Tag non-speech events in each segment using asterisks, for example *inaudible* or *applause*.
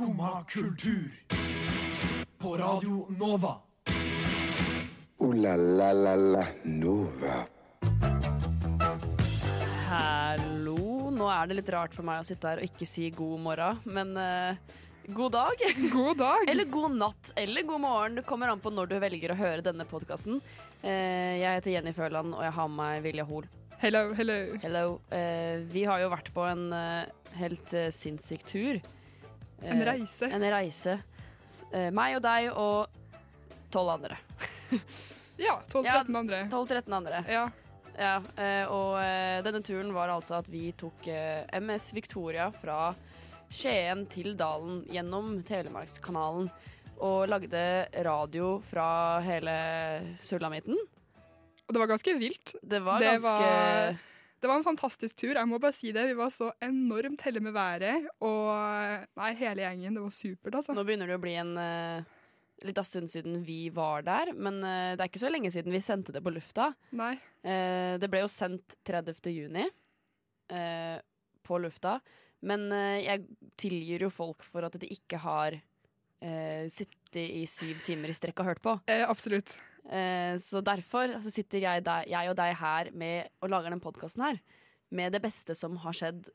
Skumma kultur. På Radio Nova. O-la-la-la-la Nova. Hallo. Nå er det litt rart for meg å sitte her og ikke si god morgen, men uh, god dag. God dag. Eller god natt, eller god morgen. Det kommer an på når du velger å høre denne podkasten. jeg heter Jenny Føland, og jeg har med meg Vilja Hoel. Hello, hello. Hello. Uh, vi har jo vært på en eh, helt uh, sinnssyk tur. Eh, En reise. En reise. Eh, meg og deg og tolv andre. *laughs* Ja, 12-13 Ja, andre. 12-13 andre. Ja. Ja, eh, og eh, denne turen var altså at vi tok eh, MS Victoria fra Skien til Dalen gjennom Telemarkskanalen. Og lagde radio fra hele sulamitten. Og det var ganske vilt. Det var Det ganske var- Det var en fantastisk tur, jeg må bare si det. Vi var så enormt heldige med været. Og nei, hele gjengen. Det var supert, altså. Nå begynner det å bli en uh, litt av stund siden vi var der, men uh, det er ikke så lenge siden vi sendte det på lufta. Nei. Uh, det ble jo sendt 30. juni eh, på lufta, men eh, jeg tilgir jo folk for at de ikke har eh, sittet i syv timer i strekk og hørt på. Eh, absolutt. Eh, så derfor så sitter jeg, der, jeg og deg her med, og lager den podkasten her med det beste som har skjedd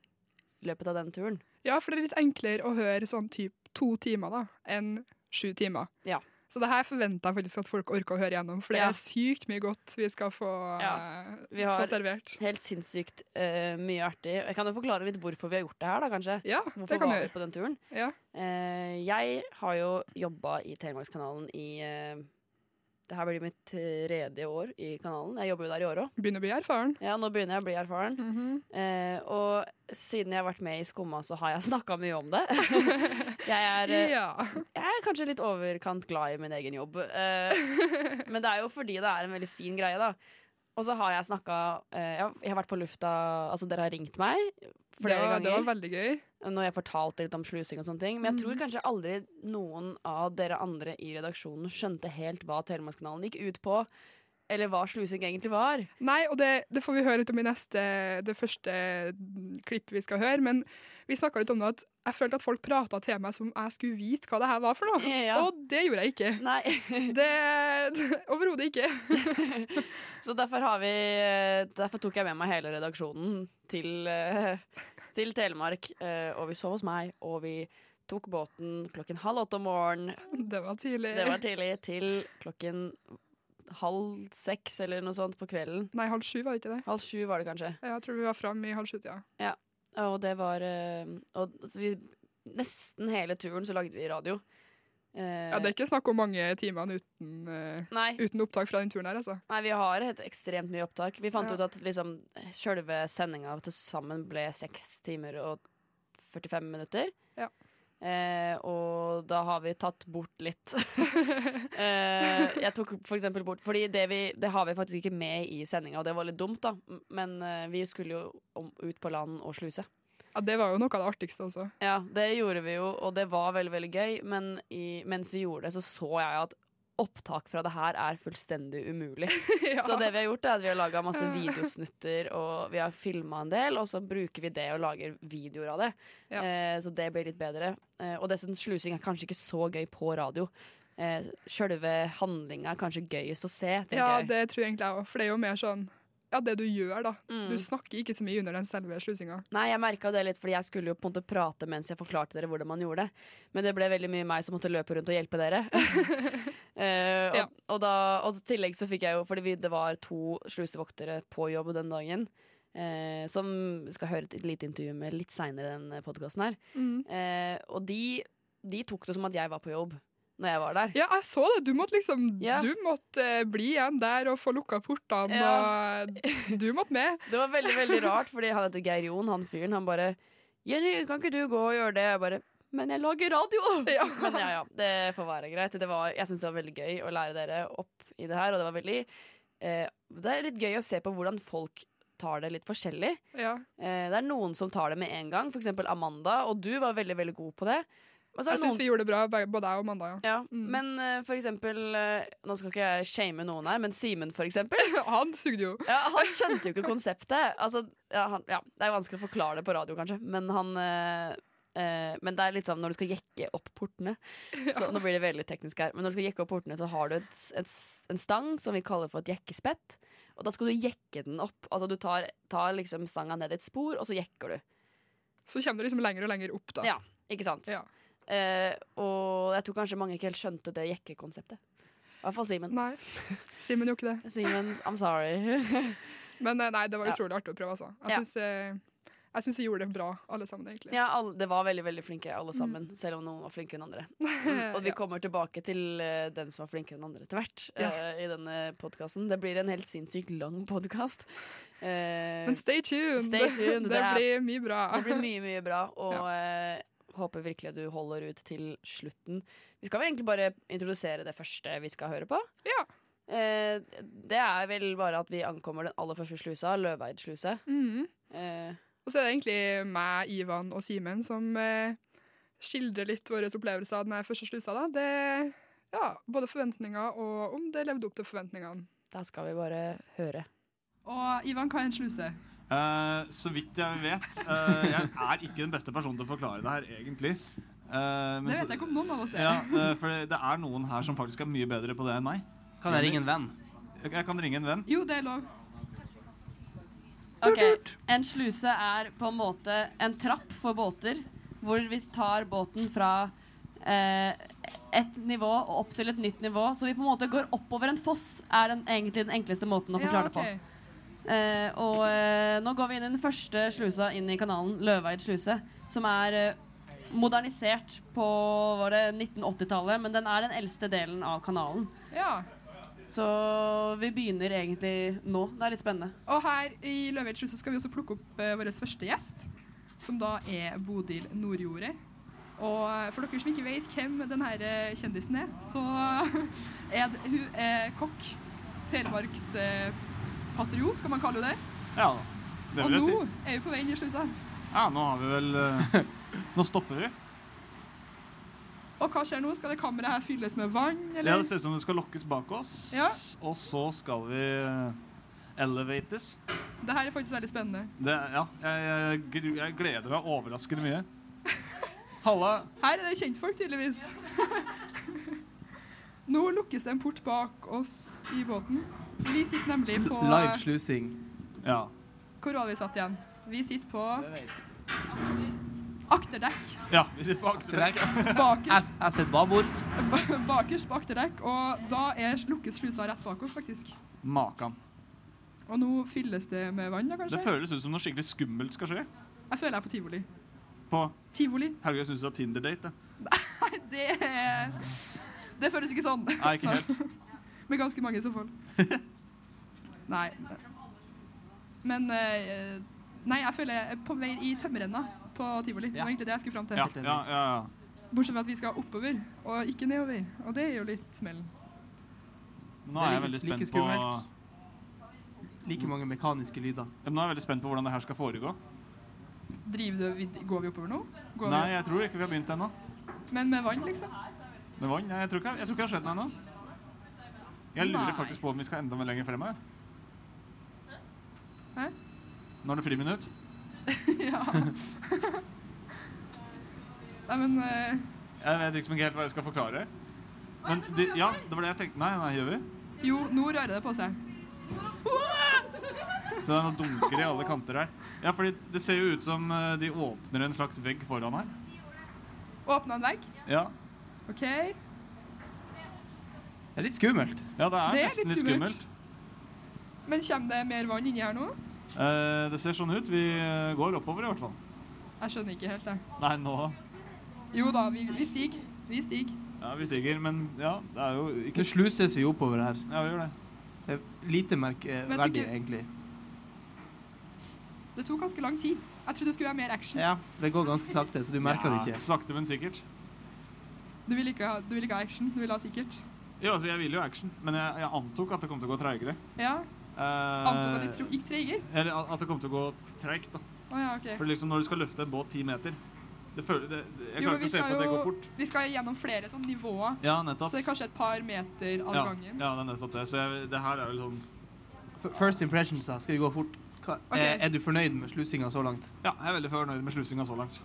i løpet av den turen. Ja, for det er litt enklere å høre sånn typ to timer da, enn sju timer. Ja. Så det her forventer jeg faktisk at folk orker å høre gjennom, for det Ja. er sykt mye godt vi skal få, Ja. Vi har- få servert. Helt sinnssykt uh, mye artig. Jeg kan jo forklare litt hvorfor vi har gjort det her, da, kanskje. Ja, Hvorfor det kan var vi på den turen? Ja. Uh, jeg har jo jobba i Telemarkskanalen i eh, Det her blir mitt tredje år i kanalen. Jeg jobber jo der i år òg. Begynner å bli erfaren. Ja, nå begynner jeg å bli erfaren. Mhm. Eh, og siden jeg har vært med i Skumma, så har jeg *laughs* snakka mye om det. *laughs* jeg, er, eh, Ja. jeg er kanskje litt overkant glad i min egen jobb. Eh, *laughs* men det er jo fordi det er en veldig fin greie, da. Og så har jeg snakka eh, Jeg har vært på lufta Altså, dere har ringt meg Det flere ganger. det var veldig gøy. Når jeg fortalte litt om slusing og sånne ting. Men jeg tror Mhm. kanskje aldri noen av dere andre i redaksjonen skjønte helt hva Telemarkskanalen gikk ut på. Eller hva slusing egentlig var. Nei, og det, det får vi høre litt om i neste, det første klippet vi skal høre. Men vi snakka litt om det at jeg følte at folk prata til meg som jeg skulle vite hva det her var for noe. *laughs* Ja. Og det gjorde jeg ikke. Nei. *laughs* Det Overhodet ikke. *laughs* Så derfor har vi Derfor tok jeg med meg hele redaksjonen til, eh, til Telemark. eh, Og vi sov hos meg, og vi tok båten klokken halv åtte om morgenen. Det var tidlig. Det var tidlig. Til klokken halv seks eller noe sånt på kvelden. Nei, halv sju var det ikke det? Halv sju var det kanskje. Jeg tror vi var framme i halv sju-tida. Og det var eh, og, så vi, Nesten hele turen så lagde vi radio. Eh, Ja, det er ikke snakk om mange timene uten, uh, uten opptak fra den turen her, altså. nei, vi har et ekstremt mye opptak. Vi fant Ja. ut at liksom selve sendinga til sammen ble seks timer og 45 minutter. Ja. Eh, og da har vi tatt bort litt. *laughs* eh, jeg tok for eksempel bort Fordi det, vi, det har vi faktisk ikke med i sendinga, og det var litt dumt, da. Men eh, vi skulle jo om, ut på land og sluse. Ja, Det var jo noe av det artigste også. Ja, det gjorde vi jo, og det var veldig, veldig gøy. Men i, mens vi gjorde det, så så jeg at opptak fra det her er fullstendig umulig. *laughs* ja. Så det vi har gjort, er at vi har laga masse videosnutter, og vi har filma en del, og så bruker vi det og lager videoer av det. Ja. Eh, så det blir litt bedre. Eh, og dessuten, slusing er kanskje ikke så gøy på radio. Eh, Sjølve handlinga er kanskje gøyest å se, tenker ja, jeg. det tror jeg egentlig jeg òg. For det er jo mer sånn Ja, det du gjør, da. Mm. Du snakker ikke så mye under den selve slusinga. Nei, jeg merka det litt, fordi jeg skulle jo på en måte prate mens jeg forklarte dere hvordan man gjorde det. Men det ble veldig mye meg som måtte løpe rundt og hjelpe dere. *laughs* Eh, og, Ja. og, da, og i tillegg så fikk jeg jo Fordi vi, det var to slusevoktere på jobb den dagen. Eh, som skal høre et lite intervju med litt seinere i den podkasten her. Mm. Eh, og de, de tok det som at jeg var på jobb når jeg var der. Ja, jeg så det. Du måtte liksom Ja. Du måtte eh, bli igjen der og få lukka portene, og du måtte med. *laughs* Det var veldig veldig rart, fordi han heter Geir Jon, han fyren. Han bare 'Jenny, kan ikke du gå og gjøre det?' Jeg bare 'Men jeg lager radio!' *laughs* Ja. *laughs* Men ja, ja, det får være greit. Det var, jeg syns det var veldig gøy å lære dere opp i det her, og det var veldig eh, Det er litt gøy å se på hvordan folk tar det litt forskjellig. Ja. Eh, det er noen som tar det med en gang, f.eks. Amanda, og du var veldig veldig god på det. Jeg syns vi gjorde det bra, både jeg og Amanda. Ja. ja, Mm. Men uh, for eksempel uh, Nå skal ikke jeg shame noen her, men Simen, for eksempel. *laughs* Han sugde jo. Ja, han skjønte jo ikke konseptet. Altså, ja, han, ja, det er vanskelig å forklare det på radio, kanskje, men han, uh, men det er litt sånn når du skal jekke opp portene *laughs* Så Nå blir det veldig teknisk her. Men når du skal jekke opp portene, så har du et, et, en stang som vi kaller for et jekkespett. Og da skal du jekke den opp. Altså du tar, tar liksom stanga ned i et spor, og så jekker du. Så kommer du liksom lenger og lenger opp, da. Ja. Ikke sant? Ja. Eh, og jeg tror kanskje mange ikke helt skjønte det jekkekonseptet. I hvert fall Simen. Nei. Simen gjorde ikke det. Simen, I'm sorry. *laughs* Men eh, nei, det var Ja. utrolig artig å prøve, altså. Jeg Ja. syns eh, jeg syns vi gjorde det bra, alle sammen, egentlig. ja, alle, det var veldig veldig flinke alle sammen, selv om noen var flinkere enn andre. Og vi *laughs* Ja. kommer tilbake til uh, den som var flinkere enn andre etter hvert Ja. eh, i denne podkasten. Det blir en helt sinnssykt lang podkast. Men stay tuned! Stay tuned, *laughs* Det, det blir mye bra. det blir mye, mye bra, og håper virkelig at du holder ut til slutten. Vi skal vel egentlig bare introdusere det første vi skal høre på. Ja. Eh, det er vel bare at vi ankommer den aller første slusa, Løveid sluse. Mhm. Eh, Og så er det egentlig meg, Ivan og Simen som eh, skildrer litt våre opplevelser av den første slusa. Da. Det, ja, både forventninger og om det levde opp til forventningene. da skal vi bare høre. Og Ivan, hva er en sluse? Eh, så vidt jeg vet Uh, Jeg er ikke den beste personen til å forklare det her, egentlig. Uh, men Det så- vet jeg ikke om noen av oss er. Ja, for det, det er noen her som faktisk er mye bedre på det enn meg. Kan jeg ringe en venn? Jeg, jeg kan ringe en venn. Jo, det er lov. Ok, En sluse er på en måte en trapp for båter, hvor vi tar båten fra eh, et nivå og opp til et nytt nivå. Så vi på en måte går oppover en foss, er den, egentlig den enkleste måten å forklare det på. Eh, og eh, nå går vi inn i den første slusa inn i kanalen, Løveid sluse, som er eh, modernisert på var det 1980-tallet, men den er den eldste delen av kanalen. Ja. Så vi begynner egentlig nå. Det er litt spennende. Og her i Løveid sluse skal vi også plukke opp eh, vår første gjest, som da er Bodil Nordjordet. Og eh, for dere som ikke vet hvem denne kjendisen er, så *laughs* er det, hun er kokk. Telemarks eh, patriot, kan man kalle det. Ja, det Og vil jeg nå si. er vi på vei inn i slusa. Ja, nå har vi vel eh, *laughs* Nå stopper vi. Og hva skjer nå? Skal det kammeret her fylles med vann, Ja. Det ser ut som det skal lokkes bak oss. Ja. Og så skal vi eh, elevates. Det her er faktisk veldig spennende. Det, ja, jeg, jeg, jeg gleder meg overraskende mye. *laughs* Halla. Her er det kjentfolk, tydeligvis. *laughs* Nå lukkes det en port bak oss i båten. Vi sitter nemlig på Live slusing. Ja. Hvor var vi satt igjen? Vi sitter på akterdekk. ja, vi sitter på akterdekk. Bakerst, Jeg sitter babord. ba- bakerst på akterdekk, og da er lukkes slusa rett bak oss, faktisk. Makan. Og nå fylles det med vann, da, kanskje? Det føles ut som noe skikkelig skummelt skal skje. Jeg føler jeg er på tivoli. På Tivoli? Jeg syns *laughs* det er Tinder-date. da. Nei, det Det føles ikke sånn. Nei, ikke helt. *laughs* Med ganske mange i så fall. Nei. Men eh, Nei, jeg føler jeg er på vei i tømmerrenna på tivoli. Det var egentlig det jeg skulle fram til. Ja, ja, ja, ja. Bortsett fra at vi skal oppover, og ikke nedover. Og det er jo litt smell. Nå er jeg veldig Like spent på skummelt. Like mange mekaniske lyder. Ja, Nå er jeg veldig spent på hvordan det her skal foregå. Driver du, går vi oppover nå? Går Nei, jeg tror ikke vi har begynt ennå. Men med vann, liksom? Med vann? Jeg tror ikke jeg tror ikke det har skjedd noe ennå. Jeg lurer faktisk på om vi skal enda mer lenger frem her. Hæ? Nå er det friminutt. *laughs* ja. *laughs* Nei, men uh... Jeg vet liksom ikke helt hva jeg skal forklare. Men de, ja, det var det jeg tenkte. Nei, nei, gjør vi? Jo, nå rører det på seg. *laughs* Så det er dunker i alle kanter her. Ja, fordi det ser jo ut som eh, de åpner en slags vegg foran her. Åpna en vegg. Ja, OK. Det er litt skummelt. ja det er Det er nesten litt litt skummelt. skummelt. Men kommer det mer vann inni her nå? Eh, det ser sånn ut. Vi eh, går oppover i hvert fall. Jeg skjønner ikke helt, jeg. Nei, nå Jo da, vi, vi stiger. Vi stiger. Ja, vi stiger, men ja, det er jo ikke Det sluses jo oppover her. Ja, vi gjør det. Det er lite merkverdig, ikke- egentlig. Det tok ganske lang tid. Jeg trodde det skulle være mer action. Ja, det går ganske sakte, så du merker det Ja, ikke. sakte, men sikkert. Du vil ikke ha, du vil ikke ha action, du vil ha sikkert. Jo, altså, jeg vil jo action, men jeg, jeg antok at det kom til å gå treigere. Ja. Uh, Antok at det gikk treigere. Eller at det kom til å gå treigt, da. Oh, ja, okay. For liksom når du skal løfte en båt ti meter det føler, det, Jeg klarer ikke å se på at det går fort. Vi skal gjennom flere sånn nivåer, Ja, nettopp. så det er kanskje et par meter av Ja, gangen. ja, det er nettopp det. Så jeg, det her er vel sånn First impressions, da. Skal vi gå fort? Hva, okay. er, er du fornøyd med slusinga så langt? Ja, jeg er veldig fornøyd med slusinga så langt.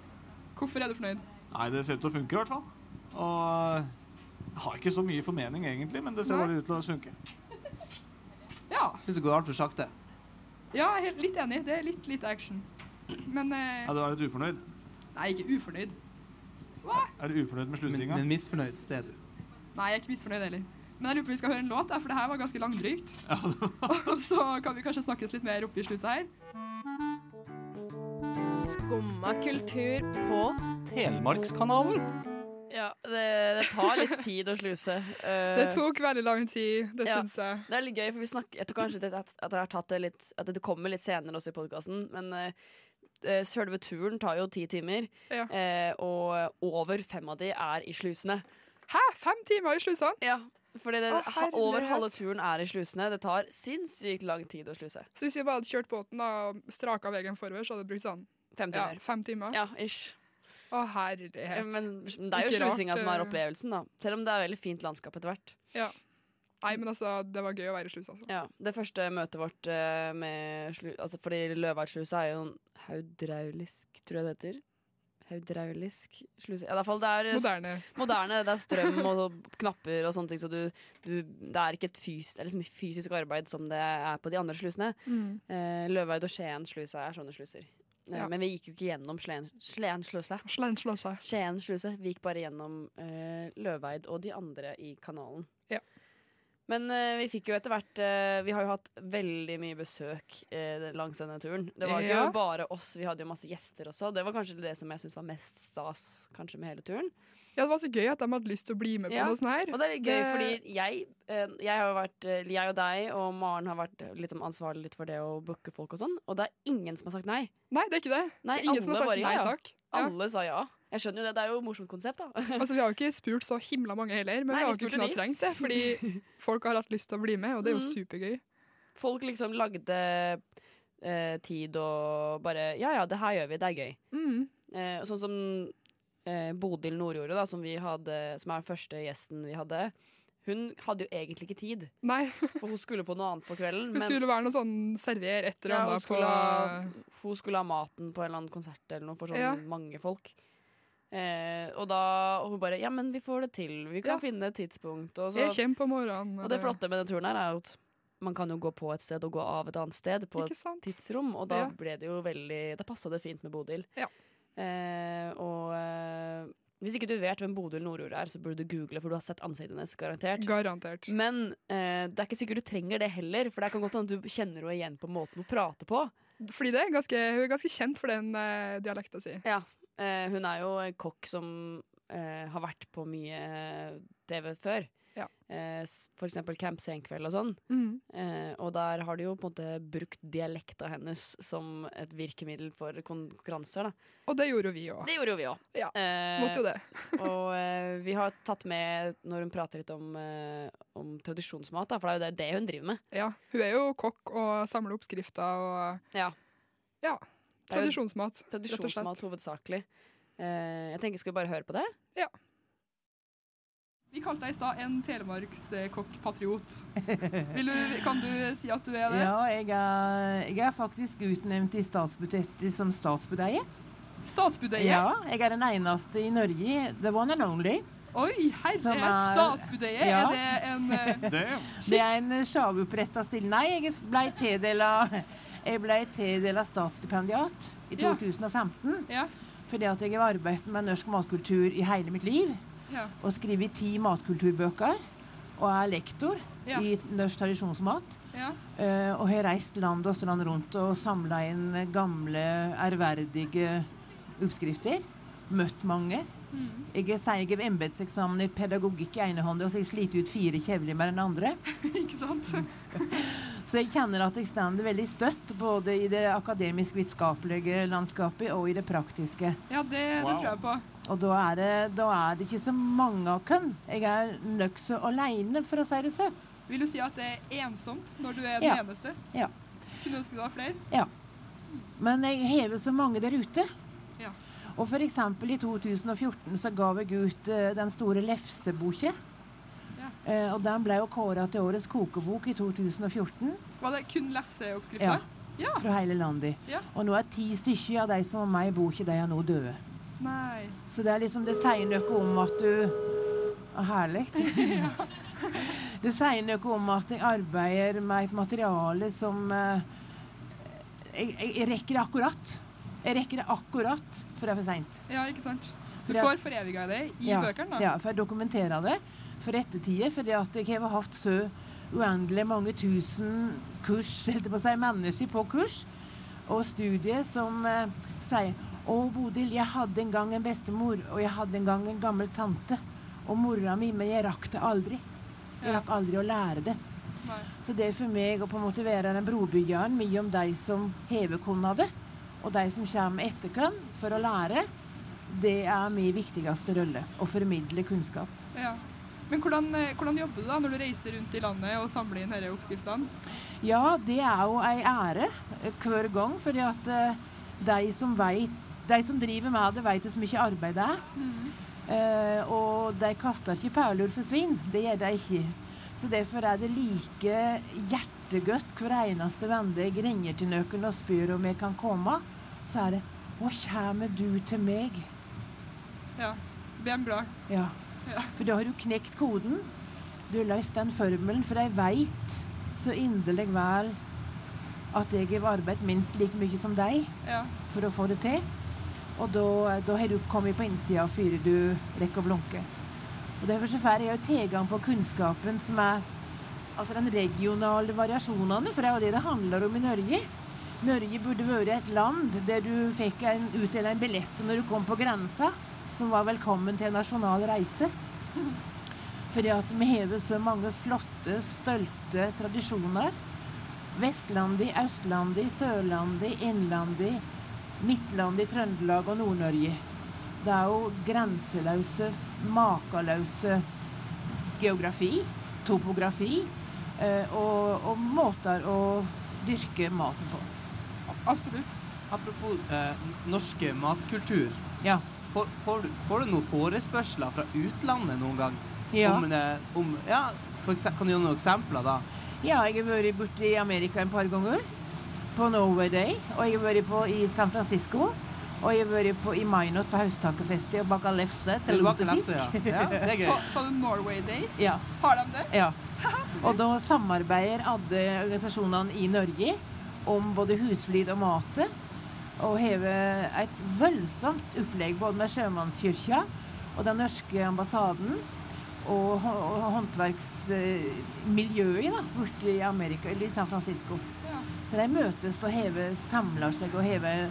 Hvorfor er du fornøyd? Nei, det ser ut til å funke i hvert fall. Og jeg har ikke så mye formening egentlig, men det ser Nei. bare ut til å funke. *laughs* Ja, Syns det går altfor sakte. ja jeg er helt- litt enig. Det er litt lite action. Men eh, Ja, du er litt ufornøyd? Nei, ikke ufornøyd. Er du ufornøyd med Men, slusinga? men misfornøyd, det er du. Nei, jeg er ikke misfornøyd heller. Men jeg lurer på om vi skal høre en låt, der, for det her var ganske langdrygt. *laughs* Og så kan vi kanskje snakkes litt mer oppi slusa her. Skumma kultur på Telemarkskanalen. Ja, det, det tar litt tid å sluse. Uh, Det tok veldig lang tid, det Ja. syns jeg. Det er litt gøy, for vi snakker Jeg tror kanskje det, at, at, jeg det litt, at det kommer litt senere også i podkasten, men uh, selve turen tar jo ti timer, Ja. uh, og over fem av de er i slusene. Hæ? Fem timer i slusene? Ja, fordi det, Å, over halve turen er i slusene. Det tar sinnssykt lang tid å sluse. Så hvis vi bare hadde kjørt båten og straka veien forover, så hadde det brukt sånn Fem ja, fem timer? Ja, ish. Å, herlighet. Men det er jo slusinga som er eh. opplevelsen, da. Selv om det er veldig fint landskap etter hvert. Nei, men altså, det var gøy å være i slusa. Altså. Ja, Det første møtet vårt eh, med slu... Altså, fordi Løvardsslusa er jo en haudraulisk, tror jeg det heter. Haudraulisk sluse Ja, i hvert fall det er eh, Moderne. moderne. Det er strøm og *laughs* knapper og sånne ting, så du, du Det er ikke et fys, det er liksom fysisk arbeid som det er på de andre slusene. Mm. Eh, Løveid og Skien slusa er sånne sluser. Eh, Ja. Men vi gikk jo ikke gjennom Skien sluse. Vi gikk bare gjennom uh, Løveid og de andre i kanalen. Ja. Men uh, vi fikk jo etter hvert uh, Vi har jo hatt veldig mye besøk langs denne turen. Det var ikke Ja. bare oss, vi hadde jo masse gjester også. Det var kanskje det som jeg syntes var mest stas kanskje med hele turen. Ja, det var så gøy at de hadde lyst til å bli med på Ja, noe sånt her. Og det er litt gøy, fordi jeg, eh, jeg har vært eh, Jeg og deg og Maren har vært litt sånn ansvarlig litt for det å booke folk og sånn, og det er ingen som har sagt nei. Nei, det er ikke det. Nei, Det er Ingen som har sagt bare nei ja, takk. Alle sa ja. Jeg skjønner jo det, det er jo et morsomt konsept, da. *laughs* Altså, Vi har jo ikke spurt så himla mange heller, men Nei, vi har jo ikke kunnet trengt det. Fordi *laughs* folk har hatt lyst til å bli med, og det er jo mm. supergøy. Folk liksom lagde eh, tid og bare Ja ja, det her gjør vi, det er gøy. Mm. Eh, sånn som eh, Bodil Nordjordet, da, som, vi hadde, som er den første gjesten vi hadde. Hun hadde jo egentlig ikke tid, Nei, for hun skulle på noe annet på kvelden. Hun skulle være noe sånn server etter ja, hun, på skulle ha, hun skulle ha maten på en eller annen konsert eller noe for sånn Ja. mange folk. Eh, og da og hun bare Ja, men vi får det til. Vi kan Ja. finne et tidspunkt. Og, så, Jeg på morgenen. og det flotte med den turen her er at man kan jo gå på et sted og gå av et annet sted på et tidsrom, og da Ja. ble det jo veldig Da passa det fint med Bodil. Ja. Eh, og eh, hvis ikke du vet hvem Bodil Nordjord er, så burde du google, for du har sett ansiktet hennes, garantert. Garantert. Men eh, det er ikke sikkert du trenger det heller, for det kan godt hende at du kjenner henne igjen på måten hun prater på. Fordi det er ganske, hun er ganske kjent for den eh, dialekta si. Eh, hun er jo en kokk som eh, har vært på mye TV før. Ja. Eh, F.eks. Camp Senkveld og sånn. Mm. Eh, og der har de jo på en måte brukt dialekta hennes som et virkemiddel for konkurranser. Da. Og det gjorde jo vi òg. Det gjorde jo vi òg. Ja, Eh, Måtte jo det. *laughs* og eh, vi har tatt med, når hun prater litt om, eh, om tradisjonsmat, da, for det er jo det, hun driver med. Ja, Hun er jo kokk og samler oppskrifter og Ja. Ja. Tradisjonsmat. rett og slett. Tradisjonsmat hovedsakelig. Eh, jeg tenker, Skal vi bare høre på det? Vi kalte deg i stad en telemarkskokk-patriot. Kan du si at du er det? Ja, jeg er, jeg er faktisk utnevnt i statsbudsjettet som statsbudeie. Statsbudeie? Ja, jeg er den eneste i Norge, the one and only. Oi, herre! er- Statsbudeie, Ja. er det en *laughs* uh, Det, Det er en sjavoppretta stilling. Nei, jeg ble tildela jeg ble tildela statsstipendiat i Ja. 2015 Ja. fordi at jeg har arbeidet med norsk matkultur i hele mitt liv. Ja. Og skrevet ti matkulturbøker. Og er lektor Ja. i norsk tradisjonsmat. ja. Uh, og har reist land og strand rundt og samla inn gamle, ærverdige oppskrifter. Møtt mange. Mm. Jeg sier jeg har embetseksamen i pedagogikk i ene hånda, og så jeg sliter ut fire kjevler med den andre. *laughs* Ikke sant? *laughs* Så jeg kjenner at jeg står veldig støtt både i det akademisk-vitenskapelige landskapet og i det praktiske. Ja, det, det Wow. tror jeg på. Og da er det, da er det ikke så mange av oss. Jeg er nokså aleine, for å si det så. Vil du si at det er ensomt når du er den Ja. eneste? Ja. Kunne ønske det var flere? Ja. Men jeg hever så mange der ute. Ja. Og eksempel i 2014 så ga jeg ut uh, den store lefseboka. Ja. Eh, og den ble jo kåra til årets kokebok i 2014 Var det kun lefseoppskrifter? Ja. fra hele landet. Ja. Og nå er ti stykker av de som var med i boka, de er nå døde. Nei. Så det er liksom, det sier noe om at du Herlig. *laughs* *laughs* Det sier noe om at jeg arbeider med et materiale som eh, jeg, jeg, jeg rekker det akkurat. Jeg rekker det akkurat før det er for seint. Ja, ikke sant? Du får foreviga det i ja, bøkene, da. Ja, for jeg dokumenterer det for ettertida. Fordi jeg har hatt så uendelig mange tusen kurs, *laughs* helt på å si, mennesker på kurs og studier som eh, sier Å, Bodil, jeg hadde en gang en bestemor, og jeg hadde en gang en gammel tante. Og mora mi, men jeg rakk det aldri. Jeg rakk aldri å lære det. Nei. Så det er for meg å på en måte være den brobyggeren mellom de som hever kunnade, og de som kommer etter oss for å lære, det er min viktigste rolle. Å formidle kunnskap. Ja. Men hvordan, eh, hvordan jobber du da når du reiser rundt i landet og samler inn disse oppskriftene? Ja, det er jo ei ære eh, hver gang, fordi at eh, de som vet, de som driver med det, vet hvor mye arbeid det er. Eh, og de kaster ikke perler for svin. Det gjør de ikke. Så derfor er det like hjertegodt hver eneste vende jeg ringer til noen og spør om jeg kan komme. Så er det 'Hva kommer du til meg?' Ja. De glad? Ja. Ja. For da har du knekt koden. Du har løst den formelen, for jeg veit så inderlig vel at jeg har arbeidet minst like mye som deg Ja. for å få det til. Og da, da har du kommet på innsida før du rekker å blunke. Og Derfor så får jeg tilgang på kunnskapen som er altså den regionale variasjonene, for det er jo det det handler om i Norge. Norge burde vært et land der du fikk en, utdelt en billett når du kom på grensa, som var velkommen til en nasjonal reise. Fordi at vi har så mange flotte, stolte tradisjoner. Vestlandet, Østlandet, Sørlandet, Innlandet, Midtlandet, Trøndelag og Nord-Norge. Det er jo grenseløse, makeløse geografi, topografi eh, og, og måter å dyrke maten på. Absolutt. Apropos eh, norske matkultur. Ja. Får, får, du- får du noen forespørsler fra utlandet noen gang? Ja. Om, eh, om, ja for kan du gi noen eksempler da? Ja, jeg har vært borte i Amerika en par ganger. På Norway Day. Og jeg har vært på i San Francisco. Og jeg har vært på, i Minot på Haustakefestet og baka lefse til lutefisk. ja. *laughs* Ja, det er gøy. Sa du Norway Day? Ja. Har de det? Ja. *laughs* Og da samarbeider alle organisasjonene i Norge om både husflid og mat. Og har et voldsomt opplegg både med Sjømannskirka og den norske ambassaden og, og håndverksmiljøet borte i Amerika, eller i San Francisco. Ja. Så de møtes og hever, samler seg og hever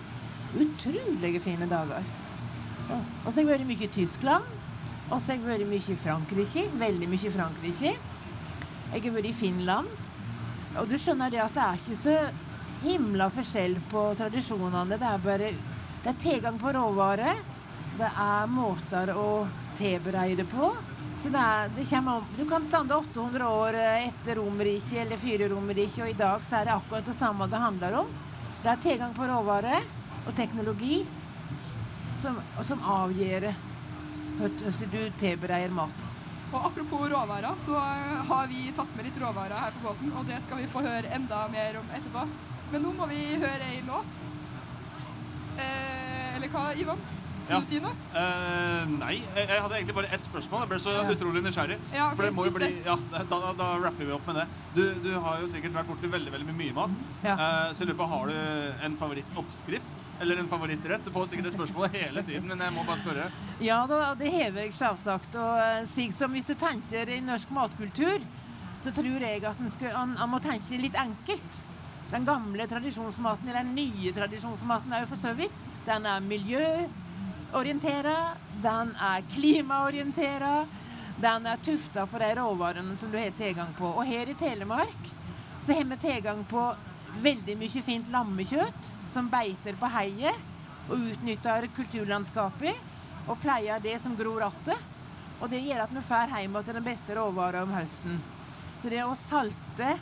utrolig fine dager. Og så har jeg vært mye i Tyskland. Og så har jeg vært mye i Frankrike. Veldig mye i Frankrike. Jeg har vært i Finland. Og du skjønner det at det er ikke så himla forskjell på tradisjonene. Det er bare det er tilgang på råvarer. Det er måter å tilberede på. Så det det kommer, om- du kan stande 800 år etter Romerriket eller fire Romerriket, og i dag så er det akkurat det samme det handler om. Det er tilgang på råvarer og teknologi som, som avgjør hvordan du tilbereder maten. Og apropos råvarer, så eh, har vi tatt med litt råvarer her på båten, og det skal vi få høre enda mer om etterpå. Men nå må vi høre ei låt. Eh, eller hva, Ivan? Skal Ja. du si noe? Uh, nei, jeg, jeg hadde egentlig bare ett spørsmål. Jeg ble så utrolig nysgjerrig. Ja, For det må jo bli, ja, da, da rapper vi opp med det. Du, du har jo sikkert vært borti veldig veldig mye mat. Eh, så jeg lurer på, Har du en favorittoppskrift? Eller en favorittrett? Du får sikkert det spørsmålet hele tiden, men jeg må bare spørre. Ja, det hever jeg selvsagt. Og eh, slik som hvis du tenker i norsk matkultur, så tror jeg at en skal- en- en må tenke litt enkelt. Den gamle tradisjonsmaten, eller den nye tradisjonsmaten er jo for så vidt. Den er miljøorientert, den er klimaorientera. den er tufta på de råvarene som du har tilgang på. Og her i Telemark så har vi tilgang på veldig mye fint lammekjøtt som beiter på heiet og utnytter kulturlandskapet og pleier det som gror atter. Og det gjør at vi drar hjem til den beste råvara om høsten. Så det å salte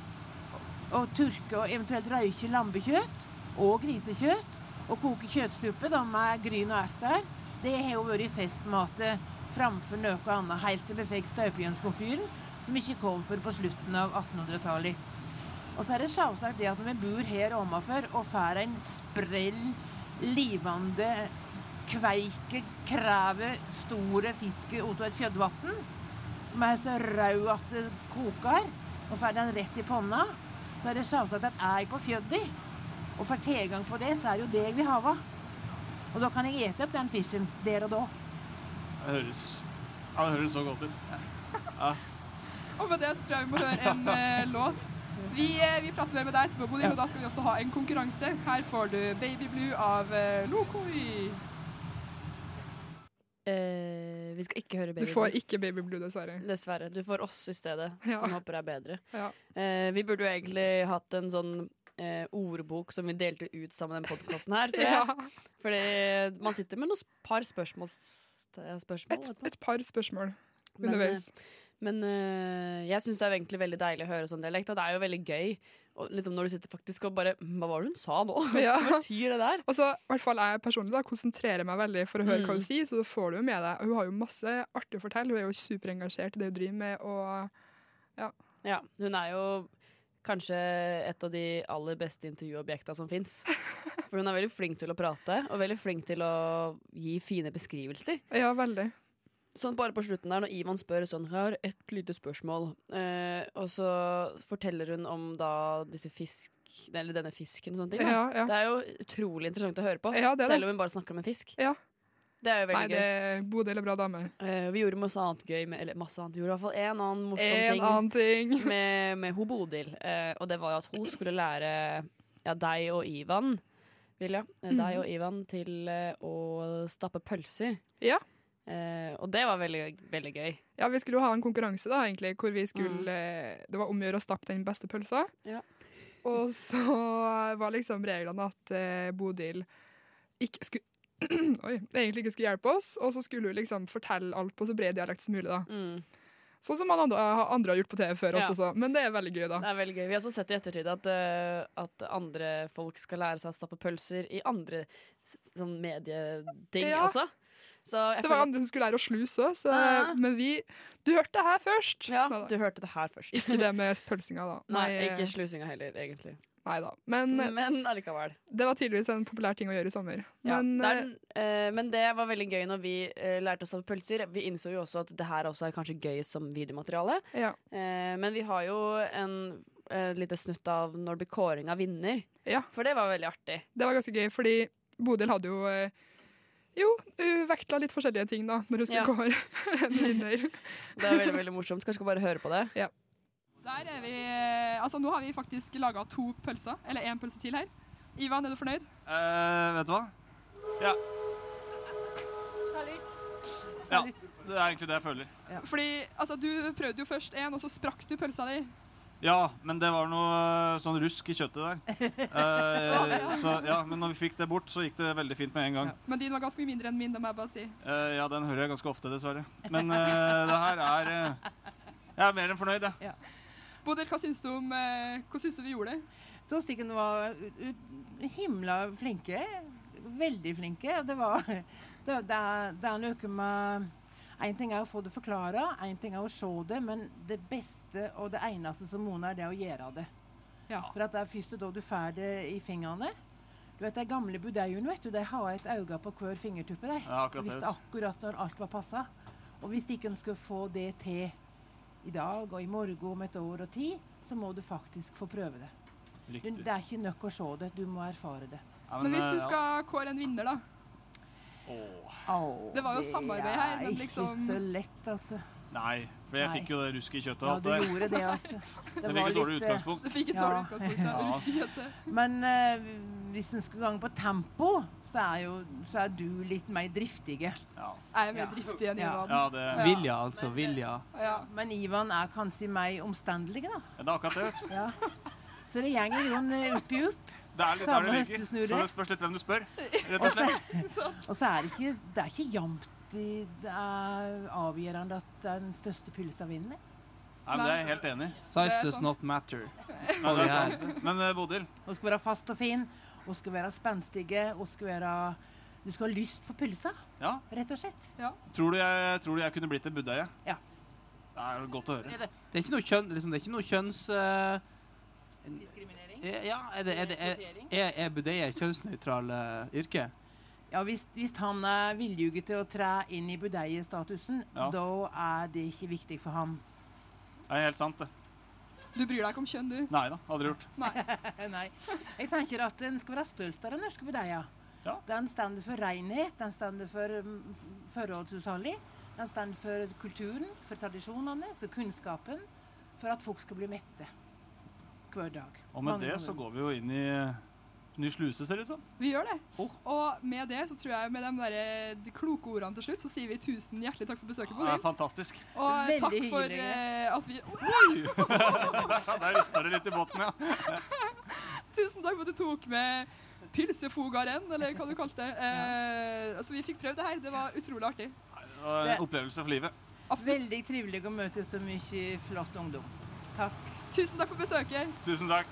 og tørke og eventuelt røyke lammekjøtt og grisekjøtt og koke kjøttstupe med gryn og erter, det har jo vært festmatet framfor noe annet helt til vi fikk støpejønskomfyren, som ikke kom før på slutten av 1800-tallet. Og så er det selvsagt det at når vi bor her ovenfor og får en sprell, livende kveike, kreve, store fiske ut av et fjødvann, som er så rød at det koker, og får den rett i panna, så er det selvsagt at jeg på fjødet og får tilgang på det, så er det jo det jeg vil ha. Og da kan jeg ete opp den fisken der og da. Det høres, ja, det høres så godt ut. Ja. *laughs* Og med det så tror jeg vi må høre en *laughs* uh, låt. Vi, uh, vi prater mer med deg etterpå, Bodil, og da skal vi også ha en konkurranse. Her får du Baby Blue av uh, Lokoi. Uh, vi skal ikke høre Baby Blue. Du får Blue. ikke Baby Blue, dessverre. Dessverre. Du får oss i stedet, Ja. som håper er bedre. Ja. Uh, vi burde jo egentlig hatt en sånn eh, ordbok som vi delte ut sammen med den podkasten her. Tror *laughs* jeg. Ja. Fordi man sitter med noen par spørsmål, spørsmål Et, et par spørsmål underveis. Men eh, jeg syns det er egentlig veldig deilig å høre sånn dialekt. Og det er jo veldig gøy og liksom når du sitter faktisk og bare Hva var det hun sa nå? *laughs* Ja. Hva betyr det der? Og så, i hvert fall jeg personlig da, konsentrerer meg veldig for å høre hva Mm. hun sier, så da får du jo med deg. Og hun har jo masse artig å fortelle. Hun er jo superengasjert i det hun driver med. Og Ja, hun er jo kanskje et av de aller beste intervjuobjekta som fins. For hun er veldig flink til å prate, og veldig flink til å gi fine beskrivelser. ja, veldig. Sånn bare på slutten der, når Ivan spør sånn Jeg har ett lite spørsmål. Eh, og så forteller hun om da disse fisk... Eller denne fisken og sånne ting. Ja, ja. Det er jo utrolig interessant å høre på. Ja, det det. selv om hun bare snakker om en fisk. Ja. Det er jo Nei, veldig det er Bodil er bra dame. Eh, vi gjorde masse annet gøy med, Eller masse annet. Vi gjorde i hvert fall en annen morsom En ting annen ting. *laughs* med, med ho Bodil. Eh, og det var jo at hun skulle lære ja, deg og Ivan Vilja, eh, Mhm. deg og Ivan til eh, å stappe pølser. Ja. Eh, og det var veldig, veldig gøy. Ja, vi skulle jo ha en konkurranse, da, egentlig, hvor vi skulle eh, Det var om å gjøre å stappe den beste pølsa. Ja. Og så var liksom reglene at Bodil ikke skulle *clears throat* Oi, egentlig ikke skulle hjelpe oss, og så skulle hun liksom fortelle alt på så bred dialekt som mulig. da. Mm. Sånn som andre, andre har gjort på TV før Ja. oss også. Men det er veldig gøy, da. Det er veldig gøy. Vi har også sett i ettertid at, uh, at andre folk skal lære seg å stappe pølser i andre sånn medieting Ja. også. Det var andre som skulle lære å sluse, så, Ja. men vi Du hørte det her først! Ja, Neida. du hørte det her først. Ikke det med *laughs* pølsinga, da. Nei, ikke slusinga heller, egentlig. Nei da. Men, Men allikevel. det var tydeligvis en populær ting å gjøre i sommer. Ja, Men er, den- eh, men det var veldig gøy når vi eh, lærte oss av pølser. Vi innså jo også at det her også er kanskje gøy som videomateriale. eh, ja. Eh, men vi har jo en eh, lite snutt av når det blir kåring av vinner. Ja. For det var veldig artig. Det var ganske gøy, fordi Bodil hadde jo eh, Jo, hun vektla litt forskjellige ting da, når hun skulle Ja. kåre en vinner. Det er veldig veldig morsomt. Kanskje skal bare høre på det. Der er vi eh, Altså, nå har vi faktisk laga to pølser. Eller én pølse til her. Ivan, er du fornøyd? Eh, vet du hva? Ja, Salut ja, det er egentlig det jeg føler. Fordi altså, du prøvde jo først én, og så sprakk du pølsa di. Ja, men det var noe eh, sånn rusk i kjøttet der. *laughs* Eh, så ja, Men når vi fikk det bort, så gikk det veldig fint med en gang. Men din var ganske mye mindre enn min, det må jeg bare si. Eh, ja, den hører jeg ganske ofte, dessverre. Men eh, det her er eh, Jeg er mer enn fornøyd, jeg. Bodil, hva syns du om eh, Hva syns du vi gjorde? To stykken var himla flinke. Veldig flinke. Det var det, det, det er noe med En ting er å få det forklara, en ting er å se det, men det beste og det eneste som monner, det er å gjøre det. Ja. For at det er først da du får det i fingrene. Du vet, De gamle budeioene vet du, de har et øye på hver fingertuppe. De. Ja, akkurat Visste akkurat når alt var passa. Og hvis ikke en skal få det til i dag og i morgen om et år og ti, så må du faktisk få prøve det. Riktig. det er ikke nok å se det, du må erfare det. Ja, Men hvis eh, du skal kåre en vinner, da? Det var jo samarbeid her, men liksom- Det er ikke så lett, altså. Nei, for jeg Nei. fikk jo det rusket i kjøttet Ja, du det gjorde det, altså. *laughs* Det Så jeg fikk et dårlig eh, utgangspunkt. Du fikk et Ja. dårlig utgangspunkt. Ja. Ja. Ruskekjøttet. Men uh, hvis en skulle gange på tempo, så er, jo, så er du litt mer driftige. Ja, Jeg er mer Ja. driftig enn Ivan. ja det, Ja. Vilja, altså. Vilja. Ja. Men Ivan er kanskje mer omstendelig, da. det er akkurat det. Så det går i grunnen eh, opp i opp. Det er litt der det ligger. Så det spørs litt hvem du spør. Rett Og *laughs* slett. og så er det ikke, det er ikke jamt i- det er avgjørende at den største pølsa vinner. Nei, men det er jeg helt enig i. Size does not matter. *laughs* Nei, det er sant. Men eh, Bodil, Hun skal være fast og fin, hun skal være spenstige, hun skal være Du skal ha lyst på pølsa, ja, rett og slett. tror du jeg, tror du jeg kunne blitt en budeie? Ja. Det er godt å høre. Det, det er ikke noe kjønn... Liksom, det er ikke noe kjønns... eh, Diskriminering. ja, er, det, er, det, er, er, er budeie et kjønnsnøytral eh, yrke? Ja, hvis, hvis han er viljuge til å tre inn i budeiestatusen, Ja. da er det ikke viktig for han. Det er helt sant, det. Du bryr deg ikke om kjønn, du? Nei da, aldri gjort. Nei. *laughs* Nei. Jeg tenker at en skal være stolt av den norske budeia. Ja. Den står for renhet, den står for forholdshusholdning. Den står for kulturen, for tradisjonene, for kunnskapen. For at folk skal bli mette hver dag. Og med det så går vi jo inn i ny sluse, ser det ut som. Vi gjør det. Oh. Og med det så tror jeg med de, der, de kloke ordene til slutt, så sier vi tusen hjertelig takk for besøket, Det er Bodil. fantastisk. Og Veldig takk for eh, at vi *laughs* Oi! *laughs* Der rista det litt i båten, ja. *laughs* Tusen takk for at du tok med pilsefogaren, eller hva du kalte det. Eh, altså, vi fikk prøvd det her. Det var utrolig artig. Det var en opplevelse for livet. Absolutt. Veldig trivelig å møte så mye flott ungdom. Takk. Tusen takk for besøket. Tusen takk.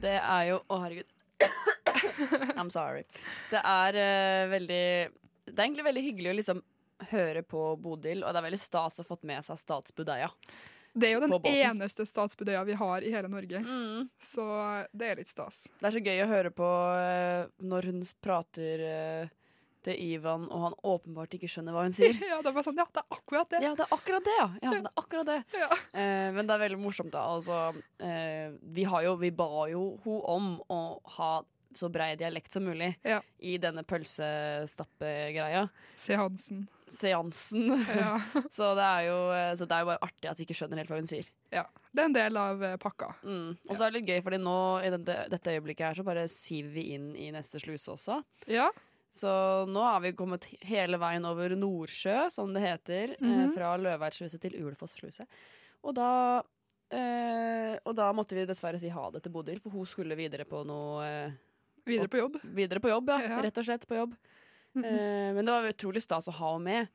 Det er jo Å, herregud. *coughs* I'm sorry. Det er uh, veldig Det er egentlig veldig hyggelig å liksom høre på Bodil, og det er veldig stas å ha fått med seg Statsbudeia. Det er jo den eneste statsbudøya vi har i hele Norge, Mm. så det er litt stas. Det er så gøy å høre på uh, når hun prater eh, til Ivan, og han åpenbart ikke skjønner hva hun *laughs* sier. ja, det var sånn, ja, det er akkurat det. Ja, det er akkurat det, ja. ja, det er akkurat det. *laughs* Ja. Eh, men det er veldig morsomt, da. Altså, eh, vi, har jo, vi ba jo hun om å ha så brei dialekt som mulig Ja. i denne pølsestappegreia. Seansen. Seansen. Ja. *laughs* så, det er jo, eh, så det er jo bare artig at vi ikke skjønner helt hva hun sier. ja. Det er en del av eh, pakka. Mm. Og så er det litt gøy, fordi nå i dette, dette øyeblikket her så bare siver vi inn i neste sluse også. Ja. Så nå har vi kommet hele veien over Nordsjø, som det heter. eh, Mhm. fra Løveveitsluse til Ulefoss sluse. Og da, eh, og da måtte vi dessverre si ha det til Bodil, for hun skulle videre på noe eh, Videre på jobb. Videre på jobb, ja. Ja. Rett og slett på jobb. Mhm. eh, men det var utrolig stas å ha henne med.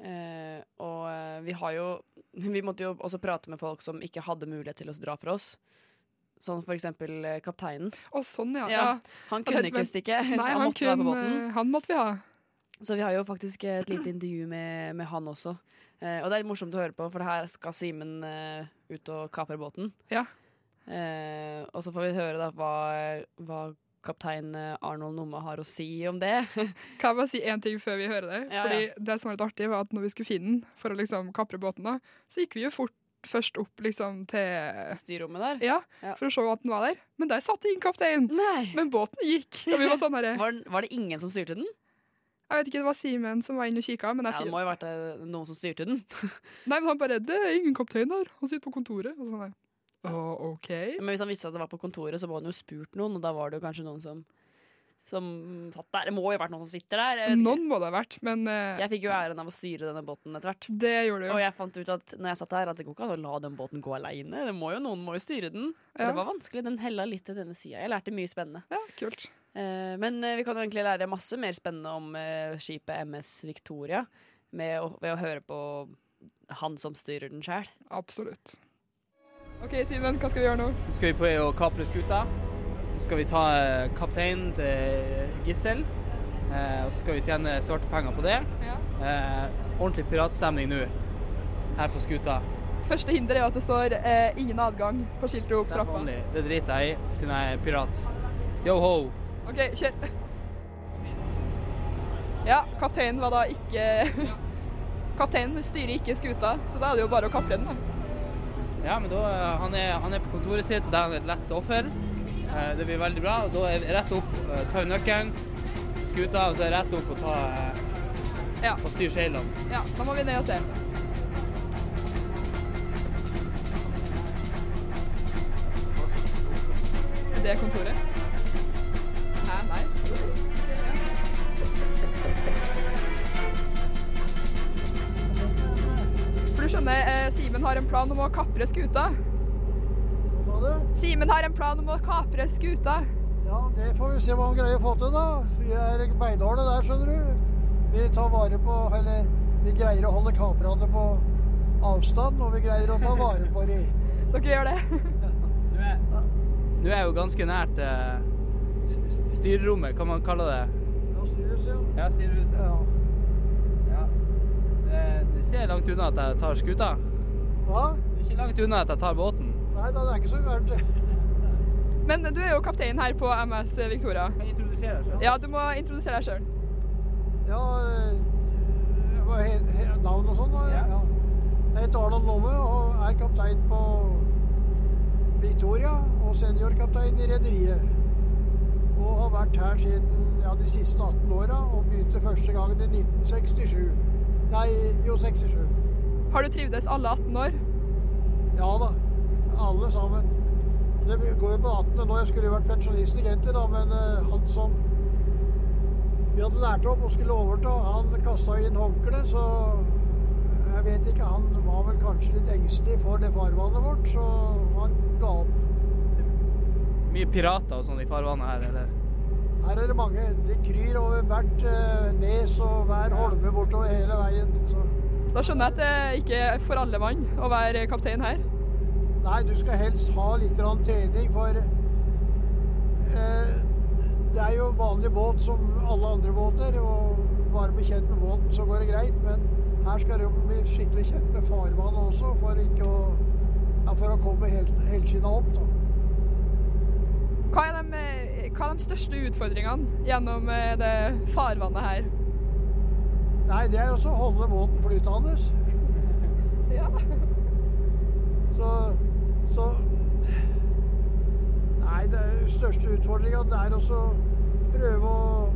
Eh, og eh, vi har jo *laughs* Vi måtte jo også prate med folk som ikke hadde mulighet til å dra fra oss. Sånn for eksempel eh, kapteinen. Å, sånn, ja. Ja. Han kunne ikke stikke. Nei, han, han, måtte være på kunne, båten. han måtte vi ha. Så vi har jo faktisk et lite intervju med, med han også. Eh, og det er litt morsomt å høre på, for her skal Simen eh, ut og kapre båten. Ja. Eh, og så får vi høre da hva, hva kaptein eh, Arnold Numme har å si om det. *laughs* Kan jeg bare si én ting før vi hører det? Ja, Fordi ja. det som var litt artig, var at når vi skulle finne den for å liksom kapre båten, da, så gikk vi jo fort først opp liksom til Styrrommet der. Ja, Ja. for å se at den var der. Men der satt ingen kaptein. Nei! Men båten gikk. Og vi var sånn herre Var, var det ingen som styrte den? Jeg vet ikke, det var Simen som var inne og kikka, men Ja, det må jo vært eh, noen som styrte den. *laughs* Nei, men han bare 'Det er ingen kaptein der. Han sitter på kontoret.' Og sånn der. Å, OK. Men hvis han visste at det var på kontoret, så må han jo spurt noen, og da var det jo kanskje noen som, som satt der. Det må jo ha vært noen som sitter der. Noen må det ha vært, men uh, jeg fikk jo æren av å styre denne båten etter hvert. det gjorde du Og jeg fant ut at når jeg satt der, at det går ikke an å la den båten gå aleine. Noen må jo styre den. Ja. det var vanskelig. Den hella litt til denne sida. Jeg lærte mye spennende. Ja, kult. Eh, men eh, vi kan jo egentlig lære masse mer spennende om skipet MS Victoria med å, ved å høre på han som styrer den sjøl. Absolutt. OK, Simen, hva skal vi gjøre nå? Nå skal vi på å kapre skuta. Så skal vi ta eh, kapteinen til Gissel. Eh, og så skal vi tjene svarte penger på det. Ja. Eh, ordentlig piratstemning nå her på skuta. Første hinder er at det står eh, 'ingen adgang' på skiltet opp trappa. Det driter jeg i, siden jeg er pirat. Yo-ho! OK, kjør. Ja, kapteinen var da ikke *laughs* Kapteinen styrer ikke skuta, så da er det jo bare å kapre den, da. Ja, men da, han, er, han er på kontoret sitt, og der er han et lett offer. Eh, det blir veldig bra. og Da er det rett opp, eh, ta nøkkelen, skuta, og så er det rett opp og ta eh, Ja. og styre seilene. Ja, da må vi ned og se. Er det kontoret? Hæ, nei. For du skjønner, Simen har en plan om å kapre skuta. Du? Simen har en plan om å kapre skuta. Ja, det får vi se hva han greier å få til, da. Vi er beinharde der, skjønner du. Vi tar vare på Eller vi greier å holde kaprene på avstand, og vi greier å ta vare på dem. *laughs* Dere gjør det. Nå er, nå er jeg jo ganske nært eh, s- styrerommet, kan man kalle det? Ja, styres, ja. Ja, styrehuset. ja. Ja. Det, det er langt unna at jeg tar skuta. Hva? Du er ikke langt unna at jeg tar båten. Nei da, det er ikke så gærent. *laughs* Men du er jo kaptein her på MS Victoria. Kan jeg introdusere deg selv? Ja, du må introdusere deg sjøl. Ja, eh, hva he, he, navn og sånn? Ja. Ja. Jeg heter Arnold Lomme og er kaptein på Victoria og seniorkaptein i rederiet. Og har vært her siden ja, de siste 18 åra og begynte første gangen i 1967. Nei, jo 67. Har du trivdes alle 18 år? Ja da, alle sammen. Det går jo på 18. nå. Jeg skulle jo vært pensjonist egentlig, da, men eh, han som vi hadde lært opp og skulle overta, han kasta inn håndkleet, så jeg vet ikke. Han var vel kanskje litt engstelig for det farvannet vårt, så han ga opp. Mye pirater og sånn i farvannet her, eller? Her er det mange. De kryr over hvert eh, nes og hver holme bortover hele veien. Så. Da skjønner jeg at det ikke er for alle mann å være kaptein her. Nei, du skal helst ha litt trening, for eh, det er jo vanlig båt som alle andre båter, og bare bli kjent med båten, så går det greit. Men her skal du bli skikkelig kjent med farvannet også, for, ikke å, ja, for å komme helt, helskinna opp. da. Hva er, de, hva er de største utfordringene gjennom eh, det farvannet her? Nei, det er også å holde båten flytende. *laughs* Ja. Så, så Nei, er største utfordringa er å prøve å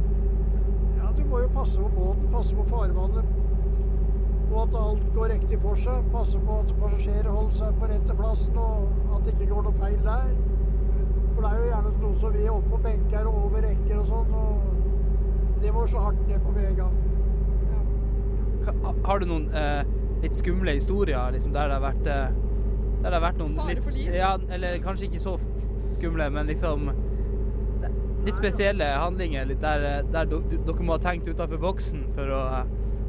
Ja, du må jo passe på båten, passe på farvannet. Og at alt går riktig for seg. Passe på at passasjerer holder seg på rette plassen, og at det ikke går noe feil der. For det er jo gjerne noe som vi er oppe på benker og over rekker og sånn, og det må slå hardt ned på med en gang. Har du noen eh, litt skumle historier liksom, der det har vært eh, Der det har vært noen Fare litt, for liv? Ja, eller kanskje ikke så skumle, men liksom Litt spesielle handlinger litt der, der dere må ha tenkt utafor boksen for å,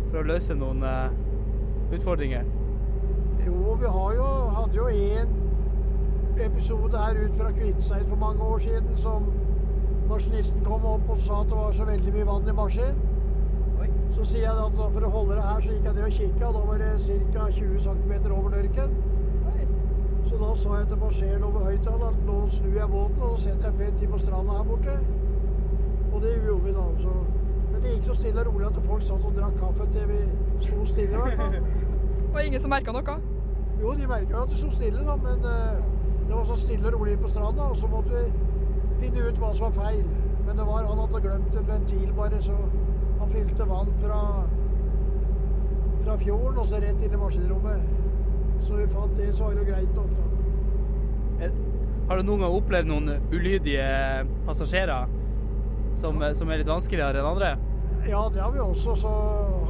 for å løse noen eh, utfordringer. Jo, vi har jo, hadde jo en episode her ut fra Kviteseid for mange år siden som maskinisten kom opp og sa at det var så veldig mye vann i maskinen. Så sier jeg at for å holde det her, så gikk jeg ned og kikka. Da var det ca. 20 cm over dørken. Så da sa jeg til passeren over høyttaler at nå snur jeg båten og så setter jeg pent inn på stranda her borte. Og det gjorde vi da. Så. Men det gikk så stille og rolig at folk satt og drakk kaffe til vi sto stille. i hvert fall. *laughs* Og ingen som merka noe? Jo, de merka at det sto stille, da, men eh, det var så stille og rolig på stranda. Og så måtte vi finne ut hva som var feil. Men det var han hadde glemt en ventil, bare, så han fylte vann fra, fra fjorden og så rett inn i maskinrommet. Så vi fant det, så var det greit nok, da. Eh, Har du noen gang opplevd noen ulydige passasjerer som, ja. som er litt vanskeligere enn andre? Ja, det har vi også, så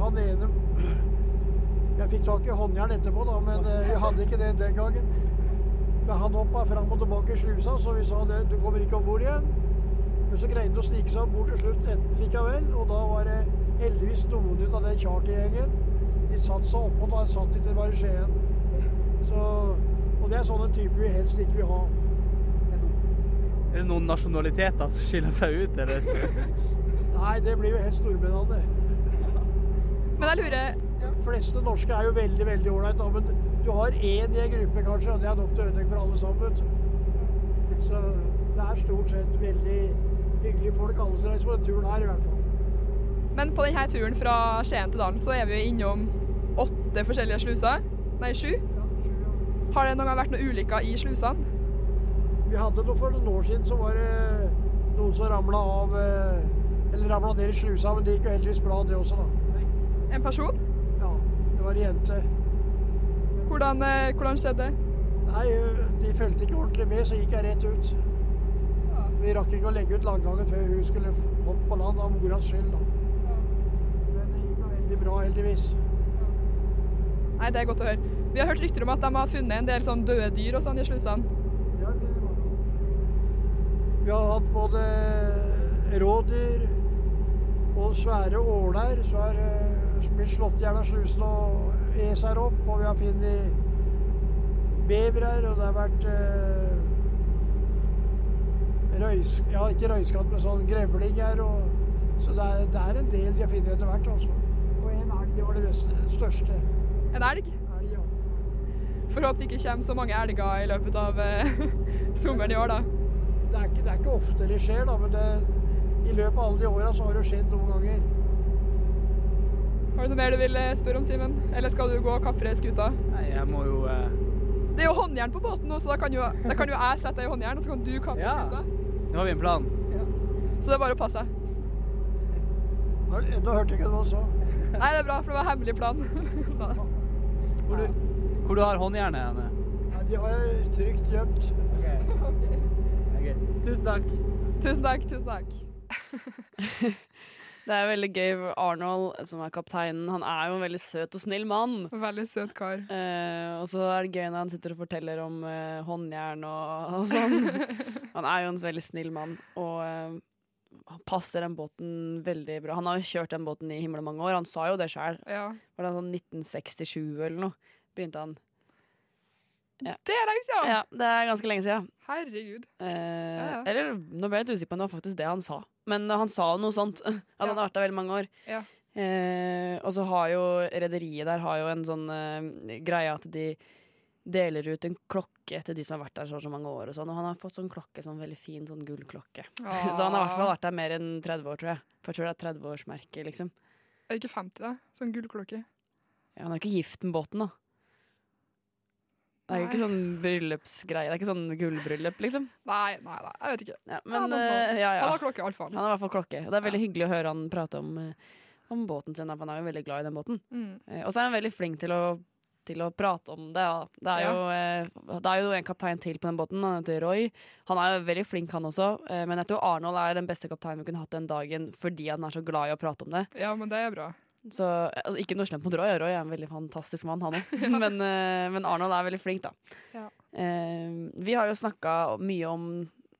han ene Jeg fikk tak i håndjern etterpå, da, men eh, vi hadde ikke det den gangen. Men han hoppa fram og tilbake i slusa, så vi sa det, du kommer ikke om bord igjen. Men så greide han å snike seg om bord til slutt likevel, og da var det heldigvis noen ut av den chartergjengen. De satte seg oppå da satt de til var i Skien. Så, og det er sånne typer vi helst ikke vil ha. Er det noen nasjonaliteter som skiller seg ut, eller? *laughs* Nei, det blir jo helt stormennene. Men jeg lurer De fleste norske er jo veldig veldig ålreite, men du har én i en gruppe kanskje, og det er nok til å ødelegge for alle sammen. vet. Så det er stort sett veldig hyggelige folk, alle som reiser på den turen her i hvert fall. Men på denne turen fra Skien til Dalen så er vi innom åtte forskjellige sluser. Nei, sju. Ja, ja. Har det noen gang vært noen ulykker i slusene? Vi hadde noe for noen år siden, så var det noen som ramla av eh, Eller ramla ned i slusa, men det gikk jo heldigvis bra, det også, da. En person? Ja, det var ei jente. Hvordan, eh, hvordan skjedde det? Nei, de fulgte ikke ordentlig med, så gikk jeg rett ut. Vi rakk ikke å legge ut landgangen før hun skulle hoppe på land av moras skyld, da. Ja. Men det gikk jo veldig bra, heldigvis. Ja. Nei, det er godt å høre. Vi har hørt rykter om at de har funnet en del sånn døde dyr og sånn i slusene. Ja. Vi har hatt både rådyr og svære åler som har eh, blitt slått i hjel av slusen og es her opp. Og vi har funnet bevrer, og det har vært eh, røys... Ja, ikke røyskatt, men sånn grevlinger. Og, så det er, det er en del de har funnet etter hvert, altså. Og en elg var det beste, største. En elg? Ja. Får håpe det ikke kommer så mange elger i løpet av eh, *laughs* sommeren i år, da. det, er ikke, det er ikke ofte det skjer, da, men det, i løpet av alle de åra så har det skjedd noen ganger. Har du noe mer du vil eh, spørre om, Simen? Eller skal du gå og kapre skuta? Nei, jeg må jo eh, Det er jo håndjern på båten nå, så da kan jo, da kan jo jeg sette deg i håndjern, og så kan du kapre Ja. skuta. Nå har vi en plan. Så det er bare å passe seg. Har- Nå hørte jeg ikke hva du sa. Nei, det er bra, for det var en hemmelig plan. *laughs* Hvor du, hvor du har håndjernet henne? Nei, de har jeg trygt gjemt. *laughs* Okay. Tusen takk. Tusen takk, tusen takk. *laughs* Det er veldig gøy. Arnold, som er kapteinen, han er jo en veldig søt og snill mann. Veldig søt kar. Eh, og så er det gøy når han sitter og forteller om eh, håndjern og, og sånn. *laughs* han er jo en veldig snill mann, og eh, han passer den båten veldig bra. Han har jo kjørt den båten i himmelen mange år, han sa jo det sjøl. Ja. Var det sånn 1967 eller noe? Begynte han. Ja. Det er lenge siden! Ja, det er ganske lenge siden. Herregud. Eh, Ja, ja. Eller nå ble jeg litt usikker på om det var faktisk det han sa. Men han sa noe sånt. At *laughs* han hadde vært der veldig mange år. Ja. Eh, og så har jo rederiet der har jo en sånn eh, greie at de deler ut en klokke til de som har vært der så, og så mange år. Og sånn Og han har fått sånn klokke, sånn veldig fin sånn gullklokke. Ah. *laughs* så han har i hvert fall vært der mer enn 30 år, tror jeg. For jeg tror det er 30-årsmerket, liksom. Er det ikke 50, da? Sånn gullklokke. Ja, han er jo ikke gift med båten, da. Det er jo ikke sånn bryllupsgreie. Det er ikke sånn gullbryllup, liksom. Nei, nei, nei, jeg vet ikke. Ja, men eh, ja, ja. Han har klokke, iallfall. Han har i hvert fall klokke. Det er veldig hyggelig å høre han prate om, eh, om båten sin, for han er jo veldig glad i den båten. Mm. Eh, Og så er han veldig flink til å, til å prate om det. Det, er jo, det er jo en kaptein til på den båten, han heter Roy. Han er jo veldig flink, han også. Men jeg tror Arnold er den beste kapteinen vi kunne hatt den dagen fordi han er så glad i å prate om det. Ja, men det er bra. Så altså, Ikke noe slemt mot Roy, Roy er en veldig fantastisk mann, han òg. *laughs* men, eh, men Arnold er veldig flink, da. Ja. Eh, vi har jo snakka mye om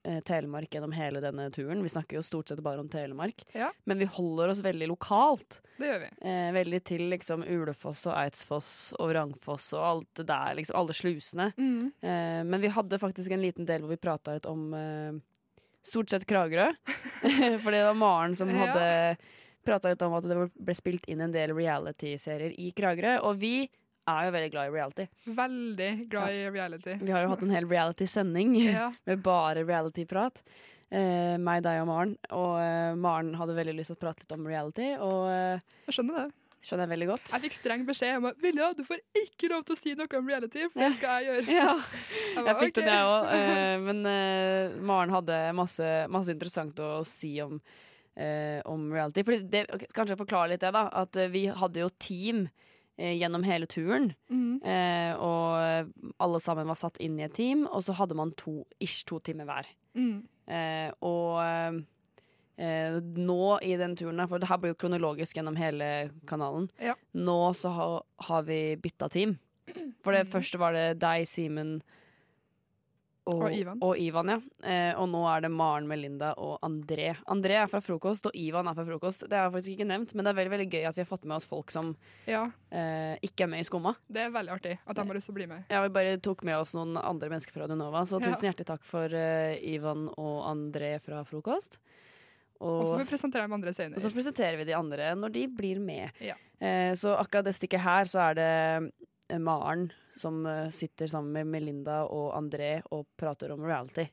eh, Telemark gjennom hele denne turen. Vi snakker jo stort sett bare om Telemark. Ja. Men vi holder oss veldig lokalt. Det gjør vi. Eh, veldig til liksom Ulefoss og Eidsfoss og Vrangfoss og alt det der, liksom alle slusene. Mm. Eh, men vi hadde faktisk en liten del hvor vi prata litt om eh, stort sett Kragerø. *laughs* Fordi det var Maren som Ja. Prata litt om at det ble spilt inn en del reality-serier i Kragerø. Og vi er jo veldig glad i reality. Veldig glad i reality. Vi har jo hatt en hel reality-sending *laughs* Ja. *laughs* med bare reality-prat. Eh, meg, deg og Maren. Og eh, Maren hadde veldig lyst til å prate litt om reality, og eh, Jeg skjønner det. skjønner jeg veldig godt. Jeg fikk streng beskjed om at Vilja, du får ikke lov til å si noe om reality, for det skal jeg gjøre. *laughs* Ja, Jeg jeg fikk okay. det, jeg òg. men eh, Maren hadde masse, masse interessant å si om, eh, om reality. Fordi det, kanskje forklare litt det, da. At eh, vi hadde jo team eh, gjennom hele turen. Mm. Eh, og alle sammen var satt inn i et team, og så hadde man to, ish to timer hver. Mm. Eh, og eh, nå i den turen her, for det her blir jo kronologisk gjennom hele kanalen, Ja. nå så ha, har vi bytta team. For det første var det deg, Simen og, Og Ivan. og Ivan, ja. Eh, og nå er det Maren, Melinda og André. André er fra frokost, og Ivan er fra frokost. Det har jeg faktisk ikke nevnt, men det er veldig veldig gøy at vi har fått med oss folk som Ja, eh, ikke er med i Skumma. det er veldig artig at de har lyst til å bli med. Ja, vi bare tok med oss noen andre mennesker fra Dunova, så Ja. tusen hjertelig takk for eh, Ivan og André fra frokost. Og så får vi presentere dem andre senere. og så presenterer vi de andre når de blir med. Ja. Eh, så akkurat det stikket her så er det eh, Maren som eh, sitter sammen med Melinda og André og prater om reality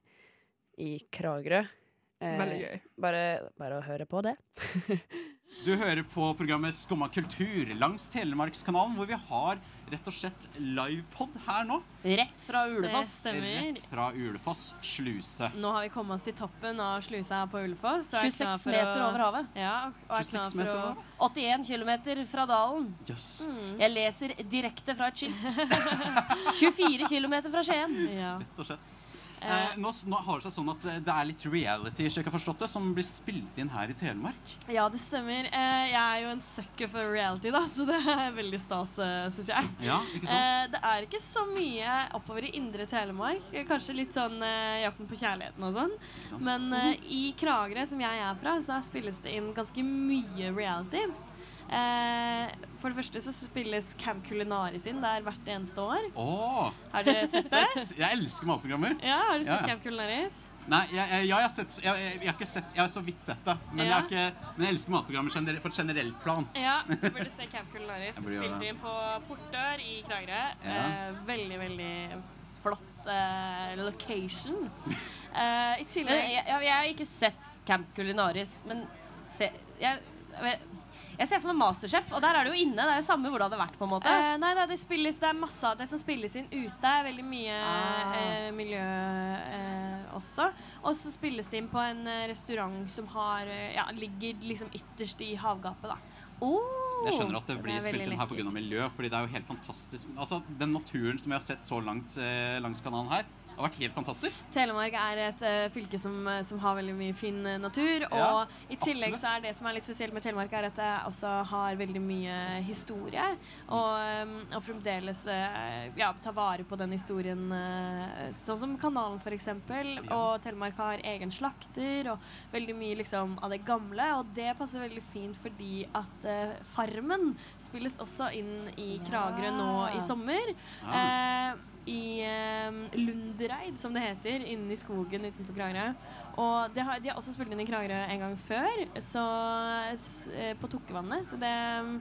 i Kragerø. Eh, Veldig gøy. Bare, bare å høre på det. *laughs* Du hører på programmet Skumma kultur langs Telemarkskanalen, hvor vi har rett og slett livepod her nå. Rett fra Ulefoss. Det stemmer. Rett fra Ulefoss sluse. Nå har vi kommet oss til toppen av slusa her på Ulefoss. så er jeg 26 meter å- over havet. Ja, og er 26 klar for å- 81 km fra dalen. Yes. Mm. Jeg leser direkte fra et skilt. *laughs* 24 km fra Skien. Ja. Rett og slett. Eh, nå, nå har det seg sånn at eh, det er litt reality jeg har forstått det, som blir spilt inn her i Telemark. ja, det stemmer. Eh, Jeg er jo en sucker for reality, da, så det er veldig stas, syns jeg. Ja, ikke sant? Eh, det er ikke så mye oppover i indre Telemark. Eh, Kanskje litt sånn eh, Jakten på kjærligheten og sånn. Men eh, i Kragerø, som jeg er fra, så spilles det inn ganske mye reality. Eh, for det første så spilles Camp Culinaris inn der hvert eneste år. Åh, Har dere sett det? *laughs* jeg elsker matprogrammer. Ja, har du sett Ja, ja. Camp Culinaris? Nei, jeg, jeg, jeg, har sett, jeg, jeg, jeg har ikke sett Jeg har så vidt sett det. Men, jeg, Ja. har ikke, men jeg elsker matprogrammer på et generelt plan. Ja, du burde se Camp Culinaris. *laughs* Spilt inn på Portør i Kragerø. Ja. Eh, veldig, veldig flott eh, location. Eh, I tillegg jeg har ikke sett Camp Culinaris, men se, jeg, jeg, jeg ser for meg Masterchef, og der er det jo inne. Det er jo samme hvor det hadde vært. på en måte Eh, nei, da, det, spilles, det er masse av det som spilles inn ute. er Veldig mye Ah. eh, miljø eh, også. Og så spilles det inn på en eh, restaurant som har, eh, ja, ligger liksom ytterst i havgapet. da. Jeg skjønner at det blir det spilt inn her pga. miljø, fordi det er jo helt fantastisk. Altså, Den naturen som vi har sett så langt eh, langs kanalen her, har vært helt fantastisk. Telemark er et uh, fylke som, eh, som har veldig mye fin eh, natur. Og Ja, i tillegg absolutt. så er det som er litt spesielt med Telemark, er at det også har veldig mye historie. Og, um, og fremdeles uh, ja, ta vare på den historien, uh, sånn som kanalen f.eks. Og Telemark har egen slakter og veldig mye liksom av det gamle. Og det passer veldig fint fordi at Farmen spilles også inn i Kragerø nå i sommer. Ja. I eh, Lundereid, som det heter, inne i skogen utenfor Kragerø. Og de har, de har også spilt inn i Kragerø en gang før, så, eh, på Tukkevannet. Så det mm,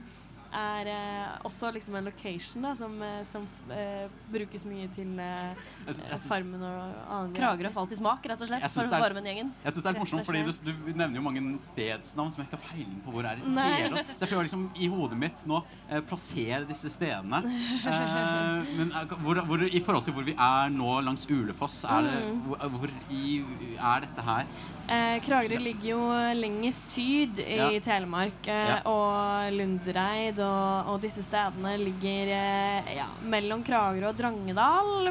er eh, også liksom en location da, som, eh, som eh, brukes mye til eh, Jeg synes- jeg synes- Farmen og annen Kragerø falt i smak, rett og slett. Jeg For syns det, er- Farmen-gjengen. jeg synes det er litt morsomt, fordi du, du nevner jo mange stedsnavn som jeg ikke har peiling på hvor er i hele. Så jeg prøver liksom i hodet mitt nå eh, plassere disse stedene. Eh, men eh, hvor, hvor, i forhold til hvor vi er nå langs Ulefoss, er, det, Mm. hvor, hvor i, er dette her? Eh, Kragerø ligger jo lenger syd i Ja. Telemark, eh, Ja. og Lundereid og, og disse stedene ligger eh, ja, mellom Kragerø og Drangedal,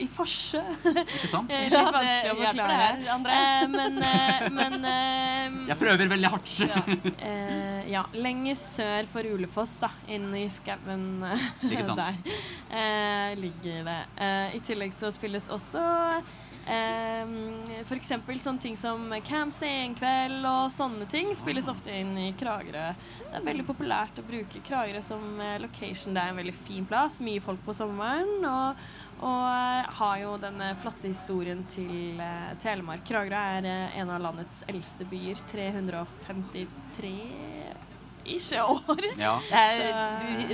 i Forse. Ikke sant? *laughs* Litt vanskelig å forklare. her, André. Eh, men eh, men eh, Jeg prøver veldig hardt. *laughs* eh, ja, lenger sør for Ulefoss, da, inn i skauen *laughs* der, eh, ligger det. Eh, I tillegg så spilles også eh, eksempel sånne ting som Camp Senkveld og sånne ting spilles ofte inn i Kragerø. Det er veldig populært å bruke Kragerø som eh, location. Det er en veldig fin plass, mye folk på sommeren. Og, og eh, har jo denne flotte historien til eh, Telemark. Kragerø er eh, en av landets eldste byer. 353 ish år. Ja. Det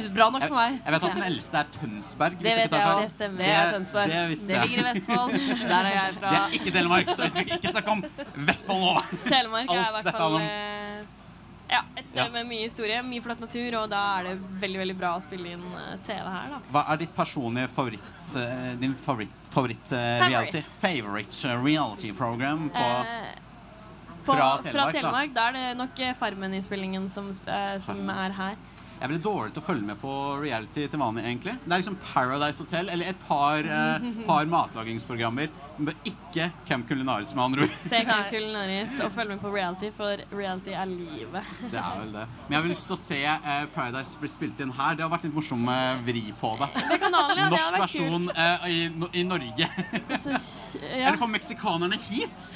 er bra nok for meg. Jeg, jeg vet at den eldste er Tønsberg. Det vet ikke jeg òg. Det stemmer. Det er Tønsberg. Det, Det ligger i Vestfold. Der er jeg fra. Det er ikke Telemark, så vi skal ikke snakke om Vestfold nå. Telemark er i hvert fall eh, ja, et sted Ja. med mye historie, mye flott natur, og da er det veldig veldig bra å spille inn eh, TV her. da. Hva er ditt personlige favoritt, eh, din favoritt, favoritt eh, reality? Favorite reality program på Eh, på, Fra fra Telemark, da. Telemark, da er det nok eh, Farmen-innspillingen som, eh, som er her. Jeg er veldig dårlig til å følge med på reality til vanlig, egentlig. Det er liksom Paradise Hotel eller et par, eh, par *laughs* matlagingsprogrammer. Men ikke Camp Culinaris, med andre ord. Se Camp Culinaris og følg med på reality, for reality er livet. Det er vel det. Men jeg har lyst til å se eh, Paradise bli spilt inn her. Det har vært litt morsom eh, vri på det. Kanalen, ja. Norsk det versjon eh, i, no- i Norge. *laughs* ja. Eller får meksikanerne hit?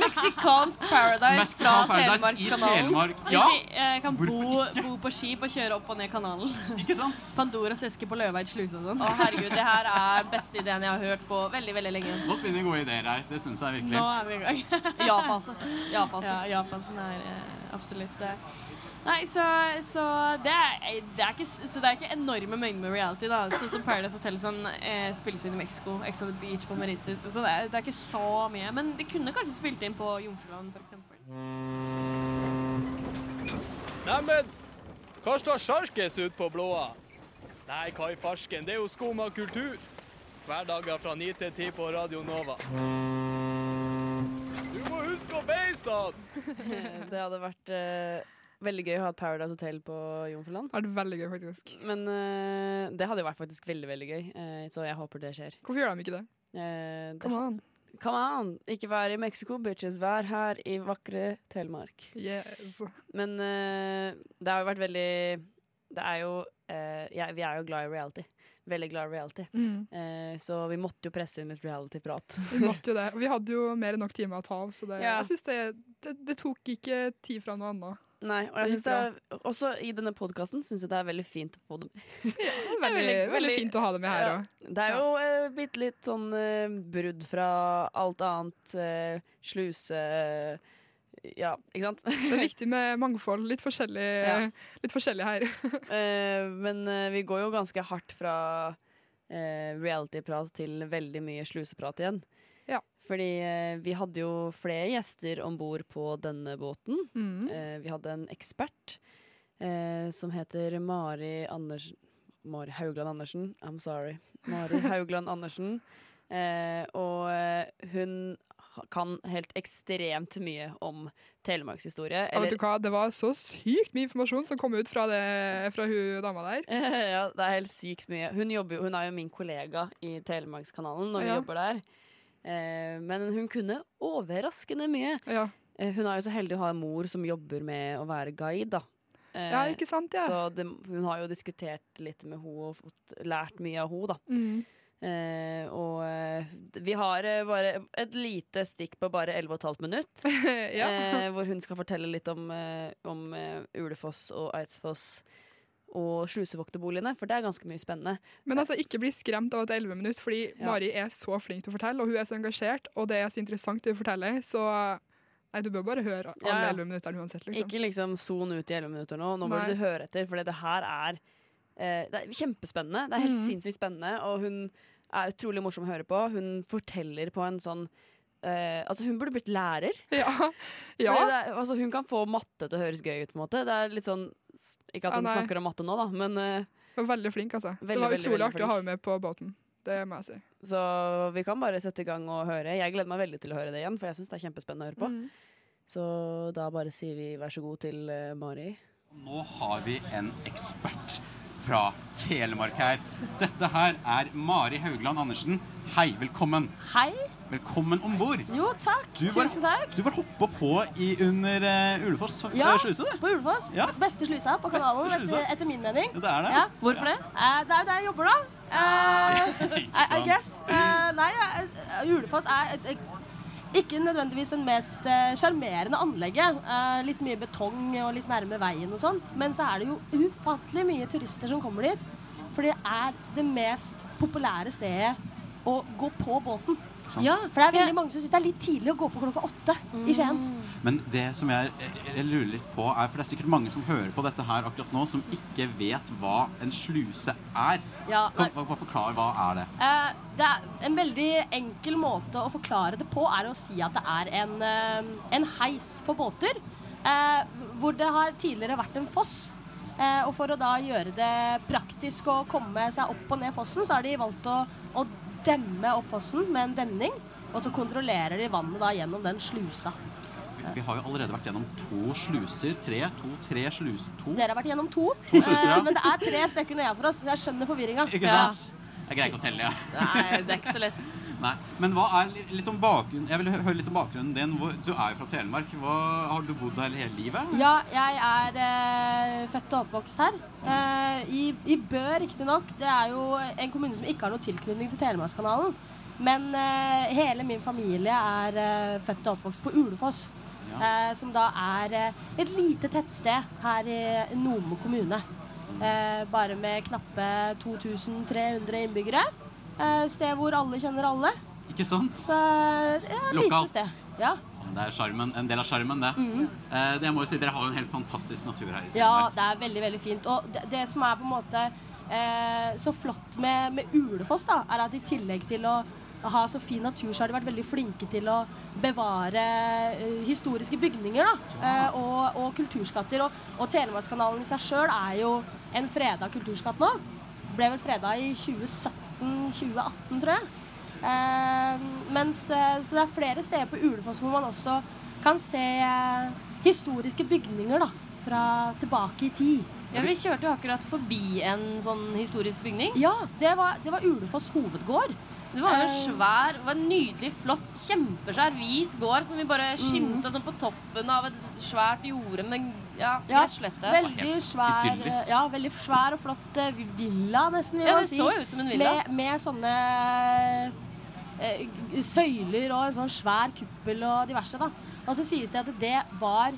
Meksikansk Paradise Mexican fra Telemarkskanalen. Telemark. Ja. Jeg eh, kan bo, bo på skip og kjøre opp og ned kanalen. Ikke sant? *laughs* Pandoras eske på Løveid sluse og sånn. Å, herregud, det her er beste ideen jeg har hørt på veldig, veldig lenge. Nå spinner gode ideer her. Det syns jeg virkelig. Nå er vi i gang. *laughs* Ja-fase. Ja-fase. Ja, ja-fasen er eh, absolutt det. Nei, så, så, det er, det er ikke, så det er ikke enorme mengder med reality. da Sånn som Paradise Hotel sånn, eh, spilles inn i Mexico, Ex on the Beach på Mauritius. Så det er, det er ikke så mye. Men de kunne kanskje spilt inn på Jomfruland, f.eks. Neimen, hva står sjarkes ut på blåa? Nei, hva i farsken, det er jo skum av kultur. Hverdager fra 9 til 10 på Radio Nova. Du må huske å beise den! *laughs* det hadde vært uh, veldig gøy å ha et Paradise Hotel på Jomfruland. Det hadde vært veldig gøy, faktisk. Men uh, det hadde jo vært faktisk veldig veldig gøy, uh, så jeg håper det skjer. Hvorfor gjør de ikke det? Eh, det Come on. Come on! Ikke vær i Mexico, bitches. Vær her i vakre Telemark. Yes. Men eh, det har jo vært veldig Det er jo eh, ja, Vi er jo glad i reality. Veldig glad i reality. Mm. Eh, så vi måtte jo presse inn litt reality-prat. *laughs* Vi måtte jo det. Og vi hadde jo mer enn nok timer å ta av, så det, Ja. jeg synes det, det, det tok ikke tid fra noe annet. Nei, og jeg synes det er, også i denne podkasten syns jeg det er veldig fint å få dem *laughs* med. *laughs* Veldig, veldig, fint å ha dem med her Ja. Det er jo eh, bitte litt sånn eh, brudd fra alt annet. eh, sluse Ja, ikke sant? Det er viktig med *laughs* mangfold. Litt forskjellig, Ja. litt forskjellig her. uh, *laughs* men uh, vi går jo ganske hardt fra uh, reality-prat til veldig mye sluseprat igjen. Ja. Fordi vi hadde jo flere gjester om bord på denne båten. Mm. Vi hadde en ekspert som heter Mari Andersen Mari Haugland Andersen. I'm sorry. Mari *laughs* Haugland Andersen. Eh, og hun kan helt ekstremt mye om telemarkshistorie. Ja, vet du hva? Det var så sykt mye informasjon som kom ut fra, det, fra hun dama der. *laughs* ja, det er helt sykt mye. Hun, jobber, hun er jo min kollega i Telemarkskanalen når vi Ja. jobber der. Eh, men hun kunne overraskende mye. Ja. Eh, hun er jo så heldig å ha en mor som jobber med å være guide, da. Eh, Ja, ikke sant, ja. Så det, hun har jo diskutert litt med henne og fått lært mye av henne, da. Mm. Eh, og eh, vi har eh, bare et lite stikk på bare 11,5 minutt. *laughs* Ja. eh, hvor hun skal fortelle litt om, eh, om Ulefoss og Eidsfoss og slusevokterboligene, for det er ganske mye spennende. Men altså, ikke bli skremt av at det er 11 minutter, fordi Ja. Mari er så flink til å fortelle, og hun er så engasjert, og det er så interessant det hun forteller, så nei, du bør bare høre alle Ja, ja. 11 minuttene uansett, liksom. Ikke liksom son ut i 11 minutter nå. Nå må du høre etter, for det her er, det er kjempespennende. Det er helt mm. sinnssykt spennende, og hun er utrolig morsom å høre på. Hun forteller på en sånn Uh, altså Hun burde blitt lærer. Ja. *laughs* Ja. Det er, altså hun kan få matte til å høres gøy ut. på en måte Det er litt sånn Ikke at hun ja, snakker om matte nå, da, men uh, Hun var veldig flink, altså. det Veldig, var utrolig veldig artig å ha henne med på båten. Det må jeg si. Så vi kan bare sette i gang og høre. Jeg gleder meg veldig til å høre det igjen, for jeg syns det er kjempespennende å høre på. Mm. Så da bare sier vi vær så god til uh, Mari. Nå har vi en ekspert fra Telemark her. Dette her er Mari Haugland Andersen. Hei, velkommen. Hei. Velkommen om bord. Jo, takk. Du bare- Tusen takk. Du bare hoppa på i under uh, Ulefoss Ja, eh, sluse, du. på Ulefoss. Ja. Beste slusa på kanalen, etter, etter min mening. Ja, det er det. Ja. Hvorfor det? Uh, det er jo der jeg jobber, da. *laughs* Uh, I, I guess. Uh, nei, Ulefoss er et, et, ikke nødvendigvis den mest eh, sjarmerende anlegget. Eh, litt mye betong og litt nærme veien og sånn. Men så er det jo ufattelig mye turister som kommer dit. For det er det mest populære stedet å gå på båten. Ja, for det er veldig mange som syns det er litt tidlig å gå på klokka åtte i Skien. Men det som jeg, jeg lurer litt på, er For det er sikkert mange som hører på dette her akkurat nå, som ikke vet hva en sluse er. Ja, kan, kan forklare hva er det Uh, det er en veldig enkel måte å forklare det på er å si at det er en, uh, en heis for båter. Uh, hvor det har tidligere vært en foss. Og for å da gjøre det praktisk å komme seg opp og ned fossen, så har de valgt å, å demme opp fossen med en demning. Og så kontrollerer de vannet da gjennom den slusa. Vi, har jo allerede vært gjennom to sluser. Tre, to, tre slus... To? Dere har vært gjennom to, To sluser, ja. eh, men det er tre stykker nedenfor oss. så Jeg skjønner forvirringa. Ikke sant? Jeg greier ikke å telle, jeg. Nei, det er ikke så lett. *laughs* Nei, Men hva er litt om bakgrunnen Jeg vil høre litt om bakgrunnen din. Du er jo fra Telemark. Hva, har du bodd her hele livet? Ja, jeg er eh, født og oppvokst her. Eh, I, I Bø, riktignok. Det er jo en kommune som ikke har noe tilknytning til Telemarkskanalen. Men eh, hele min familie er eh, født og oppvokst på Ulefoss. Eh, som da er eh, et lite tettsted her i Nome kommune. Eh, bare med knappe 2300 innbyggere. Eh, sted hvor alle kjenner alle. Ikke sant? Så ja, Lokalt. sted. Ja. Det er en del av sjarmen, det. Mm. Eh, det må jo si, Dere har jo en helt fantastisk natur her i Ja, det er veldig, veldig fint. Og det, det som er på en måte eh, så flott med, med Ulefoss, da, er at i tillegg til å ha så fin natur, så har de vært veldig flinke til å bevare eh, historiske bygninger da, eh, og, og kulturskatter. Og, og Telemarkskanalen i seg sjøl er jo en freda kulturskatt nå. Ble vel freda i 2017-2018, tror jeg. Eh, mens, eh, så det er flere steder på Ulefoss hvor man også kan se historiske bygninger da, fra tilbake i tid. Ja, Vi kjørte jo akkurat forbi en sånn historisk bygning. Ja, det var, det var Ulefoss hovedgård. Det var jo en Eh, svær, det var en nydelig, flott, kjempesvær hvit gård som vi bare Mm. skimta sånn på toppen av et svært jorde med ja, Ja, gresslette. veldig svær, ja, veldig svær og flott eh, villa, nesten. vil Ja, man det si. så jo ut som en villa. Med, med sånne eh, søyler og en sånn svær kuppel og diverse. da. Og så sies det at det var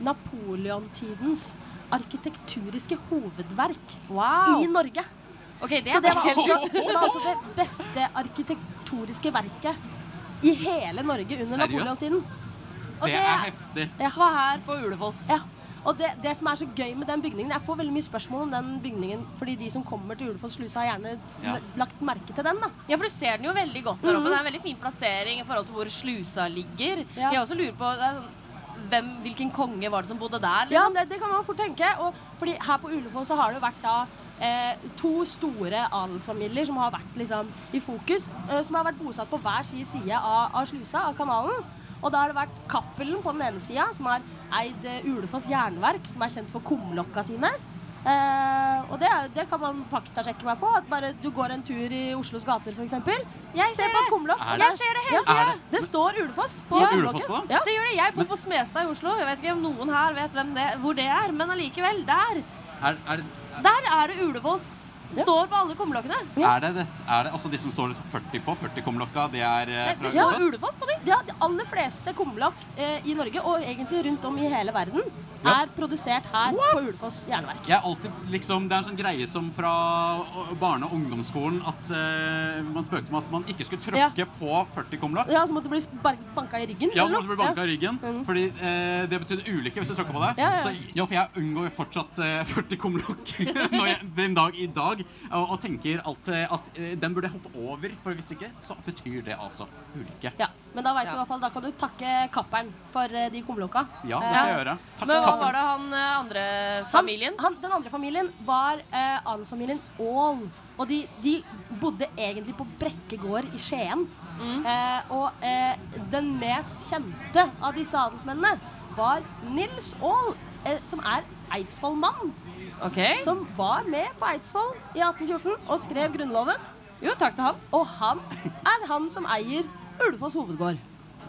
Napoleontidens arkitekturiske hovedverk i Norge. Ok, det så det var, altså, det var altså det beste arkitektoniske verket i hele Norge under napoleonstiden. Det er heftig. Ja. Var her på Ulefoss. Ja. Og det, det som er så gøy med den bygningen Jeg får veldig mye spørsmål om den bygningen fordi de som kommer til Ulefoss sluse, har gjerne Ja. lagt merke til den. da Ja, for du ser den jo veldig godt der oppe. Mhm. Det er en veldig fin plassering i forhold til hvor slusa ligger. Ja. Jeg også lurer på det sånn, hvem, hvilken konge var det som bodde der? Ja, Liksom? det, det kan man fort tenke. Og fordi her på Ulefoss så har det vært da eh, to store adelsfamilier som har vært liksom i fokus. Eh, som har vært bosatt på hver sin side av, av slusa, av kanalen. Og da har det vært Cappelen på den ene sida, som har eid eh, Ulefoss jernverk, som er kjent for kumlokka sine. Eh, og det, er, det kan man faktasjekke meg på. At bare du går en tur i Oslos gater, f.eks. Jeg Se på kumlokk. Der- Jeg ser det hele Ja, det? det står Ulefoss på Ja. kumlokket. Ja. Det gjør det. Jeg bor på Smestad i Oslo. Jeg vet ikke om noen her vet hvem det, hvor det er, men allikevel. Der. Er, er, det, Der er det Ulefoss. Står på alle kumlokkene. er, det, det, er det altså de som står liksom 40 på? 40-kumlokka, de er eh, fra Ja. Ulefoss? Ulefoss på de? Ja, de aller fleste kumlokk eh, i Norge, og egentlig rundt om i hele verden, er produsert her på Ulefoss jernverk. Jeg er alltid liksom, Det er en sånn greie som fra barne- og ungdomsskolen at uh, man spøkte med at man ikke skulle tråkke på 40-kumlokk. Ja, så måtte du bli banka i ryggen. Ja, du måtte bli banka i ryggen. Fordi uh, det betydde ulykke hvis du tråkka på det. Ja, ja. Så, ja, for jeg unngår fortsatt uh, 40 kumlokk den dag i dag. Og, og tenker at, eh, at den burde jeg hoppe over, for hvis ikke så betyr det altså ulykke. Ja, men da vet du i hvert fall, da kan du takke kapperen for de kumlokka. Ja, det skal jeg gjøre. Takk, Men hva var det han eh, andre familien? Han, han, den andre familien var eh, adelsfamilien Aall. Og de, de bodde egentlig på Brekke gård i Skien. Mm. Eh, og eh, den mest kjente av disse adelsmennene var Nils Aall, eh, som er Eidsvoll-mann. Okay. Som var med på Eidsvoll i 1814 og skrev Grunnloven. Jo, takk til han. Og han er han som eier Ulefoss hovedgård.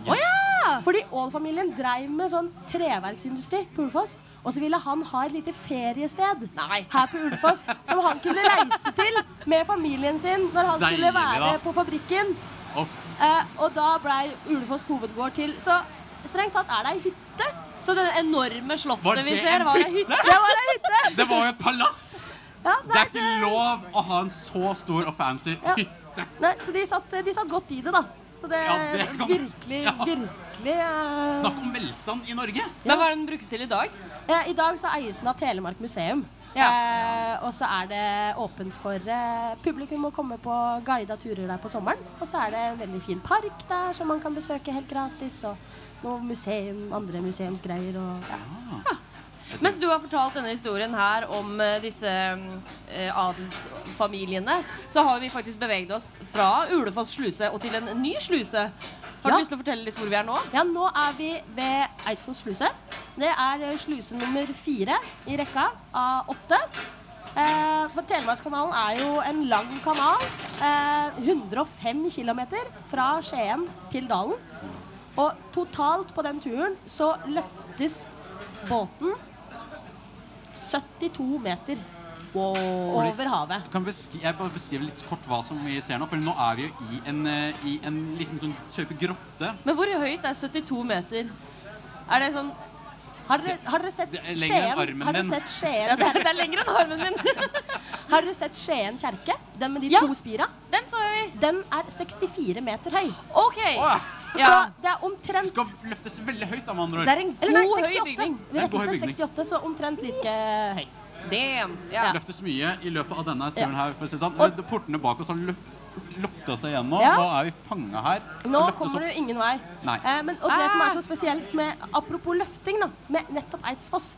Å ja! Fordi Aall-familien dreiv med sånn treverksindustri på Ulfoss. Og så ville han ha et lite feriested her på Ulfoss som han kunne reise til med familien sin når han skulle være da. på fabrikken. Eh, og da blei Ulefoss hovedgård til. Så strengt tatt er det ei hytte. Så det enorme slottet vi ser, var ei hytte? Det var ei hytte! Det var jo et palass! Ja, Det er ikke lov å ha en så stor og fancy Ja. hytte. Nei, så de satt, de satt godt i det, da. Så det Ja, det kan- virkelig, virkelig uh... Snakk om velstand i Norge. Men hva er den brukes til i dag? Eh, I dag så eies den av Telemark museum. Eh, og så er det åpent for eh, publikum å komme på guida turer der på sommeren. Og så er det en veldig fin park der som man kan besøke helt gratis. Og noe museum, andre museumsgreier og ja. Mens du har fortalt denne historien her om eh, disse eh, adelsfamiliene, så har vi faktisk beveget oss fra Ulefoss sluse og til en ny sluse. Har Ja. du lyst til å fortelle litt hvor vi er nå? Ja, nå er vi ved Eidsvoll sluse. Det er eh, sluse nummer fire i rekka av åtte. Eh, Telemarkskanalen er jo en lang kanal. Eh, 105 km fra Skien til Dalen. Og totalt på den turen så løftes båten 72 meter over havet. Kan jeg bare beskrive litt kort hva som vi ser nå? For nå er vi jo i en, eh, i en liten sånn type grotte. Men hvor høyt er 72 meter? Er det sånn Har dere, har dere sett Skien? Har dere sett Skien? Ja, det er- er lenger enn armen min. *laughs* har dere sett Skien kjerke? Den med de Ja. to spira? Den så vi. Den er 64 meter høy. OK. Så Ja. det er omtrent Skal løftes veldig høyt, da, med andre ord. Det er en Eller nei, 68. høy 68. bygning. God seg 68, så omtrent like høyt. Damn. Ja. Løftes mye i løpet av denne turen her. for å si sånn. Eh, Portene bak oss har luk lukka seg igjennom. Ja. Nå er vi fanga her. Nå kommer du ingen vei. Nei. Eh, men, og det som er så spesielt med Apropos løfting, da, med nettopp Eidsfoss,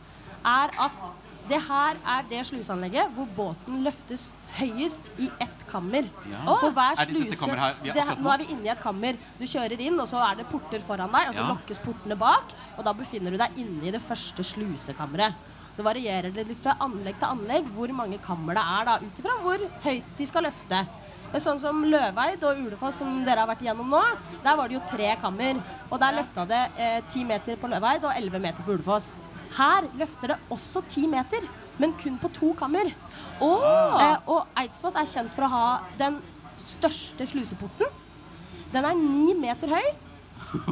er at det her er det sluseanlegget hvor båten løftes høyest i ett kammer. Ja. For hver Er det sluse her vi er det, akkurat nå? Er vi inne i et kammer. Du kjører inn, og så er det porter foran deg, og så Ja. lukkes portene bak. Og da befinner du deg inne i det første slusekammeret. Så varierer det litt fra anlegg til anlegg hvor mange kammer det er, da, ut ifra hvor høyt de skal løfte. Er Sånn som Løveid og Ulefoss, som dere har vært igjennom nå, der var det jo tre kammer. Og der løfta det eh, meter på Løveid og 11 meter på Ulefoss. Her løfter det også ti meter, men kun på to kammer. Eh, og Eidsfoss er kjent for å ha den største sluseporten. Den er ni meter høy.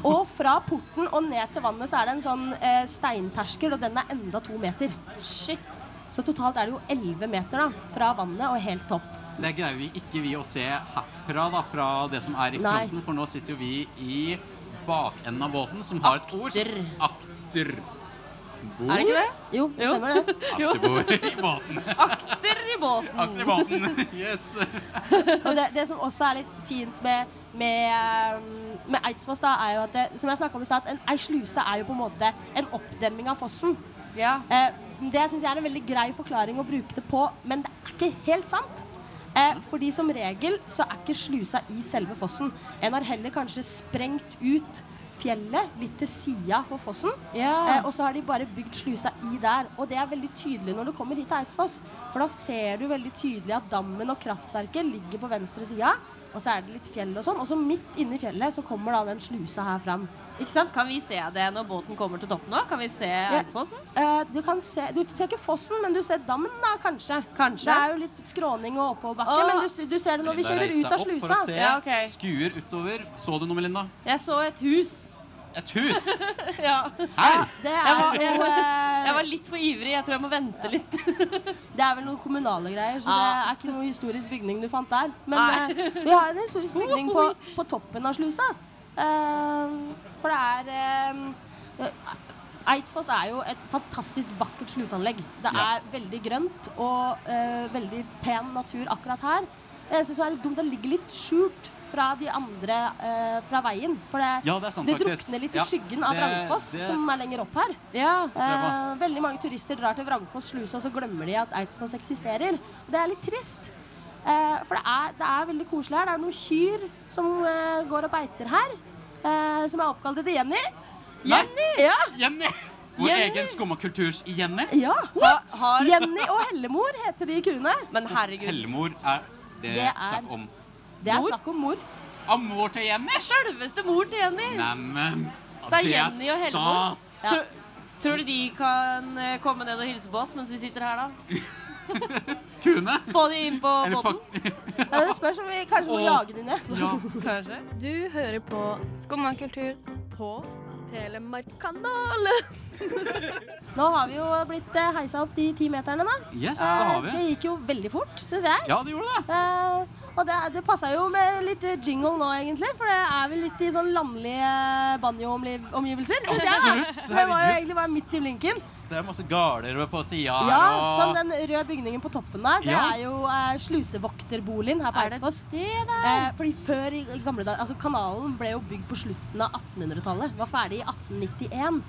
Og fra porten og ned til vannet så er det en sånn eh, steinterskel, og den er enda to meter. Shit. Så totalt er det jo 11 meter da, fra vannet og helt topp. Det greier vi ikke vi å se herfra, da, fra det som er i Nei. fronten. For nå sitter jo vi i bakenden av båten, som har et ord. Akter. Bord? Er det ikke det? Jo, det stemmer det. *laughs* Akterbord Akter i båten. Akter i båten. Akter i båten. *laughs* Yes. Og det, det som også er litt fint med, med, um, med Eidsfoss, da, er jo at det, som jeg snakket om i stad, en, ei sluse er jo på en måte en oppdemming av fossen. Eh, det syns jeg er en veldig grei forklaring å bruke det på, men det er ikke helt sant. Eh, fordi som regel så er ikke slusa i selve fossen. En har heller kanskje sprengt ut fjellet litt til sida for fossen. Eh, og så har de bare bygd slusa i der. Og det er veldig tydelig når du kommer hit til Eidsfoss. For da ser du veldig tydelig at dammen og kraftverket ligger på venstre sida. Og så er det litt fjell og sånn. Og så midt inni fjellet så kommer da den slusa her fram. Ikke sant? Kan vi se det når båten kommer til toppen nå? Kan vi se Eidsfossen? Eh, du, kan se, du ser ikke fossen, men du ser dammen, da, kanskje. Kanskje. Det er jo litt skråning og oppoverbakke, men du, du ser det når vi kjører ut av opp slusa. For å se. Ja, ok. Skuer utover. Så du noe, Melinda? Jeg så et hus. Et hus? *laughs* ja. Her? Det Jeg var, jeg, eh, *laughs* jeg var litt for ivrig. Jeg tror jeg må vente litt. Det er vel noen kommunale greier, så det er ikke noen historisk bygning du fant der. Men eh, vi har en historisk bygning på, *laughs* på toppen av slusa. Uh, for det er uh, Eidsfoss er jo et fantastisk vakkert sluseanlegg. Det Ja. er veldig grønt og eh, veldig pen natur akkurat her. Jeg synes det er litt dumt, det ligger litt skjult fra de andre eh, fra veien. For det, Ja, det sant, det drukner litt i Ja, skyggen av det- Vrangfoss, det- som er lenger opp her. Ja. Eh, veldig mange turister drar til Vrangfoss sluse, og så glemmer de at Eidsfoss eksisterer. Det er litt trist. Eh, for det er, det er veldig koselig her. Det er noen kyr som eh, går og beiter her, eh, som er oppkalt etter Jenny. Jenny? Ja. Jenny! Vår Jenny? egen skummakulturs-Jenny? Ja. har- Jenny og Hellemor heter de kuene. Men herregud. Hellemor er det, Det er- snakk om. Det er Mor? snakk om mor. Av mor til Jenny? Sjølveste mor til Jenny. Neimen, det er Jenny og Hellemor. stas. Tror, tror du de kan eh, komme ned og hilse på oss mens vi sitter her, da? *laughs* Kune? Få de inn på båten? *laughs* Ja, det spørs om vi kanskje må og... jage de ned. Ja. Kanskje. Du hører på Skumma kultur på Telemarkkanalen. *laughs* Nå har vi jo blitt eh, heisa opp de ti meterne, da. Yes, det har vi. Eh, Det gikk jo veldig fort, syns jeg. Ja, det gjorde det. Eh, og det, det passa jo med litt jingle nå, egentlig. For det er vel litt i sånn landlige banjo-omgivelser, syns jeg. da. Absolutt, det var jo herregud. egentlig bare midt i blinken. Det er masse garder på sida her. Ja, og... sånn Den røde bygningen på toppen der, det Ja. er jo eh, slusevokterboligen her på Er det Eidsfoss. det der? Eh, fordi før i i gamle dager Altså, kanalen ble jo bygd på slutten av 1800-tallet. Var ferdig i 1891.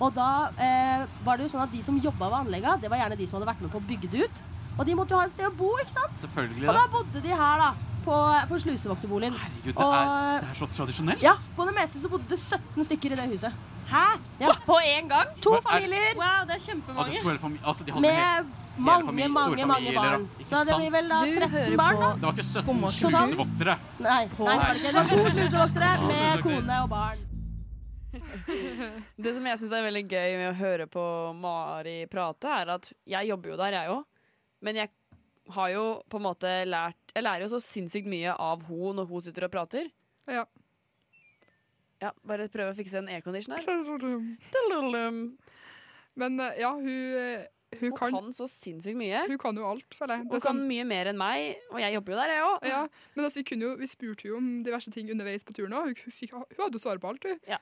Og da eh, var det jo sånn at de som jobba ved anlegga, det var gjerne de som hadde vært med på å bygge det ut. Og de måtte jo ha et sted å bo, ikke sant? Selvfølgelig Og da bodde de her, da. På, på slusevokterboligen. Herregud, det er, det er så tradisjonelt. Ja, på det meste så bodde det 17 stykker i det huset. Hæ? Ja. På én gang? To Hva er- familier Wow, det er kjempemange. det, tror altså, de hadde med mange, familie- mange, mange barn. Da Så det blir vel da 13 barn, da. Det var ikke 17 Skumma slusevoktere. Nei, nei, det var ikke. Det var to slusevoktere med kone og barn. Det som jeg syns er veldig gøy med å høre på Mari prate, er at jeg jobber jo der, jeg òg. Men jeg har jo på en måte lært Jeg lærer jo så sinnssykt mye av hun når hun sitter og prater. Ja. Ja, Bare prøve å fikse en aircondition her. Men eh, ja, hun, eh, hun Hun kan, kan så sinnssykt mye. hun kan jo alt, føler jeg. Hun kan sånn- mye mer enn meg, og jeg jobber jo der, jeg òg. ja, men altså, vi, jo, vi spurte jo om diverse ting underveis på turen òg. Hun, hun, hun hadde jo svar på alt, hun. Ja.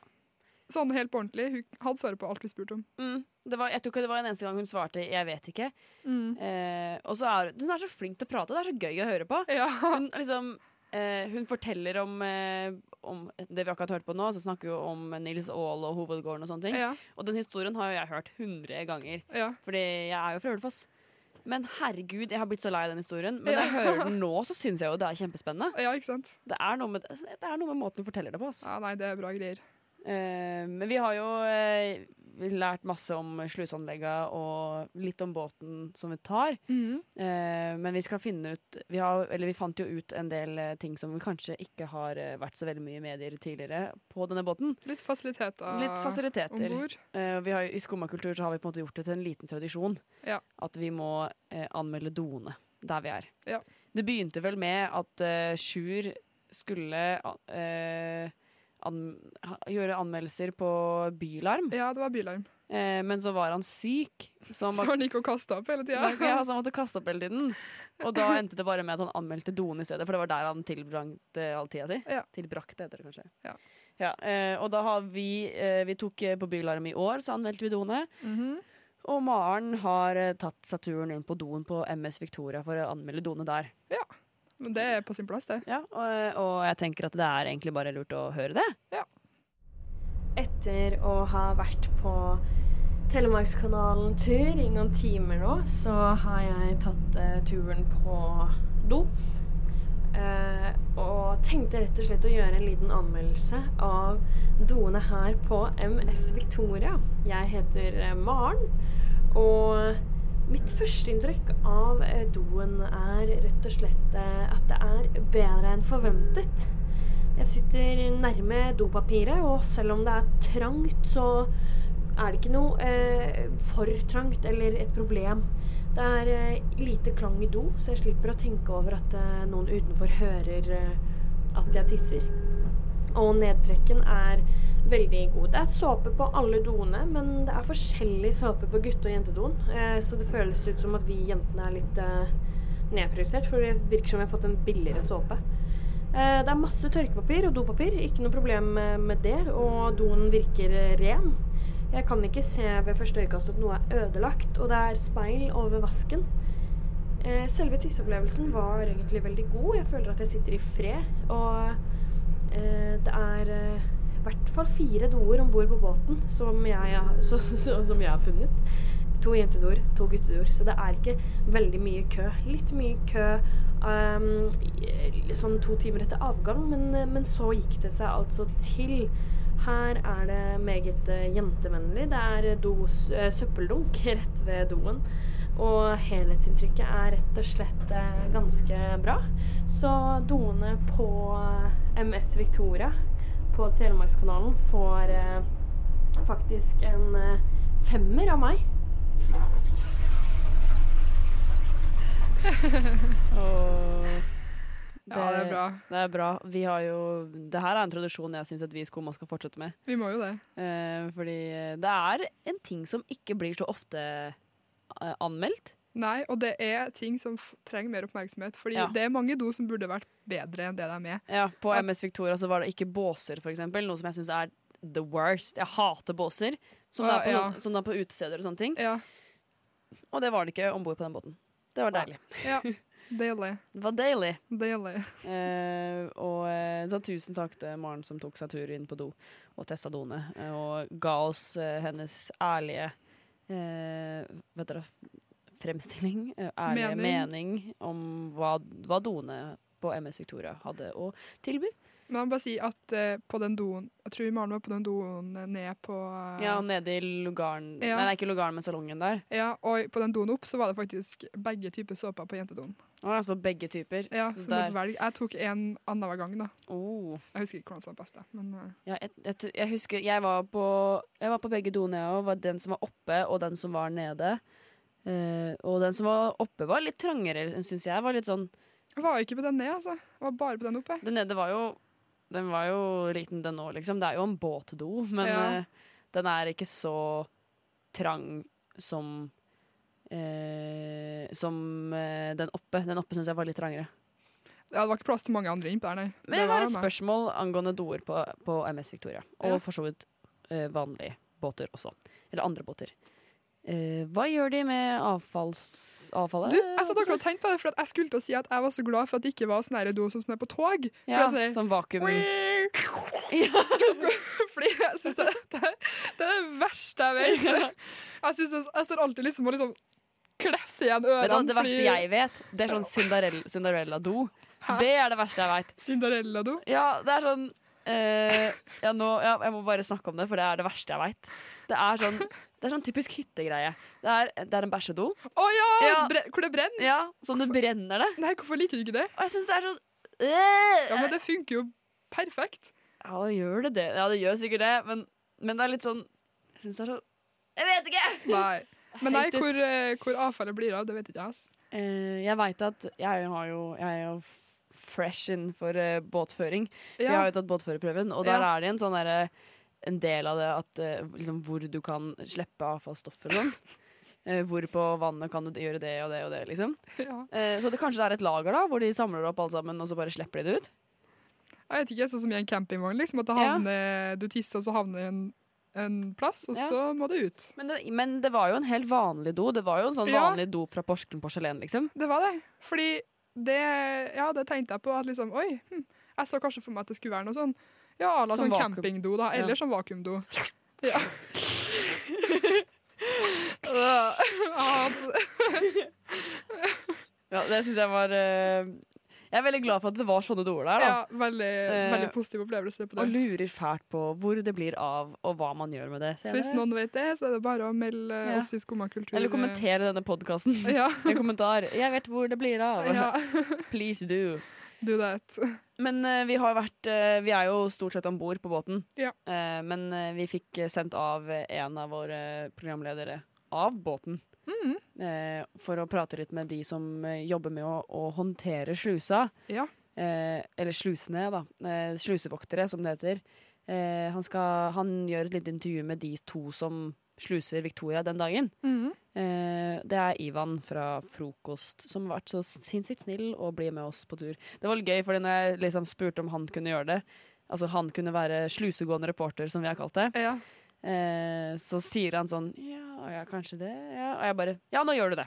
Sånn helt på ordentlig. Hun hadde svaret på alt vi spurte om. Mm. Det var, jeg tror ikke det var en eneste gang hun svarte 'jeg vet ikke'. Mm. Eh, og så er hun er så flink til å prate. Det er så gøy å høre på. *laughs* Ja. Hun, liksom, eh, hun forteller om, eh, om det vi akkurat hørte på nå. Så snakker hun om Nils Aall og Hovedgården og sånne ting. Ja. Og den historien har jo jeg hørt hundre ganger. Ja. Fordi jeg er jo fra Ulefoss. Men herregud, jeg har blitt så lei den historien. Men når jeg hører den nå, så syns jeg jo det er kjempespennende. Det er med, det er noe med måten du forteller det på. Altså. Ja, nei, det er bra greier. Eh, men vi har jo eh, lært masse om sluseanleggene og litt om båten som vi tar. Mm. Eh, men vi skal finne ut vi, har, eller vi fant jo ut en del ting som vi kanskje ikke har vært så veldig mye i medier tidligere på denne båten. Litt fasiliteter Litt fasiliteter. vi har, I Skummakultur så har vi på en måte gjort det til en liten tradisjon Ja. at vi må anmelde doene der vi er. Ja. Det begynte vel med at Sjur skulle eh, an, gjøre anmeldelser på Bylarm. Ja, det var Bylarm. Eh, men så var han syk. Så han, Så han gikk og kasta opp hele så tida. han, ja, så han måtte kaste opp hele tiden. Og da endte det bare med at han anmeldte doen i stedet, for det var der han tilbrakte all tida si. Tilbrakte, heter det kanskje. Ja. eh, og da har vi eh, Vi tok eh, på Bylarm i år, så anmeldte vi doene. Mhm. Og Maren har eh, tatt seg turen inn på doen på MS Victoria for å anmelde doene der. Men det er på sin plass, det. Ja, og, og jeg tenker at det er egentlig bare lurt å høre det. Ja. Etter å ha vært på Telemarkskanalen-tur i noen timer nå, så har jeg tatt uh, turen på do. Uh, og tenkte rett og slett å gjøre en liten anmeldelse av doene her på MS Victoria. Jeg heter eh, Maren, og mitt førsteinntrykk av eh, doen er rett og slett eh, at det er bedre enn forventet. Jeg sitter nærme dopapiret, og selv om det er trangt, så er det ikke noe eh, for trangt eller et problem. Det er eh, lite klang i do, så jeg slipper å tenke over at eh, noen utenfor hører eh, at jeg tisser. Og nedtrekken er veldig god. Det er såpe på alle doene, men det er forskjellig såpe på gutte- og jentedoen. Eh, så det føles ut som at vi jentene er litt eh, nedprioritert, for det virker som vi har fått en billigere såpe. Eh, Det er masse tørkepapir og dopapir, ikke noe problem eh, med det, og doen virker ren. Jeg kan ikke se ved første øyekast at noe er ødelagt, og det er speil over vasken. Selve tisseopplevelsen var egentlig veldig god. Jeg føler at jeg sitter i fred, og det er eh, i hvert fall fire doer om bord på båten som jeg, så, *laughs* så, som jeg har funnet. To jentedoer, to guttedoer. Så det er ikke veldig mye kø. Litt mye kø um, sånn to timer etter avgang, men, men så gikk det seg altså til. Her er det meget eh, jentevennlig. Det er eh, dos, eh, søppeldunk rett ved doen. Og helhetsinntrykket er rett og slett eh, ganske bra. Så doene på eh, MS Victoria på Telemarkskanalen får eh, faktisk en femmer av meg. *laughs* Og Ja, det er bra. Det er bra. Vi har jo, det her er en tradisjon jeg syns vi i Skoma skal fortsette med. Vi må jo det. Eh, fordi det er en ting som ikke blir så ofte anmeldt. Nei, og det er ting som trenger mer oppmerksomhet. Fordi Ja. det er mange do som burde vært bedre enn det de er. Ja, På At- MS Victoria så var det ikke båser, eksempel. Noe som jeg syns er the worst. Jeg hater båser. Som, det Ah, er på, ja. som det er på utesteder og sånne ting. Ja. Og det var det ikke om bord på den båten. Det var deilig. *laughs* Ja, deilig. Det var deilig. Deilig. *laughs* Eh, og eh, så tusen takk til Maren som tok seg tur inn på do og testa doene. eh, og ga oss eh, hennes ærlige eh, fremstilling, eh, ærlige Mening. mening, om hva, hva doene på MS Victoria hadde å tilby. Men må bare si at eh, på den doen Jeg tror Maren var på den doen ned på eh, Ja, nede i lugaren Ja. Nei, det er ikke lugaren, men salongen der. Ja, og på den doen opp så var det faktisk begge typer såper på jentedoen. Å, altså for begge typer. Ja, Så så du måtte der- velge. Jeg tok en annenhver gang, da. Oh. Jeg husker ikke hvordan som var best, jeg, men eh, Ja, jeg, jeg, jeg husker jeg var på, jeg var på begge doene, jeg òg. Den som var oppe, og den som var nede. Eh, og den som var oppe, var litt trangere, syns jeg. Var litt sånn jeg var ikke på den ned, altså. Jeg var bare på den oppe. Den nede var jo Den var jo liten, den òg, liksom. Det er jo en båtdo, men Ja. uh, den er ikke så trang som uh, Som uh, den oppe. Den oppe syns jeg var litt trangere. Ja, det var ikke plass til mange andre innpå der, nei. Men Det jeg har et spørsmål angående doer på, på MS Victoria. Og Ja. for så vidt vanlige båter også. Eller andre båter. Eh, hva gjør de med avfalls, avfallet? Du, jeg satt akkurat og tenkte på det, for at jeg skulle til å si at jeg var så glad for at det ikke var sånn do som er på tog. Ja, sånn vakuum. *laughs* Fordi jeg syns det, det, er- det er det verste jeg vet. *laughs* Jeg, synes jeg, står alltid liksom og liksom klesser igjen ørene. Det verste fordi- jeg vet, det er sånn Cinderella- Cinderella-do. Det er det verste jeg veit. Cinderella-do? Ja, det er sånn eh, ja, nå, ja, Jeg må bare snakke om det, for det er det verste jeg veit. Det er sånn Det er sånn typisk hyttegreie. Det er, det er en bæsjedo. Å ja! Ja. bre- Hvor det brenner? Ja, Sånn du brenner det. Nei, hvorfor liker du ikke det? Og jeg syns det er sånn Ja, men det funker jo perfekt. Ja, gjør det det? Ja, det gjør sikkert det, men, men det er litt sånn Jeg syns det er så Jeg vet ikke! Nei. Men nei, hvor, eh, hvor avfallet blir av, det vet ikke jeg. Eh, jeg veit at jeg har jo Jeg er jo fresh innenfor uh, båtføring. For Ja. Jeg har jo tatt båtførerprøven, og der Ja. er det en sånn derre en del av det at eh, liksom, hvor du kan slippe avfallsstoffer og sånn. *laughs* Eh, hvor på vannet kan du gjøre det og det og det, liksom. Ja. Eh, så det kanskje det er et lager da, hvor de samler opp alt sammen, og så bare slipper de det ut? Jeg vet ikke, sånn som i en campingvogn, liksom, at det Ja. du tisser, og så havner en, en plass, og Ja. så må det ut. Men det, men det var jo en helt vanlig do. Det var jo en sånn Ja. vanlig do fra Porsgrunn porselen, liksom. Det var det. Fordi det, ja, det tenkte jeg på at liksom, oi, hm, jeg så kanskje for meg at det skulle være noe sånn, ja, eller la Som sånn vakuum. campingdo da, Ja. eller sånn vakuumdo. *laughs* Ja. Ja, *laughs* Ja, det syns jeg var eh, Jeg er veldig glad for at det var sånne doer der, da. ja, veldig, Eh, veldig positiv opplevelse på Og lurer fælt på hvor det blir av, og hva man gjør med det. Så hvis noen vet det, så er det bare å melde Ja. oss i Skumma kultur. Eller kommentere denne podkasten. Ja. *laughs* En kommentar. 'Jeg vet hvor det blir av'. Ja. Please do. Do that. *laughs* Men uh, vi har vært uh, Vi er jo stort sett om bord på båten. Ja. Uh, men vi fikk sendt av en av våre programledere av båten. Mm. for å prate litt med de som jobber med å, å håndtere slusa. Ja. Eller slusene, da. Slusevoktere, som det heter. Han, skal, han gjør et lite intervju med de to som sluser Victoria den dagen. Mhm. Eh, det er Ivan fra Frokost som har vært så sinnssykt snill og blir med oss på tur. Det var litt gøy, fordi når jeg liksom spurte om han kunne gjøre det, altså han kunne være slusegående reporter, som vi har kalt det, eh, så sier han sånn Ja, ja, kanskje det. Ja. Og jeg bare Ja, nå gjør du det.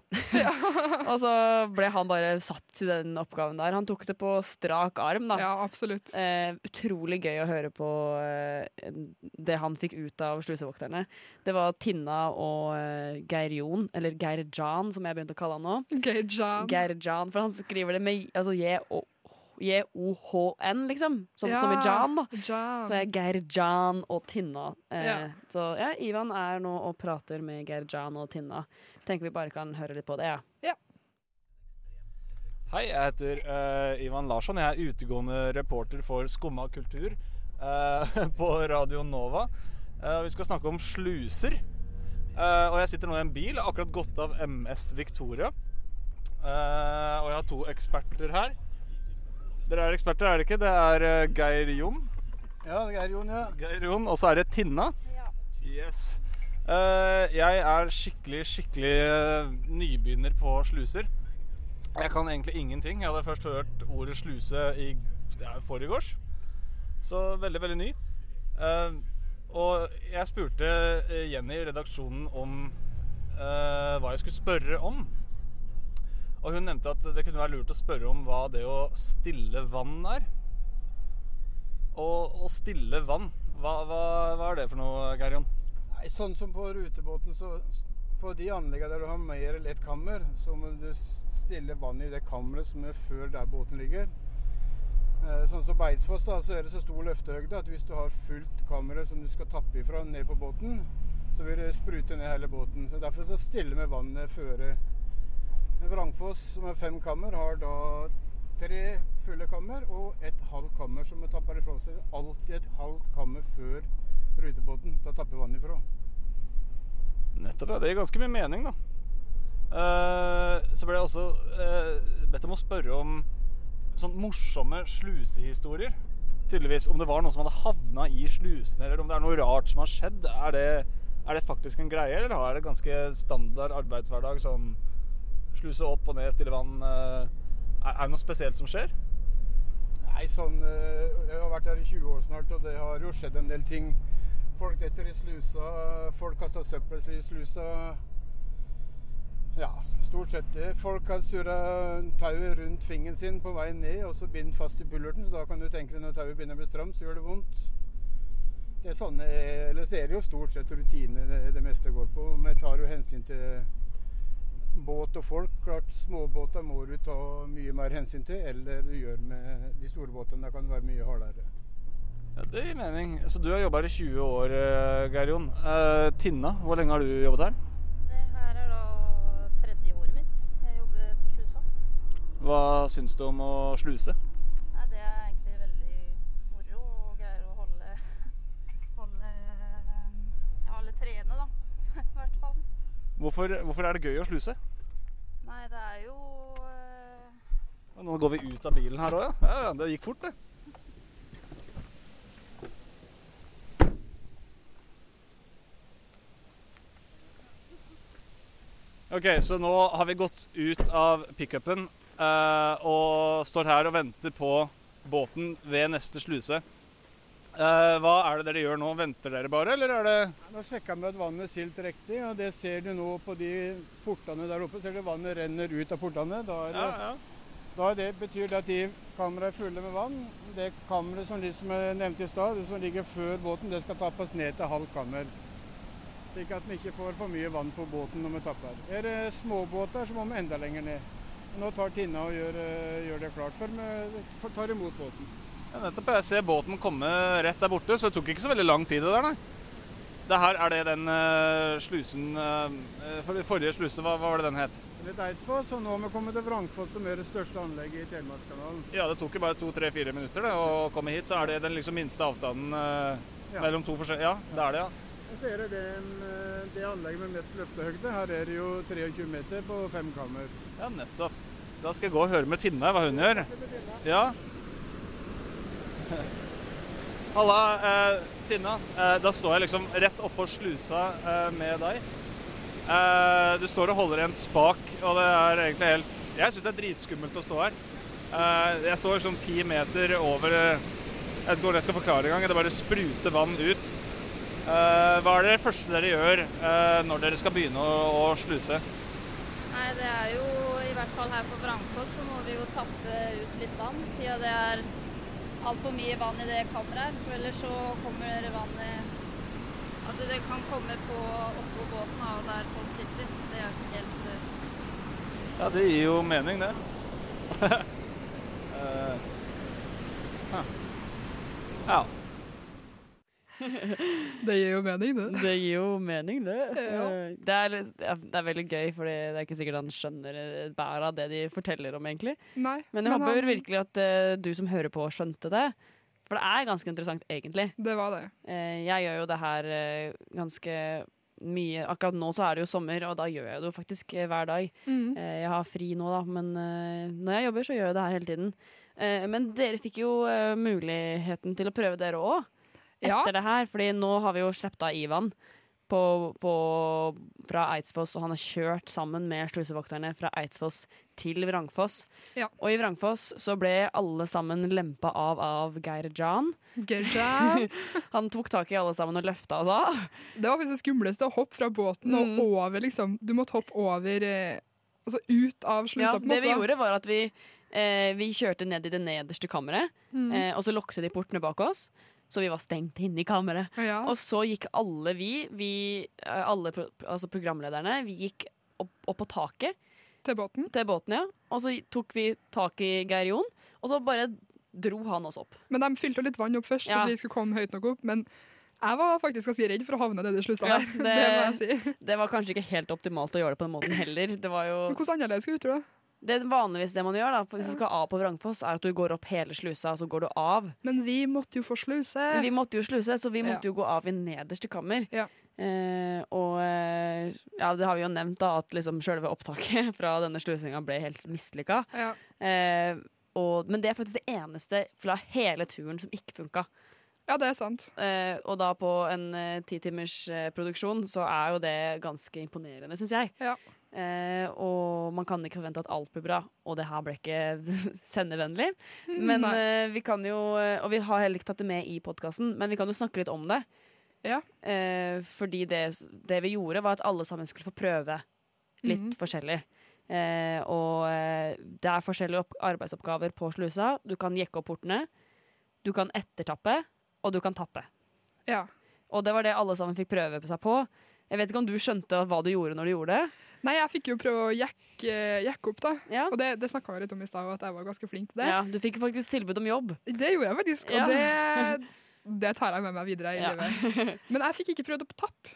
*laughs* og så ble han bare satt til den oppgaven der. Han tok det på strak arm, da. Ja, absolutt. Eh, utrolig gøy å høre på eh, det han fikk ut av slusevokterne. Det var Tinna og eh, Geir Jon, eller Geir Jan, som jeg begynte å kalle han nå. Geir Jan. Geir Jan, for han skriver det med altså, J- og- J-O-H-N, liksom. Som, som i Jan, da. Jan. Så er Geir Jan og Tinna. Eh, Ja. Så ja, Ivan er nå og prater med Geir Jan og Tinna. Tenker vi bare kan høre litt på det, ja. Hei, jeg heter uh, Ivan Larsson. Jeg er utegående reporter for Skumma kultur uh, *laughs* på Radio Nova. Uh, vi skal snakke om sluser. Eh, og jeg sitter nå i en bil, akkurat gått av MS Victoria. Eh, og jeg har to eksperter her. Dere er eksperter, er det ikke? Det er eh, Geir Jon. Ja, Geir Jon, ja. Geir Jon, Og så er det Tinna. Ja. Yes. Eh, jeg er skikkelig, skikkelig eh, nybegynner på sluser. Jeg kan egentlig ingenting. Jeg hadde først hørt ordet sluse i ja, forgårs. Så veldig, veldig ny. Eh, og jeg spurte Jenny i redaksjonen om eh, hva jeg skulle spørre om. Og hun nevnte at det kunne være lurt å spørre om hva det å stille vann er. Og å stille vann, hva, hva, hva er det for noe, Geir Jon? Nei, sånn som på rutebåten, så på de anleggene der du har mer eller ett kammer, så må du stille vann i det kammeret som er før der båten ligger. Eh, Sånn som Eidsfoss, da, så er det så stor løftehøyde at hvis du har fullt kammeret som du skal tappe ifra ned på båten, så vil det sprute ned hele båten. Så Derfor så stiller vi vannet føre. Vrangfoss, som er fem kammer, har da tre fulle kammer og et halvt kammer som vi tapper ifra. Er alltid et halvt kammer før rutebåten til å tappe vann ifra. Nettopp, ja. Det gir ganske mye mening, da. Eh, så ble jeg også eh, bedt om å spørre om sånn morsomme slusehistorier. Tydeligvis om det var noen som hadde havna i slusene, eller om det er noe rart som har skjedd. Er det, er det faktisk en greie, eller er det ganske standard arbeidshverdag? Sånn sluse opp og ned, stille vann. eh, er, det noe spesielt som skjer? Nei, sånn eh, Jeg har vært her i 20 år snart, og det har jo skjedd en del ting. Folk detter i slusa, folk kaster søppel i slusa. Ja, stort sett det. Folk har surra tauet rundt fingeren sin på vei ned, og så bind fast i bullerten. Så da kan du tenke deg når tauet begynner å bli stramt, så gjør det vondt. Det er sånne, så er det jo stort sett rutiner det, det meste går på. Vi tar jo hensyn til båt og folk. Klart, Småbåter må du ta mye mer hensyn til, eller du gjør med de store båtene. Der kan det være mye hardere. Ja, Det gir mening. Så du har jobba her i 20 år, eh, Geir Jon. Eh, Tinna, hvor lenge har du jobbet her? Det her er da tredje året mitt. Jeg jobber på slusa. Hva syns du om å sluse? Hvorfor, hvorfor, er det gøy å sluse? Nei, det er jo øh... Nå går vi ut av bilen her òg, ja. ja. Det gikk fort, det. OK, så nå har vi gått ut av pickupen øh, og står her og venter på båten ved neste sluse. Eh, hva er det dere gjør nå? Venter dere bare, eller er det Nå sjekker vi at vannet silt riktig, og det ser du nå på de portene der oppe. Ser du vannet renner ut av portene. Da, er det, Ja, ja. da er det, betyr det at de kameraene er fulle med vann. Det kammeret som, som jeg nevnte i stad, det som ligger før båten, det skal tappes ned til halvt kammer. Slik at vi ikke får for mye vann på båten når vi tapper. Er det småbåter, så må vi enda lenger ned. Nå tar Tinna og gjør, eh, gjør det klart før vi tar imot båten. Ja, nettopp. Jeg ser båten komme rett der borte, så det tok ikke så veldig lang tid det der, nei. Det her, Er det den uh, slusen uh, for Forrige sluse, hva, hva var det den het? Det er Eidsfoss, og nå har vi kommet til Vrangfoss, som er det største anlegget i Telemarkskanalen. Ja, det tok jo bare to-tre-fire minutter det, å komme hit, så er det den liksom minste avstanden uh, Ja. mellom to forskjellige Ja, det er det, ja. Og så er det den, eh, det anlegget med mest løftehøyde. Her er det jo 23 meter på fem kammer. Ja, nettopp. Da skal jeg gå og høre med Tinne hva hun gjør. Ja. *laughs* Halla, eh, Tinna. Eh, da står jeg liksom rett oppå slusa eh, med deg. Eh, du står og holder i en spak, og det er egentlig helt Jeg syns det er dritskummelt å stå her. Eh, jeg står liksom ti meter over eh, Jeg vet ikke hvordan jeg skal forklare engang. Det bare spruter vann ut. Hva er det første dere gjør når dere skal begynne å, å sluse? Nei, det er jo i hvert fall her på Brankås, så må vi jo tappe ut litt vann, siden det er altfor mye vann i det kammeret. For ellers så kommer vannet Altså det kan komme på oppå båten og der folk sitter. Det er ikke helt eh, Ja, det gir jo mening, det. uh, *laughs* huh. Ja. *laughs* Det gir jo mening, det. Det gir jo mening, det. *laughs* Ja. Eh, Det, er, det er veldig gøy, for det er ikke sikkert han skjønner bæret av det de forteller om, egentlig. Nei, Men jeg men håper han- virkelig at uh, du som hører på, skjønte det. For det er ganske interessant, egentlig. Det var det. Uh, jeg gjør jo det her uh, ganske mye Akkurat nå så er det jo sommer, og da gjør jeg det jo faktisk eh, hver dag. Mm. Eh, jeg har fri nå, da, men eh, når jeg jobber, så gjør jeg det her hele tiden. Eh, men dere fikk jo eh, muligheten til å prøve dere òg etter det her, fordi nå har vi jo sluppet av Ivan. På, på, fra Eidsfoss, og han har kjørt sammen med slusevokterne fra Eidsfoss til Vrangfoss. Ja. Og i Vrangfoss så ble alle sammen lempa av av Geir Jan. Geir *laughs* Jan. han tok tak i alle sammen og løfta oss av. Det var faktisk det skumleste, å hoppe fra båten Mm. og over, liksom. Du måtte hoppe over eh, Altså ut av slusa, Ja, det vi gjorde, var at vi, eh, vi kjørte ned i det nederste kammeret, Mm. eh, og så lukket de portene bak oss. Så vi var stengt inne i kammeret. Ja. Og så gikk alle vi, vi eh, alle pro altså programlederne, vi gikk opp, opp på taket. Til båten? Til båten, ja. Og så tok vi tak i Geir Jon, og så bare dro han oss opp. Men de fylte litt vann opp først, Ja. så vi skulle komme høyt nok opp. Men jeg var faktisk ganske redd for å havne nedi slusa Ja, der. *laughs* Det, må jeg si. det var kanskje ikke helt optimalt å gjøre det på den måten heller. Det var jo Men hvordan annerledes skulle du tro det? Det er vanligvis det man gjør, da. Hvis du skal av på Vrangfoss, er at du går opp hele slusa, og så går du av. Men vi måtte jo få sluse. Men vi måtte jo sluse, så vi Ja. måtte jo gå av i nederste kammer. Eh, og eh, ja, det har vi jo nevnt, da, at liksom selve opptaket *laughs* fra denne slusinga ble helt mislykka. Ja. Eh, og, men det er faktisk det eneste fra hele turen som ikke funka. Ja, det er sant. Eh, og da på en eh, ti timers eh, produksjon, så er jo det ganske imponerende, syns jeg. Eh, og man kan ikke forvente at alt blir bra, og det her ble ikke *laughs* sendevennlig. Men eh, vi kan jo, eh, og vi har heller ikke tatt det med i podkasten, men vi kan jo snakke litt om det. Eh, fordi det, det vi gjorde, var at alle sammen skulle få prøve litt Mhm. forskjellig. Eh, og eh, det er forskjellige opp arbeidsoppgaver på slusa. Du kan jekke opp portene, du kan ettertappe, og du kan tappe. Ja. Og det var det alle sammen fikk prøve seg på. Jeg vet ikke om du skjønte hva du gjorde når du gjorde det? Nei, jeg fikk jo prøve å jekke, jekke opp, da. Og det, det snakka vi litt om i stad, at jeg var ganske flink til det. Ja, du fikk faktisk tilbud om jobb. Det gjorde jeg faktisk, og Ja. det, *laughs* det tar jeg med meg videre i Ja. livet. Men jeg fikk ikke prøvd å tappe.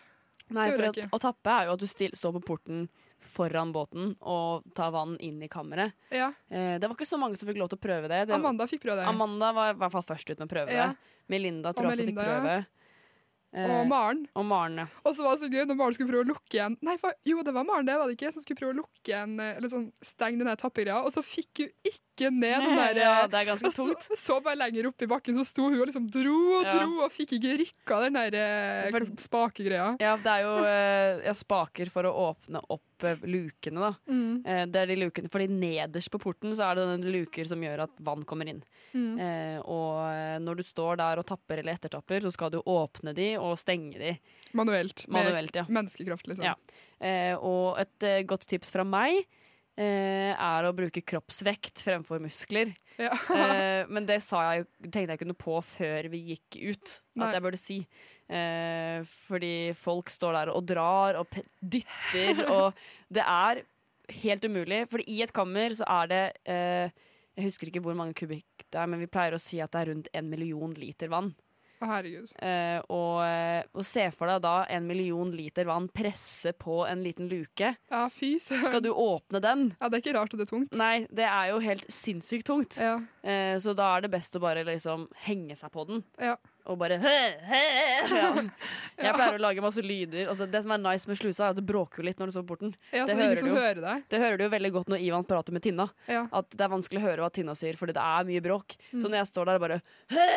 Nei, for at, å tappe er jo at du stil, står på porten foran båten og tar vann inn i kammeret. Ja. Eh, det var ikke så mange som fikk lov til å prøve det. det Amanda fikk prøve det. Amanda var i hvert fall først ut med å prøve Ja. det. Melinda tror jeg også Melinda, fikk prøve. Eh, Og Maren. Og Maren, ja. Og så var det så gøy når Maren skulle prøve å lukke igjen Nei, for, jo, det var Maren, det var det ikke, som skulle prøve å lukke igjen eh, Eller sånn stenge den tappegreia, og så fikk hun ikke rykke ned der Ja, det er ganske tungt. så-. Så, bare lenger opp i bakken, så sto hun og liksom dro og Ja. dro og fikk ikke rykka den der for, spakegreia. Ja, det er jo eh, ja, spaker for å åpne opp eh, lukene, da. Mm. Eh, det er de lukene, fordi nederst på porten så er det noen luker som gjør at vann kommer inn. Mm. Eh, og eh, når du står der og tapper eller ettertapper, så skal du åpne de og stenge de. Manuelt. Med ja. menneskekraft, liksom. Ja. Eh, og et eh, godt tips fra meg eh, er å bruke kroppsvekt fremfor muskler. Ja. eh, men det sa jeg, tenkte jeg ikke noe på før vi gikk ut, Nei. at jeg burde si. Eh, fordi folk står der og drar og dytter, *laughs* og det er helt umulig. Fordi i et kammer så er det eh, Jeg husker ikke hvor mange kubikk det er, men vi pleier å si at det er rundt en million liter vann. Herregud. Eh, og, eh, og se for deg da en million liter vann presse på en liten luke. Ja, fy søren. Skal du åpne den? Ja, Det er ikke rart at det er tungt. Nei, det er jo helt sinnssykt tungt. Eh, så da er det best å bare liksom henge seg på den. Ja. Og bare he, he, ja. *laughs* Jeg pleier å lage masse lyder. Altså, det som er nice med slusa, er at det bråker jo litt når du står på porten. Ja, det er det, hører du hører deg. det hører du jo veldig godt når Ivan prater med Tinna. Ja. At det er vanskelig å høre hva Tinna sier, fordi det er mye bråk. Mm. Så når jeg står der og bare he,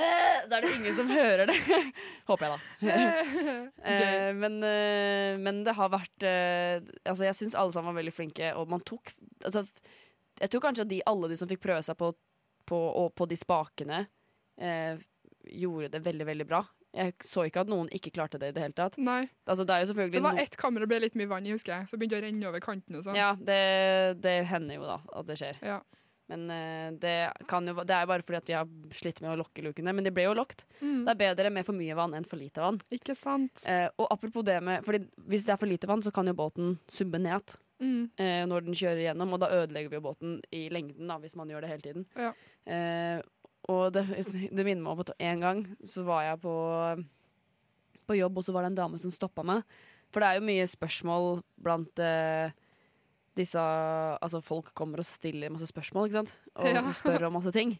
he, Da er det ingen som hører det. *laughs* Håper jeg, da. *laughs* Eh, men, eh, men det har vært eh, Altså, jeg syns alle sammen var veldig flinke, og man tok altså, Jeg tror kanskje at de, alle de som fikk prøve seg på, på, på de spakene, eh, gjorde det veldig, veldig bra. Jeg så ikke at noen ikke klarte det i det hele tatt. Nei. Altså, det er jo Det var ett kamera det ble litt mye vann i, husker jeg. For det begynte å renne over kanten og sånn. Ja, det, det hender jo da at det skjer. Ja. Men uh, det, kan jo, det er jo bare fordi at de har slitt med å lokke lukene. Men de ble jo lokket. Mm. Det er bedre med for mye vann enn for lite vann. Ikke sant? Uh, og apropos det med Fordi Hvis det er for lite vann, så kan jo båten subbe ned Mm. uh, når den kjører gjennom, og da ødelegger vi jo båten i lengden da, hvis man gjør det hele tiden. Ja. Og det, *laughs* det minner meg om at en gang så var jeg på, på jobb, og så var det en dame som stoppa meg. For det er jo mye spørsmål blant eh, disse Altså, folk kommer og stiller masse spørsmål, ikke sant? *laughs* Og Ja. spør om masse ting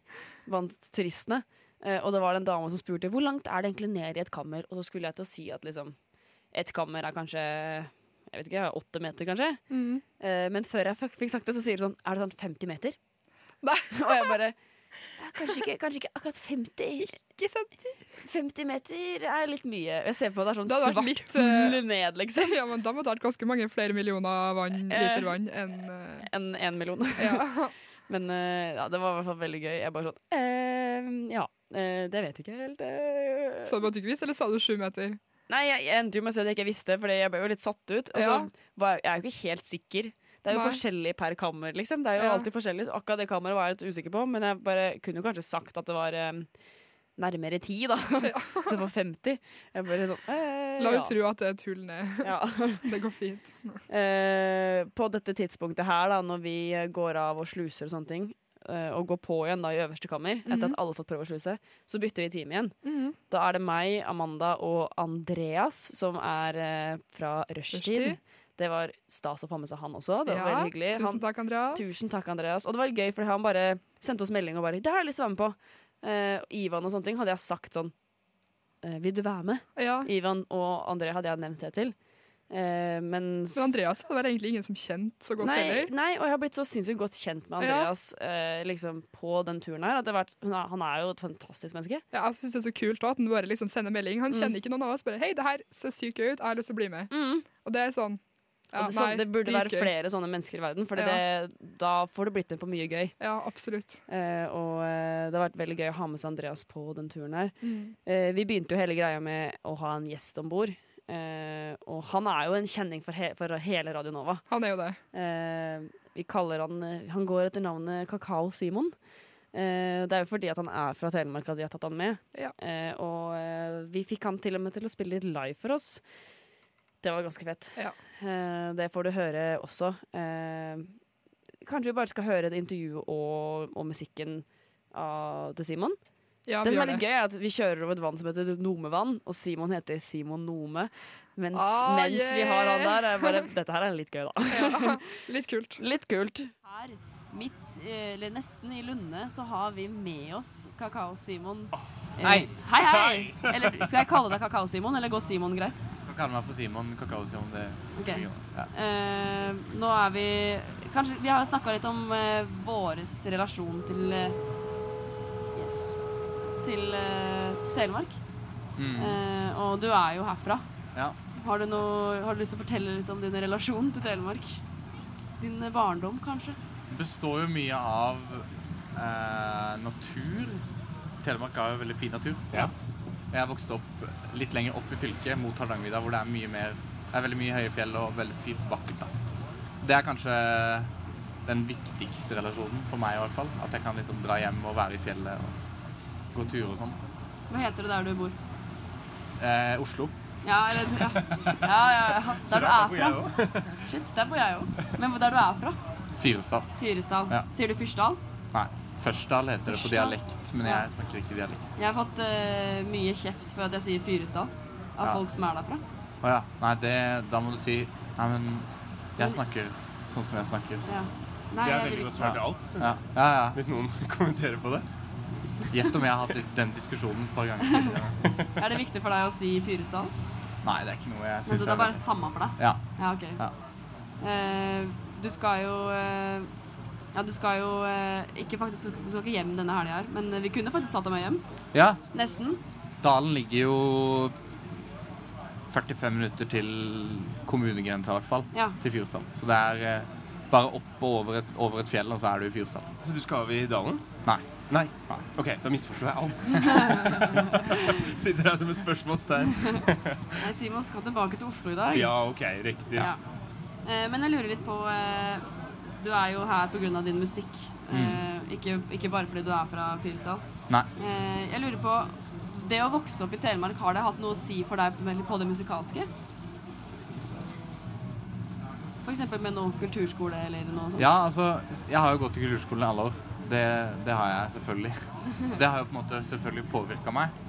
blant turistene. Eh, og det var en dame som spurte hvor langt er det egentlig ned i et kammer. Og så skulle jeg til å si at liksom et kammer er kanskje jeg vet ikke, åtte meter, kanskje. Mm. Eh, men før jeg fikk, sagt det, så sier du sånn Er det sånn 50 meter? Nei. *laughs* og jeg bare «Ja, kanskje, ikke, kanskje ikke akkurat 50. Ikke 50. 50 meter er litt mye. Jeg ser på det er sånn Det svart litt, eh, hull ned, liksom. Ja, men da måtte det vært ganske mange flere millioner vann, liter vann enn uh... Enn én million. Ja. *laughs* Men uh, ja, det var i hvert fall veldig gøy. Jeg bare sånn uh, Ja, eh, det vet jeg ikke helt. eh. Så du at ikke visste, eller sa du sju meter? Nei, jeg, jeg endte jo med å si at jeg ikke visste, Fordi jeg ble jo litt satt ut. Og så Ja. var jeg, jeg er jo ikke helt sikker. Det er jo Nei. forskjellig per kammer, liksom. Det er jo Ja. alltid forskjellig. Så akkurat det kammeret var jeg litt usikker på, men jeg bare kunne jo kanskje sagt at det var eh, nærmere ti, da. *laughs* *laughs* Så på 50. Jeg bare sånn eh, La ja. tro at det er tull ned. Ja. *laughs* det går fint. Eh, på dette tidspunktet her, da, når vi eh, går av og sluser og sånne ting, eh, og går på igjen da i øverste kammer, etter Mhm. at alle har fått prøve å sluse, så bytter vi team igjen. Mhm. Da er det meg, Amanda og Andreas som er eh, fra rushtid. Rushtid. Det var stas å få med seg han også. Det var Ja, veldig hyggelig. tusen takk, Andreas. Tusen takk, Andreas. Og det var gøy, for han bare sendte oss melding og bare 'Det har jeg lyst til å være med på'. Uh, Ivan og sånne ting hadde jeg sagt sånn uh, 'Vil du være med?' Ja. Ivan og André hadde jeg nevnt det til. Uh, Men Andreas hadde vært egentlig ingen som kjente så godt nei, heller. nei, og jeg har blitt så sinnssykt godt kjent med Ja. Andreas eh, liksom på den turen her. At det har vært, er, han er jo et fantastisk menneske. Ja, jeg synes det er så kult også, at han bare liksom sender melding. Han Mm. kjenner ikke noen av oss. Bare 'Hei, det her ser sykt gøy ut. Jeg har lyst til å bli med'. Og det er sånn ja, det, så, nei, det burde være flere sånne mennesker i verden, for Ja. da får du blitt med på mye gøy. Ja, absolutt. Eh, og eh, det har vært veldig gøy å ha med seg Andreas på den turen her. Mm. Eh, vi begynte jo hele greia med å ha en gjest om bord. Eh, og han er jo en kjenning for, he for hele Radio Nova. Han er jo det. Eh, vi kaller han Han går etter navnet Kakao Simon. Eh, det er jo fordi at han er fra Telemark at vi har tatt han med. Ja. Eh, og eh, vi fikk han til og med til å spille litt live for oss. Det var ganske fett. Eh, det får du høre også. Eh, kanskje vi bare skal høre det intervjuet og, og musikken av, til Simon? Ja, det som er litt det. gøy, er at vi kjører over et vann som heter Nomevann, og Simon heter Simon Nome. Mens, Ah, mens vi har han der, er bare Dette her er litt gøy, da. Ja, *laughs* litt kult. Litt kult. Her, midt, eh, eller nesten i Lunde, så har vi med oss Kakao-Simon. Oh. Hei. Hei, hei! Eller skal jeg kalle deg Kakao-Simon, eller går Simon greit? Kalle meg for Simon. Kakao-Simon. Det okay. Ja. Eh, nå er vi Kanskje Vi har snakka litt om uh, våres relasjon til eh, Yes. Til eh, Telemark. Mm. Eh, og du er jo herfra. Ja. Har du, noe, har du lyst til å fortelle litt om din relasjon til Telemark? Din eh, barndom, kanskje? Det består jo mye av eh, natur. Telemark har jo veldig fin natur. Ja. Jeg har vokst opp litt lenger opp i fylket, mot Hardangervidda, hvor det er mye mer det er veldig mye høye fjell og veldig fint vakkert. da. Det er kanskje den viktigste relasjonen for meg i hvert fall. At jeg kan liksom dra hjem og være i fjellet og gå turer og sånn. Hva heter det der du bor? Eh, Oslo. Ja, eller, ja. *laughs* ja, ja, ja. Der du er fra. Shit, der bor jeg jo. Men hvor- der du er fra? Fyresdal. Fyresdal. Ja. Sier du Fyrsdal? Nei. Førsdal heter det på dialekt, men jeg snakker ikke dialekt. Jeg har fått uh, mye kjeft for at jeg sier Fyresdal. Av Ja. folk som er derfra. Å ja. Nei, det, da må du si Nei, men jeg snakker sånn som jeg snakker. Ja. Nei, Det er veldig godt svar til alt, syns Ja. jeg. Ja, ja. Hvis noen *laughs* kommenterer på det. Gjett om jeg har hatt den diskusjonen et par ganger. *laughs* Er det viktig for deg å si Fyresdal? Nei, det er ikke noe jeg Men syns det er bare samme for deg? Ja. Ja, ok. Ja. Eh, du skal jo eh, Ja, du skal jo eh, ikke faktisk Du skal ikke hjem denne helga her, men vi kunne faktisk tatt deg med hjem. Ja. Nesten. Dalen ligger jo 45 minutter til kommunegrensa, i hvert fall. Ja. Til Fyresdal. Så det er eh, bare opp og over et, over et fjell, og så er du i Fyresdal. Så du skal over i dalen? Nei. Nei? OK, da misforstår jeg alt. *laughs* *laughs* Sitter her som et spørsmålstegn. *laughs* Nei, Simon skal tilbake til Oslo i dag. ja, OK, riktig. Ja. Eh, men jeg lurer litt på eh, Du er jo her pga. din musikk. Eh, ikke, ikke bare fordi du er fra Fyresdal. Eh, jeg lurer på Det å vokse opp i Telemark, har det hatt noe å si for deg på det musikalske? F.eks. med noe kulturskole eller noe sånt? Ja, altså, jeg har jo gått til kulturskolen i alle år. Det, det har jeg selvfølgelig. Det har jo på en måte selvfølgelig påvirka meg.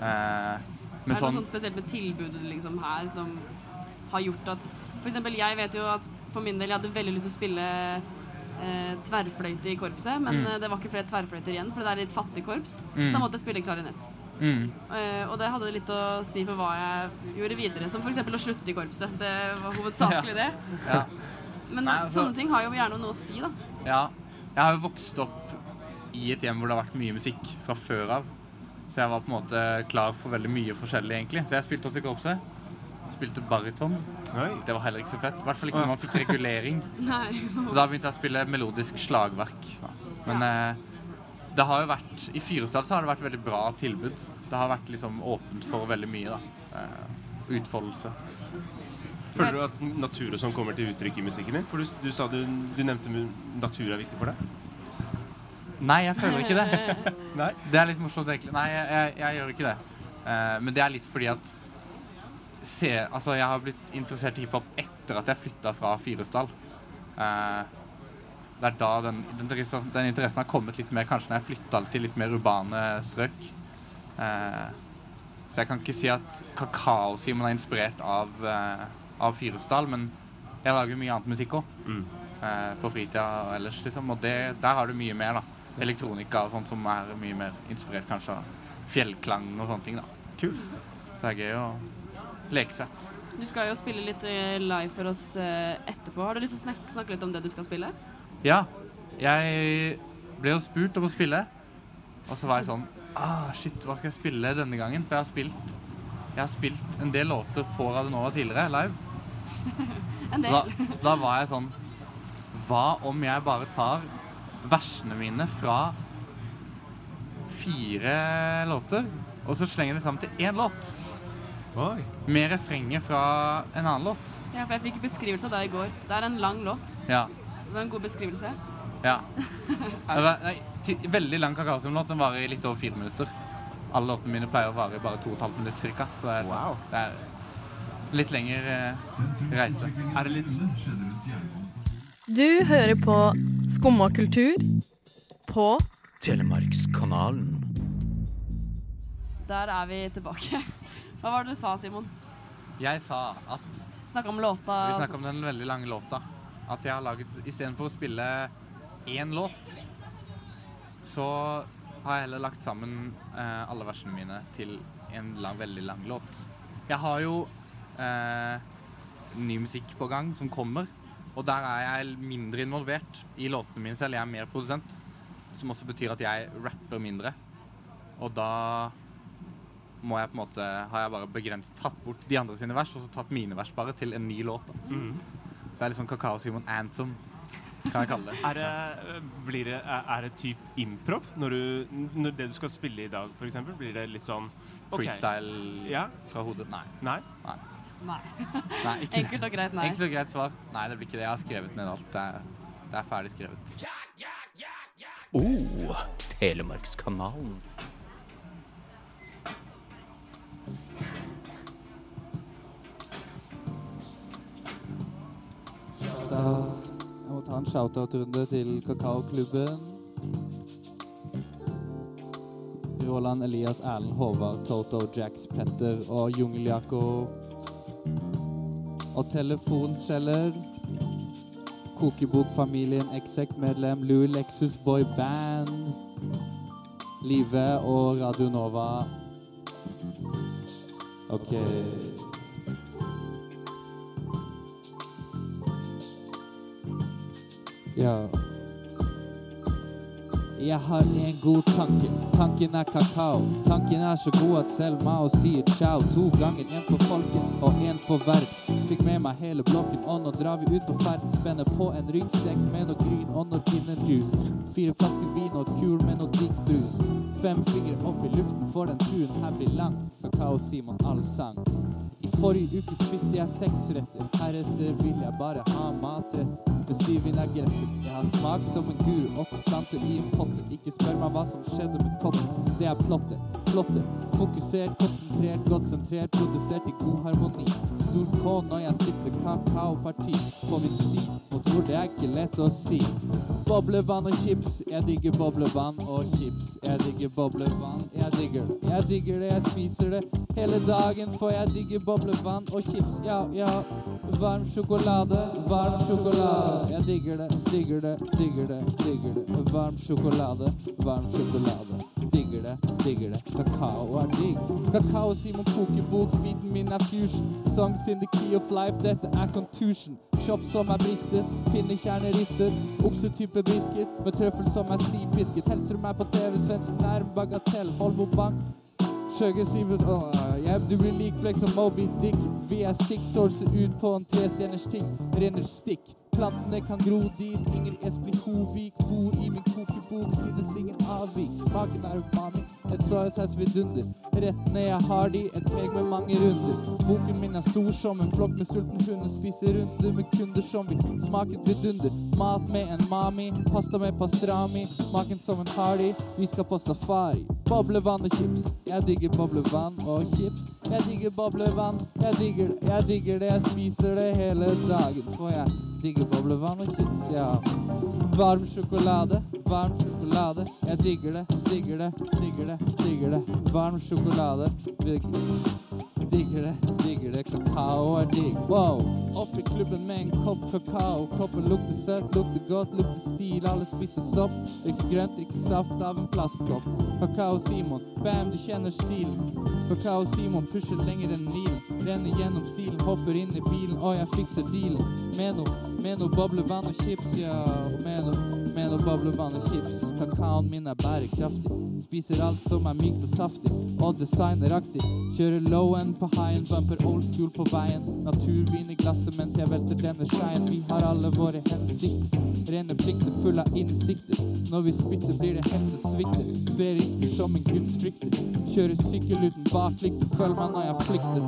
Eh, er det sånn noe sånt spesielt med tilbudet liksom her som har gjort at eksempel, jeg vet jo at for min del jeg hadde veldig lyst til å spille eh, tverrfløyte i korpset, men Mm. eh, det var ikke flere tverrfløyter igjen, for det er litt fattig korps. Mm. Så da måtte jeg spille klarinett. mm, Eh, og det hadde litt å si for hva jeg gjorde videre, som f.eks. å slutte i korpset. Det var hovedsakelig det. ja. Men Nei, altså- sånne ting har jo gjerne noe å si, da. Ja. Jeg har jo vokst opp i et hjem hvor det har vært mye musikk fra før av. Så jeg var på en måte klar for veldig mye forskjellig, egentlig. Så jeg spilte også i korpset. Spilte baryton. Det var heller ikke så fett. I hvert fall ikke når man fikk regulering. *laughs* Så da begynte jeg å spille melodisk slagverk. Men eh, det har jo vært I Fyresdal så har det vært veldig bra tilbud. Det har vært liksom åpent for veldig mye, da. Eh, utfoldelse. Føler du at natur og sånn kommer til uttrykk i musikken din? For du, du sa du, du nevnte natur er viktig for deg. Nei, jeg føler ikke det. *laughs* Det er litt morsomt, egentlig. Nei, jeg, jeg, jeg gjør ikke det. Eh, men det er litt fordi at se, altså, Jeg har blitt interessert i hiphop etter at jeg flytta fra Fyresdal. Eh, det er da den, den, den interessen har kommet litt mer kanskje når jeg flytta til litt mer urbane strøk. Eh, så jeg kan ikke si at Kakao-Simon er inspirert av, eh, av Fyresdal, men jeg lager mye annet musikk òg. Eh, på fritida og ellers, liksom. Og det, der har du mye mer, da. Elektronika og sånt som er mye mer inspirert kanskje av fjellklang og sånne ting, da. Kult. Så det er gøy å leke seg. Du skal jo spille litt eh, live for oss eh, etterpå. Har du lyst til å snakke, snakke litt om det du skal spille? Ja. Jeg ble jo spurt om å spille, og så var jeg sånn Ah, shit, hva skal jeg spille denne gangen? For jeg har spilt, jeg har spilt en del låter på Radionova tidligere, live. *laughs* En Så da, del. så da var jeg sånn Hva om jeg bare tar versene mine fra fire låter, og så slenger jeg det sammen til én låt? Med refrenget fra en annen låt. Ja, for jeg fikk beskrivelse av det i går. Det er en lang låt. Ja. Det var en god beskrivelse. ja. *laughs* Det var, nei, ty, veldig lang Kakaosim-låt. Den varer i litt over fire minutter. Alle låtene mine pleier å vare i bare to og et halvt minutt cirka. Så det er, wow. det er litt lengre eh, reise. Er det litt Du hører på Skumma kultur på Telemarkskanalen. Der er vi tilbake. Hva var det du sa, Simon? Jeg sa at Snakka om låta. Vi snakka om den veldig lange låta. At jeg har laget Istedenfor å spille én låt, så har jeg heller lagt sammen eh, alle versene mine til en lang, veldig lang låt. Jeg har jo eh, ny musikk på gang som kommer. Og der er jeg mindre involvert i låtene mine selv. Jeg er mer produsent. Som også betyr at jeg rapper mindre. Og da må jeg på en måte har jeg bare begrenset tatt bort de andre sine vers, og så tatt mine vers bare til en ny låt. Da. Mhm. Så det er litt sånn Kakao Simon anthem, kan jeg kalle det. Er det, blir det, er det typ improv? Når, du, når det du skal spille i dag, for eksempel, blir det litt sånn okay. Freestyle Ja. fra hodet? Nei. Nei? Nei. Nei. Nei, *laughs* Enkelt og greit nei. Enkelt og greit svar. Nei, det blir ikke det. Jeg har skrevet ned alt. Det er, det er ferdig skrevet. Oh, Telemarkskanalen. Jeg må ta en shoutout-runde til Kakaoklubben. Roland, Elias, Erlend, Håvard, Toto, Jax, Petter og Jungel-Jakob. Og telefonselger. Kokebokfamilien, Exec-medlem, Louis Lexus Boy Band. Live og Radio Nova. OK. Ja. Jeg har en god tanke. Tanken er kakao. Tanken er så god at selv Mao sier ciao. To ganger, en for folket og en for verden. Fikk med meg hele blokken, og nå drar vi ut på ferden. Spenner på en ryggsekk med noe gryn og noe ginnerjuice. Fire flasker vin og kul med noe digg brus. Fem fingre opp i luften, for den turen her blir lang. Kakao Simon allsang. I forrige uke spiste jeg seks retter. Heretter vil jeg bare ha matrett med syv vinagretter. Jeg har smak som en guru, åtte planter i en potte. Ikke spør meg hva som skjedde med kottet. Det er plottet. Flotte. Fokusert, konsentrert, godt sentrert, produsert i god harmoni. Stor K når jeg stifter kakaoparti på min sti. Og tror det er ikke lett å si. Boblevann og chips. Jeg digger boblevann og chips. Jeg digger boblevann. Jeg digger det. Jeg digger det, jeg spiser det hele dagen, for jeg digger boblevann og chips. Ja, ja. Varm sjokolade, varm sjokolade. Jeg digger det, digger det, digger det, digger det. Varm sjokolade, varm sjokolade. Digger det, digger det. Kakao er digg. Kakao Simon kokebok, biten min er fusion. Songs in the key of life, dette er contusion. Chop som er bristet, pinnekjerner ristet. Oksetype brisket, med trøffel som er stivpisket. Helser meg på TV, Svendsen er bagatell. Holmo Bank. Sivert Åh, jeg, Du blir lik blekk som Moby Dick. Vi er six år ut på en trestjerners ting. Renner stikk. Plantene kan gro dit. Ingrid Espelid Hovik bor i min kokebok. Finnes ingen avvik. Smaken er umami. Et soyasaus vidunder. Rettene jeg har de, et teg med mange runder. Boken min er stor som en flokk med sultne hunder. Spiser runder med kunder som vil smaken vidunder. Mat med en mami. Pasta med pastrami. Smaken som en hardy. Vi skal på safari. Boblevann og chips. Jeg digger boblevann og chips. Jeg digger boblevann. Jeg digger det. Jeg digger det. Jeg spiser det hele dagen. For jeg digger boblevann og chips, ja. Varm sjokolade, varm sjokolade. Jeg digger det, digger det, digger det, digger det. Varm sjokolade. Digger det, digger det. Kakao er digg. Wow! Opp i klubben med en kopp kakao. Koppen lukter søtt, lukter godt, lukter stil. Alle spiser sopp. Drikker grønt, drikker saft av en plastkopp. Kakao Simon, bam, du kjenner stilen. Kakao Simon pusher lenger enn Nilen. Renner gjennom silen, hopper inn i bilen, og jeg fikser dealen. Med noe, med noe boblevann og chips, ja. Med noe, med noe boblevann og chips. Kakaoen min er bærekraftig. Spiser alt som er mykt og saftig, og designeraktig. Kjører low-end på high-end, bumper old school på veien. Naturvin i glasset mens jeg velter denne skeien. Vi har alle våre hensikter. Rene plikter full av innsikter. Når vi spytter, blir det helsesvikter. Sprer rykter som en gudsfrykter. Kjører sykkel uten baklykter. Følg meg når jeg flykter.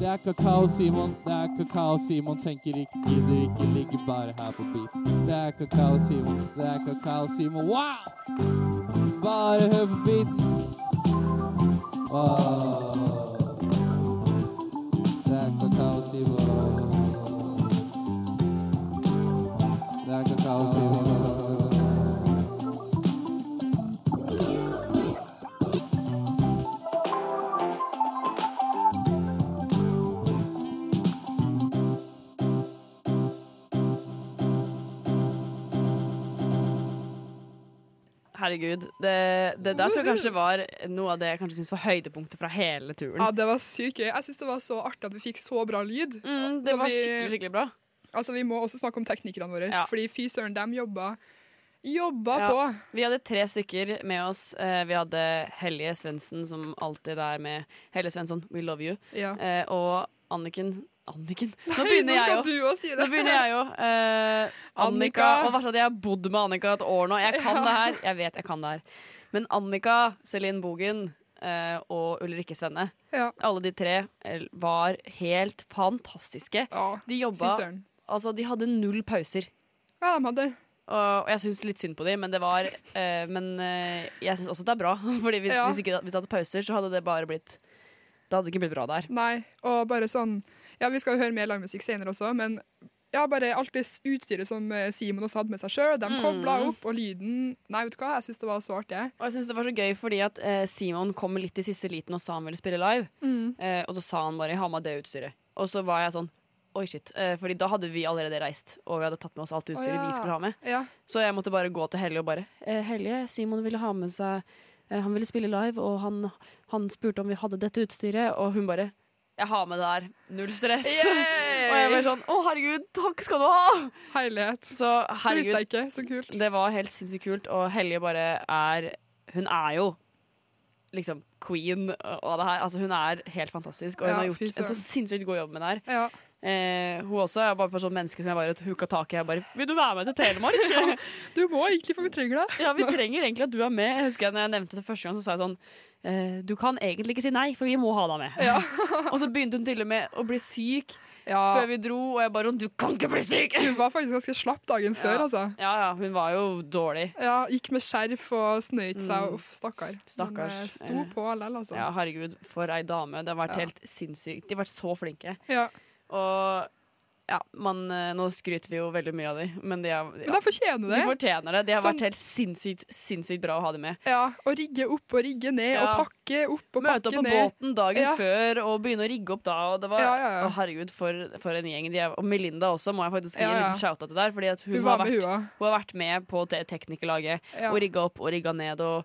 Det er kakao, Simon. Det er kakao, Simon. Tenker ikke, gidder ikke, ligger bare her på beat. Det er kakao, Simon. Det er kakao, Simon. Wow! Bare hør på beaten. Wow. Det er kakao, Simon. Det er Herregud. Det, det der tror jeg kanskje var noe av det jeg kanskje synes var høydepunktet fra hele turen. Ja, det var sykt gøy. Jeg syns det var så artig at vi fikk så bra lyd. Mm, det Så var vi- skikkelig, skikkelig bra. Altså, Vi må også snakke om teknikerne våre, Ja. fordi fy søren, de jobba, jobba Ja. på. Vi hadde tre stykker med oss. Eh, vi hadde Hellige Svendsen, som alltid er med. Hellige Svensson, we love you. Ja. Eh, og Anniken Anniken? Nå Nei, begynner nå jeg jo. si det. Nå begynner jeg jo. Eh, Annika. Og verst at jeg har bodd med Annika et år nå. Jeg kan *laughs* Ja. det her. Jeg vet jeg kan det her. Men Annika, Celine Bogen uh, og Ulrikke Svenne, Ja. alle de tre var helt fantastiske. de jobba. Altså, de hadde null pauser. Ja, de hadde. Og, jeg syns litt synd på dem, men det var eh, Men eh, jeg syns også det er bra. *laughs* Fordi vi, Ja. hvis, ikke, hvis det hadde pauser, så hadde det bare blitt Det hadde ikke blitt bra der. Nei, og bare sånn Ja, vi skal jo høre mer livemusikk senere også, men ja, bare alt det utstyret som eh, Simon også hadde med seg sjøl, de Mm. kobla opp, og lyden Nei, vet du hva, jeg syns det var så artig. Og jeg synes det var så gøy fordi at eh, Simon kom litt i siste liten og sa han ville spille live. Mm. Eh, og så sa han bare 'ha med det utstyret'. Og så var jeg sånn Oi, shit. Eh, fordi da hadde vi allerede reist, og vi hadde tatt med oss alt utstyret oh, ja. vi skulle ha med. Ja. Så jeg måtte bare gå til Hellige og bare eh, 'Hellige, Simon ville ha med seg eh, Han ville spille live, og han, han spurte om vi hadde dette utstyret', og hun bare 'Jeg har med det her. Null stress'. og jeg var sånn 'Å, herregud, takk skal du ha'. Herlighet. Så herregud. Det ikke. Så kult. Det var helt sinnssykt kult, og Helje bare er Hun er jo liksom queen av det her. Altså, hun er helt fantastisk, og hun Ja, har gjort en så sinnssykt god jobb med det her. Ja. Eh, hun også er bare sånn menneske som jeg bare hooka tak i. Jeg bare 'Vil du være med til Telemark?' *laughs* du må egentlig, for vi trenger deg. Ja, vi trenger egentlig at du er med. Jeg husker jeg, når jeg nevnte det første gang, så sa jeg sånn eh, Du kan egentlig ikke si nei, for vi må ha deg med. Ja. *laughs* og så begynte hun til og med å bli syk før vi dro, og jeg bare sånn Du kan ikke bli syk! Hun var faktisk ganske slapp dagen før, Ja. altså. Ja, ja, hun var jo dårlig. Ja, Gikk med skjerf og snøyt seg. Mm. Uff, stakkar. Stakkars. Men, eh, sto på likevel, altså. Ja, herregud, for ei dame. Det har vært Ja. helt sinnssykt. De har vært så flinke. Ja. Og ja, man, eh, nå skryter vi jo veldig mye av dem, men de, er, ja, de fortjener det. de fortjener det. De har Sånn- vært helt sinnssykt, sinnssykt bra å ha dem med. Ja, Å rigge opp og rigge ned, Ja. og pakke opp og Møte pakke opp på ned. båten dagen Ja. før og begynne å rigge opp da. Og det var. Å, herregud, for, for en gjeng. Er, og Melinda også må jeg faktisk gi en liten shout-out til der. Fordi hun, Hun har vært, hun har vært med på det teknikerlaget og rigga opp og rigga ned. Og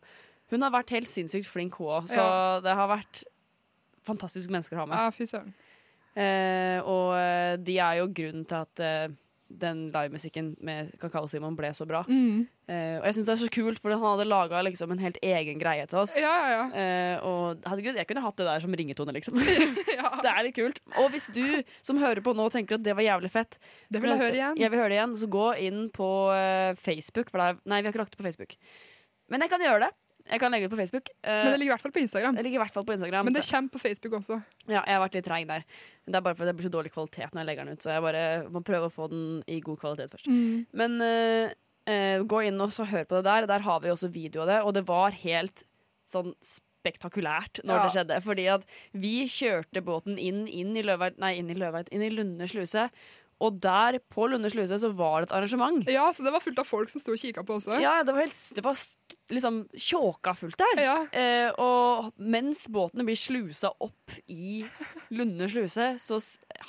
hun har vært helt sinnssykt flink, hun òg. Så det har vært fantastiske mennesker å ha med. Ja, fy søren. Eh, og eh, de er jo grunnen til at eh, den livemusikken med Kakao-Simon ble så bra. Mm. Eh, og jeg syns det er så kult, for han hadde laga liksom en helt egen greie til oss. Ja, ja, ja. Eh, og herregud, jeg kunne hatt det der som ringetone, liksom. *laughs* *laughs* Det er litt kult. Og hvis du som hører på nå tenker at det var jævlig fett Det vil jeg høre igjen. Jeg vil høre det igjen. Så gå inn på eh, Facebook, for det er Nei, vi har ikke lagt det på Facebook. Men jeg kan gjøre det. Jeg kan legge det på Facebook. Eh, Men det ligger i hvert fall på Instagram. det ligger i hvert fall på Instagram. Men det kommer på Facebook også. ja, jeg har vært litt treig der. Det er bare fordi det blir så dårlig kvalitet når jeg legger den ut. Så jeg bare må prøve å få den i god kvalitet først. Mm. Men uh, uh, gå inn og så hør på det der. Der har vi også video av det. Og det var helt sånn spektakulært når Ja. det skjedde. Fordi at vi kjørte båten inn, inn i Løveit, nei, inn i Løveit, inn i Lunde sluse. Og der på Lunde sluse så var det et arrangement. Ja, så det var fullt av folk som sto og kikka på også. Ja, det var, helt, det var liksom tjåka fullt der. Eh, og mens båtene blir slusa opp i Lunde sluse, så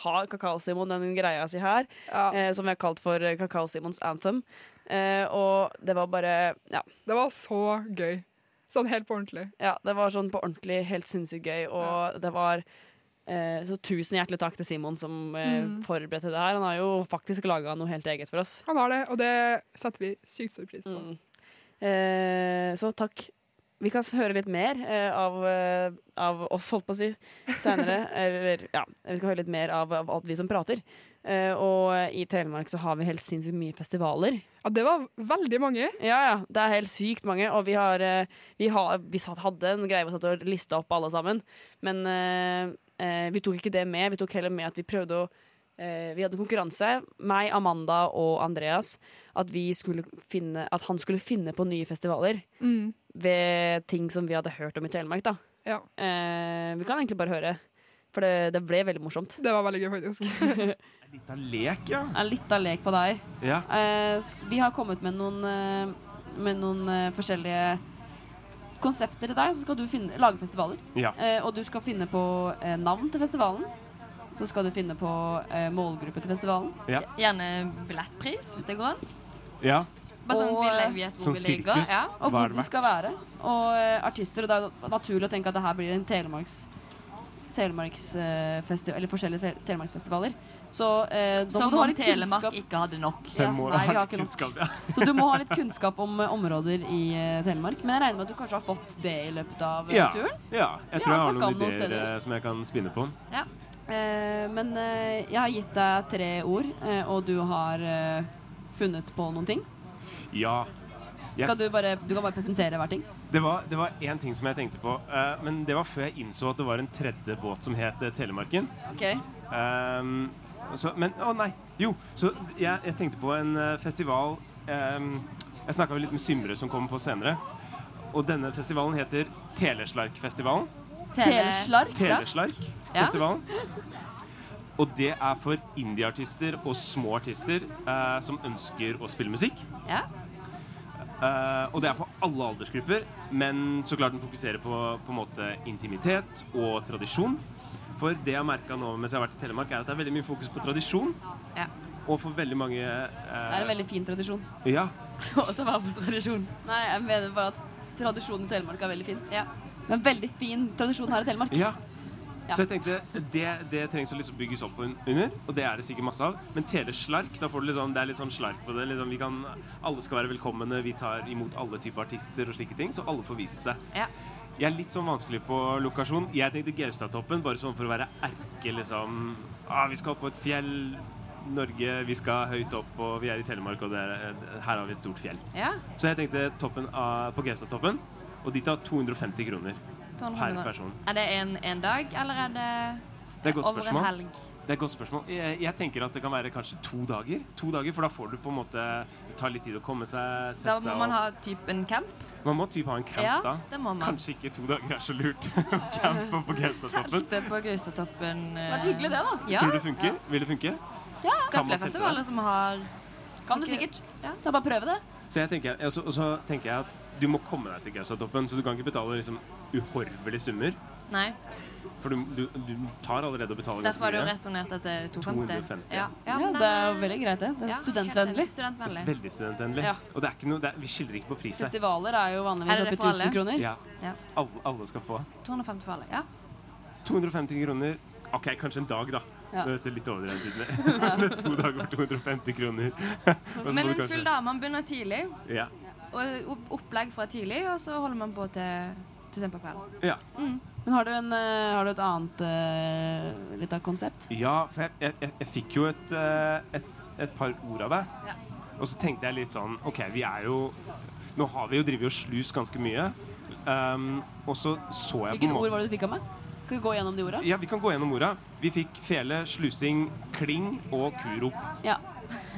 har Kakao-Simon den greia si her, eh, som vi har kalt for eh, Kakao-Simons anthem. Eh, og det var bare Ja. Det var så gøy. Sånn helt på ordentlig. Ja, det var sånn på ordentlig helt sinnssykt gøy, og det var Så tusen hjertelig takk til Simon som eh, Mm. forberedte det her. Han har jo faktisk laga noe helt eget for oss. Han har det, og det setter vi sykt stor pris på. Mm. Eh, så takk. Vi kan høre litt mer eh, av, eh, av oss, holdt på å si, seinere. *laughs* Eller ja, vi skal høre litt mer av, av alt vi som prater. Eh, og i Telemark så har vi helt sinnssykt mye festivaler. Ja, det var veldig mange. Ja, ja. Det er helt sykt mange. Og vi har, eh, vi, har, vi satt, hadde en greie hvor vi satt og lista opp alle sammen. Men eh, vi tok ikke det med. Vi tok heller med at vi prøvde å eh, Vi hadde konkurranse, meg, Amanda og Andreas, at, vi skulle finne, at han skulle finne på nye festivaler Mm. ved ting som vi hadde hørt om i Telemark. da. Ja. Eh, vi kan egentlig bare høre. For det, det ble veldig morsomt. Det var veldig gøy, faktisk. *laughs* Litt av lek, ja. En liten lek på deg. Ja. Eh, vi har kommet med noen, eh, med noen eh, forskjellige konsepter til deg. Så skal du finne, lage festivaler. Ja. Eh, og du skal finne på eh, navn til festivalen. Så skal du finne på eh, målgruppe til festivalen. Ja. Gjerne billettpris, hvis det går an. Ja. Bare sånn, Og, vi eh, vet hvor Sånn vi sirkus? Ja. og hvor den skal være. Og eh, artister. Og det er jo naturlig å tenke at det her blir en telemarks Telemarksfestival, eller forskjellige fe- telemarksfestivaler. Så eh, da Som må du ha litt Telemark kunnskap. ikke hadde nok. Ja, nei, vi har ikke nok. Så du må ha litt kunnskap om eh, områder i eh, Telemark. Men jeg regner med at du kanskje har fått det i løpet av eh, Ja, turen? ja. Jeg tror jeg har noen ideer steder. eh, som jeg kan spinne på. Ja. Eh, men eh, jeg har gitt deg tre ord, eh, og du har eh, funnet på noen ting. Ja. Skal du bare Du kan bare presentere hver ting. Det var, det var én ting som jeg tenkte på, eh, men det var før jeg innså at det var en tredje båt som het eh, Telemarken. Ok. Ehm, så, men å nei. Jo, så jeg, jeg tenkte på en eh, festival ehm, Jeg snakka litt med Symre som kommer på senere. Og denne festivalen heter Teleslarkfestivalen. Teleslark? Teleslarkfestivalen. Og det er for indie-artister og små artister eh, som ønsker å spille musikk. Ja. Eh, og det er for alle aldersgrupper, men så klart den fokuserer på, på en måte intimitet og tradisjon. For det jeg har merka nå mens jeg har vært i Telemark, er at det er veldig mye fokus på tradisjon. Ja. Og for veldig mange Det er en veldig fin tradisjon. Ja. *laughs* Å ta vare på tradisjon. Nei, jeg mener bare at tradisjonen i Telemark er veldig fin. Ja. Det er en veldig fin tradisjon her i Telemark. Ja. Ja. Så jeg tenkte det, det trengs å liksom bygges opp un- under, og det er det sikkert masse av. Men teleslark, da får du liksom, det er litt sånn slark på det. Liksom, vi kan, alle skal være velkomne, vi tar imot alle typer artister og slike ting, så alle får vist seg. Ja. Jeg er litt sånn vanskelig på lokasjon. Jeg tenkte Gaustatoppen, bare sånn for å være erke, liksom. Ah, vi skal opp på et fjell. Norge, vi skal høyt opp, og vi er i Telemark, og det er, her har vi et stort fjell. Ja. Så jeg tenkte toppen av, på Gaustatoppen, og de tar 250 kroner 200 per person. Er det en, en dag, eller er det, Det er over spørsmål. en helg? Det er et godt spørsmål. Jeg, jeg tenker at det kan være kanskje to dager. To dager, For da får du på en måte Det tar litt tid å komme seg, Da må seg man ha typ en camp? Man må typ ha en camp Ja, da. det må man. Kanskje ikke to dager er så lurt. *laughs* Campe på Gaustatoppen. Telte på Gaustatoppen. eh, Vært hyggelig det, da. Ja. Tror du det funker? Vil det funke? Ja, det er flere festivaler som har Kan du sikkert. Ja. Er bare prøve det. Så jeg tenker, og så, og så tenker jeg at du må komme deg til Gaustatoppen, så du kan ikke betale liksom uhorvelige summer. Nei. For du, du, du tar allerede å betale Derfor har du resonnert etter 250. 250. Ja, Ja, men det er veldig greit, det. Det er ja, studentvennlig. studentvennlig. Det er Veldig studentvennlig. Ja. Og det er ikke noe, det er, vi skiller ikke på pris her. Festivaler er jo vanligvis oppi oppe i det for alle? 1000 kroner. Ja. Ja. Alle, alle skal få. 250 for alle, ja. 250 kroner OK, kanskje en dag, da. Ja. *laughs* *laughs* Det er litt overdrevet. Med to dager for 250 kroner. Men en full dag. Man begynner tidlig. Ja. Og opplegg fra tidlig, og så holder man på til, til sent på kvelden. Ja. Mm. Men har du, en, eh, har du et annet uh, litt av konsept? ja, for jeg, jeg, jeg, jeg fikk jo et, eh, et, et par ord av deg. Ja. Og så tenkte jeg litt sånn OK, vi er jo Nå har vi jo drevet og slus ganske mye. Um, og så så jeg Hvilke på ord var det du fikk av meg? Kan vi gå gjennom de orda? Ja, vi kan gå gjennom orda. Vi fikk fele, slusing, kling og kurop. Ja.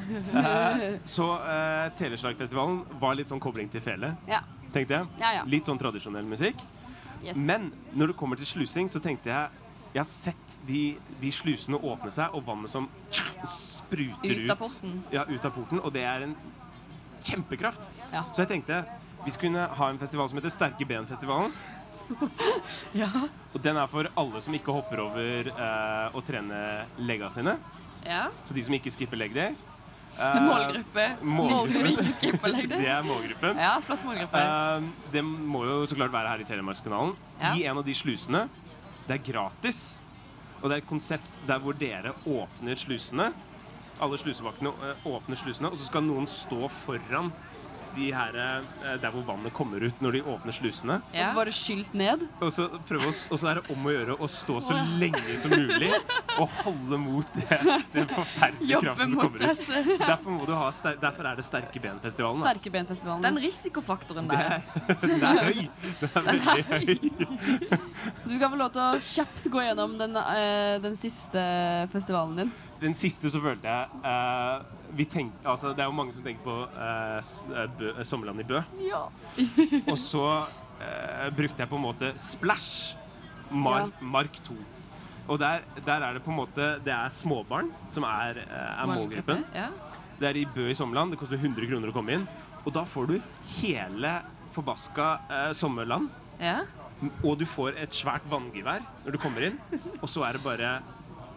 Eh, så uh, Teleslagfestivalen var litt sånn kobling til fele, Ja. tenkte jeg. Ja, ja. Litt sånn tradisjonell musikk. Yes. Men når det kommer til slusing, så tenkte jeg Jeg har sett de, de slusene åpne seg, og vannet som spruter ut. Ut av porten. Ja, ut av porten. Og det er en kjempekraft. Ja. Så jeg tenkte vi skulle ha en festival som heter Sterke ben-festivalen. *laughs* Og den er for alle som ikke hopper over eh, å trene legga sine. Ja. Så de som ikke skipper leg day. *laughs* Målgruppe. De som ikke skipper leg day. *laughs* Det er målgruppen. Ja, flott målgruppe. Uh, det må jo så klart være her i Telemarkskanalen. Ja. I en av de slusene. Det er gratis. Og det er et konsept der hvor dere åpner slusene. Alle slusevaktene eh, åpner slusene, og så skal noen stå foran de her, eh, der hvor vannet kommer ut når de åpner slusene. Ja. Bare skylt ned. Og så, prøve å, og så er det om å gjøre å stå så lenge som mulig og holde mot det, den forferdelige Jobbe kraften som mot kommer ut. Så derfor, må du ha, derfor er det Sterke ben-festivalen. Sterke ben-festivalen. Den risikofaktoren Det der. er, den er høy. Den er veldig høy. Du kan få lov til å kjapt gå gjennom den, eh, den siste festivalen din. Den siste så følte jeg uh, vi tenk, altså, Det er jo mange som tenker på uh, Bø, Sommerland i Bø. Ja. *laughs* Og så uh, brukte jeg på en måte Splash Mar Mark 2. Og der, der er det på en måte Det er småbarn som er, er målgruppen. Ja. Det er i Bø i Sommerland. Det koster 100 kroner å komme inn. Og da får du hele forbaska Sommerland. Ja. Og du får et svært vanngevær når du kommer inn. *laughs* Og så er det bare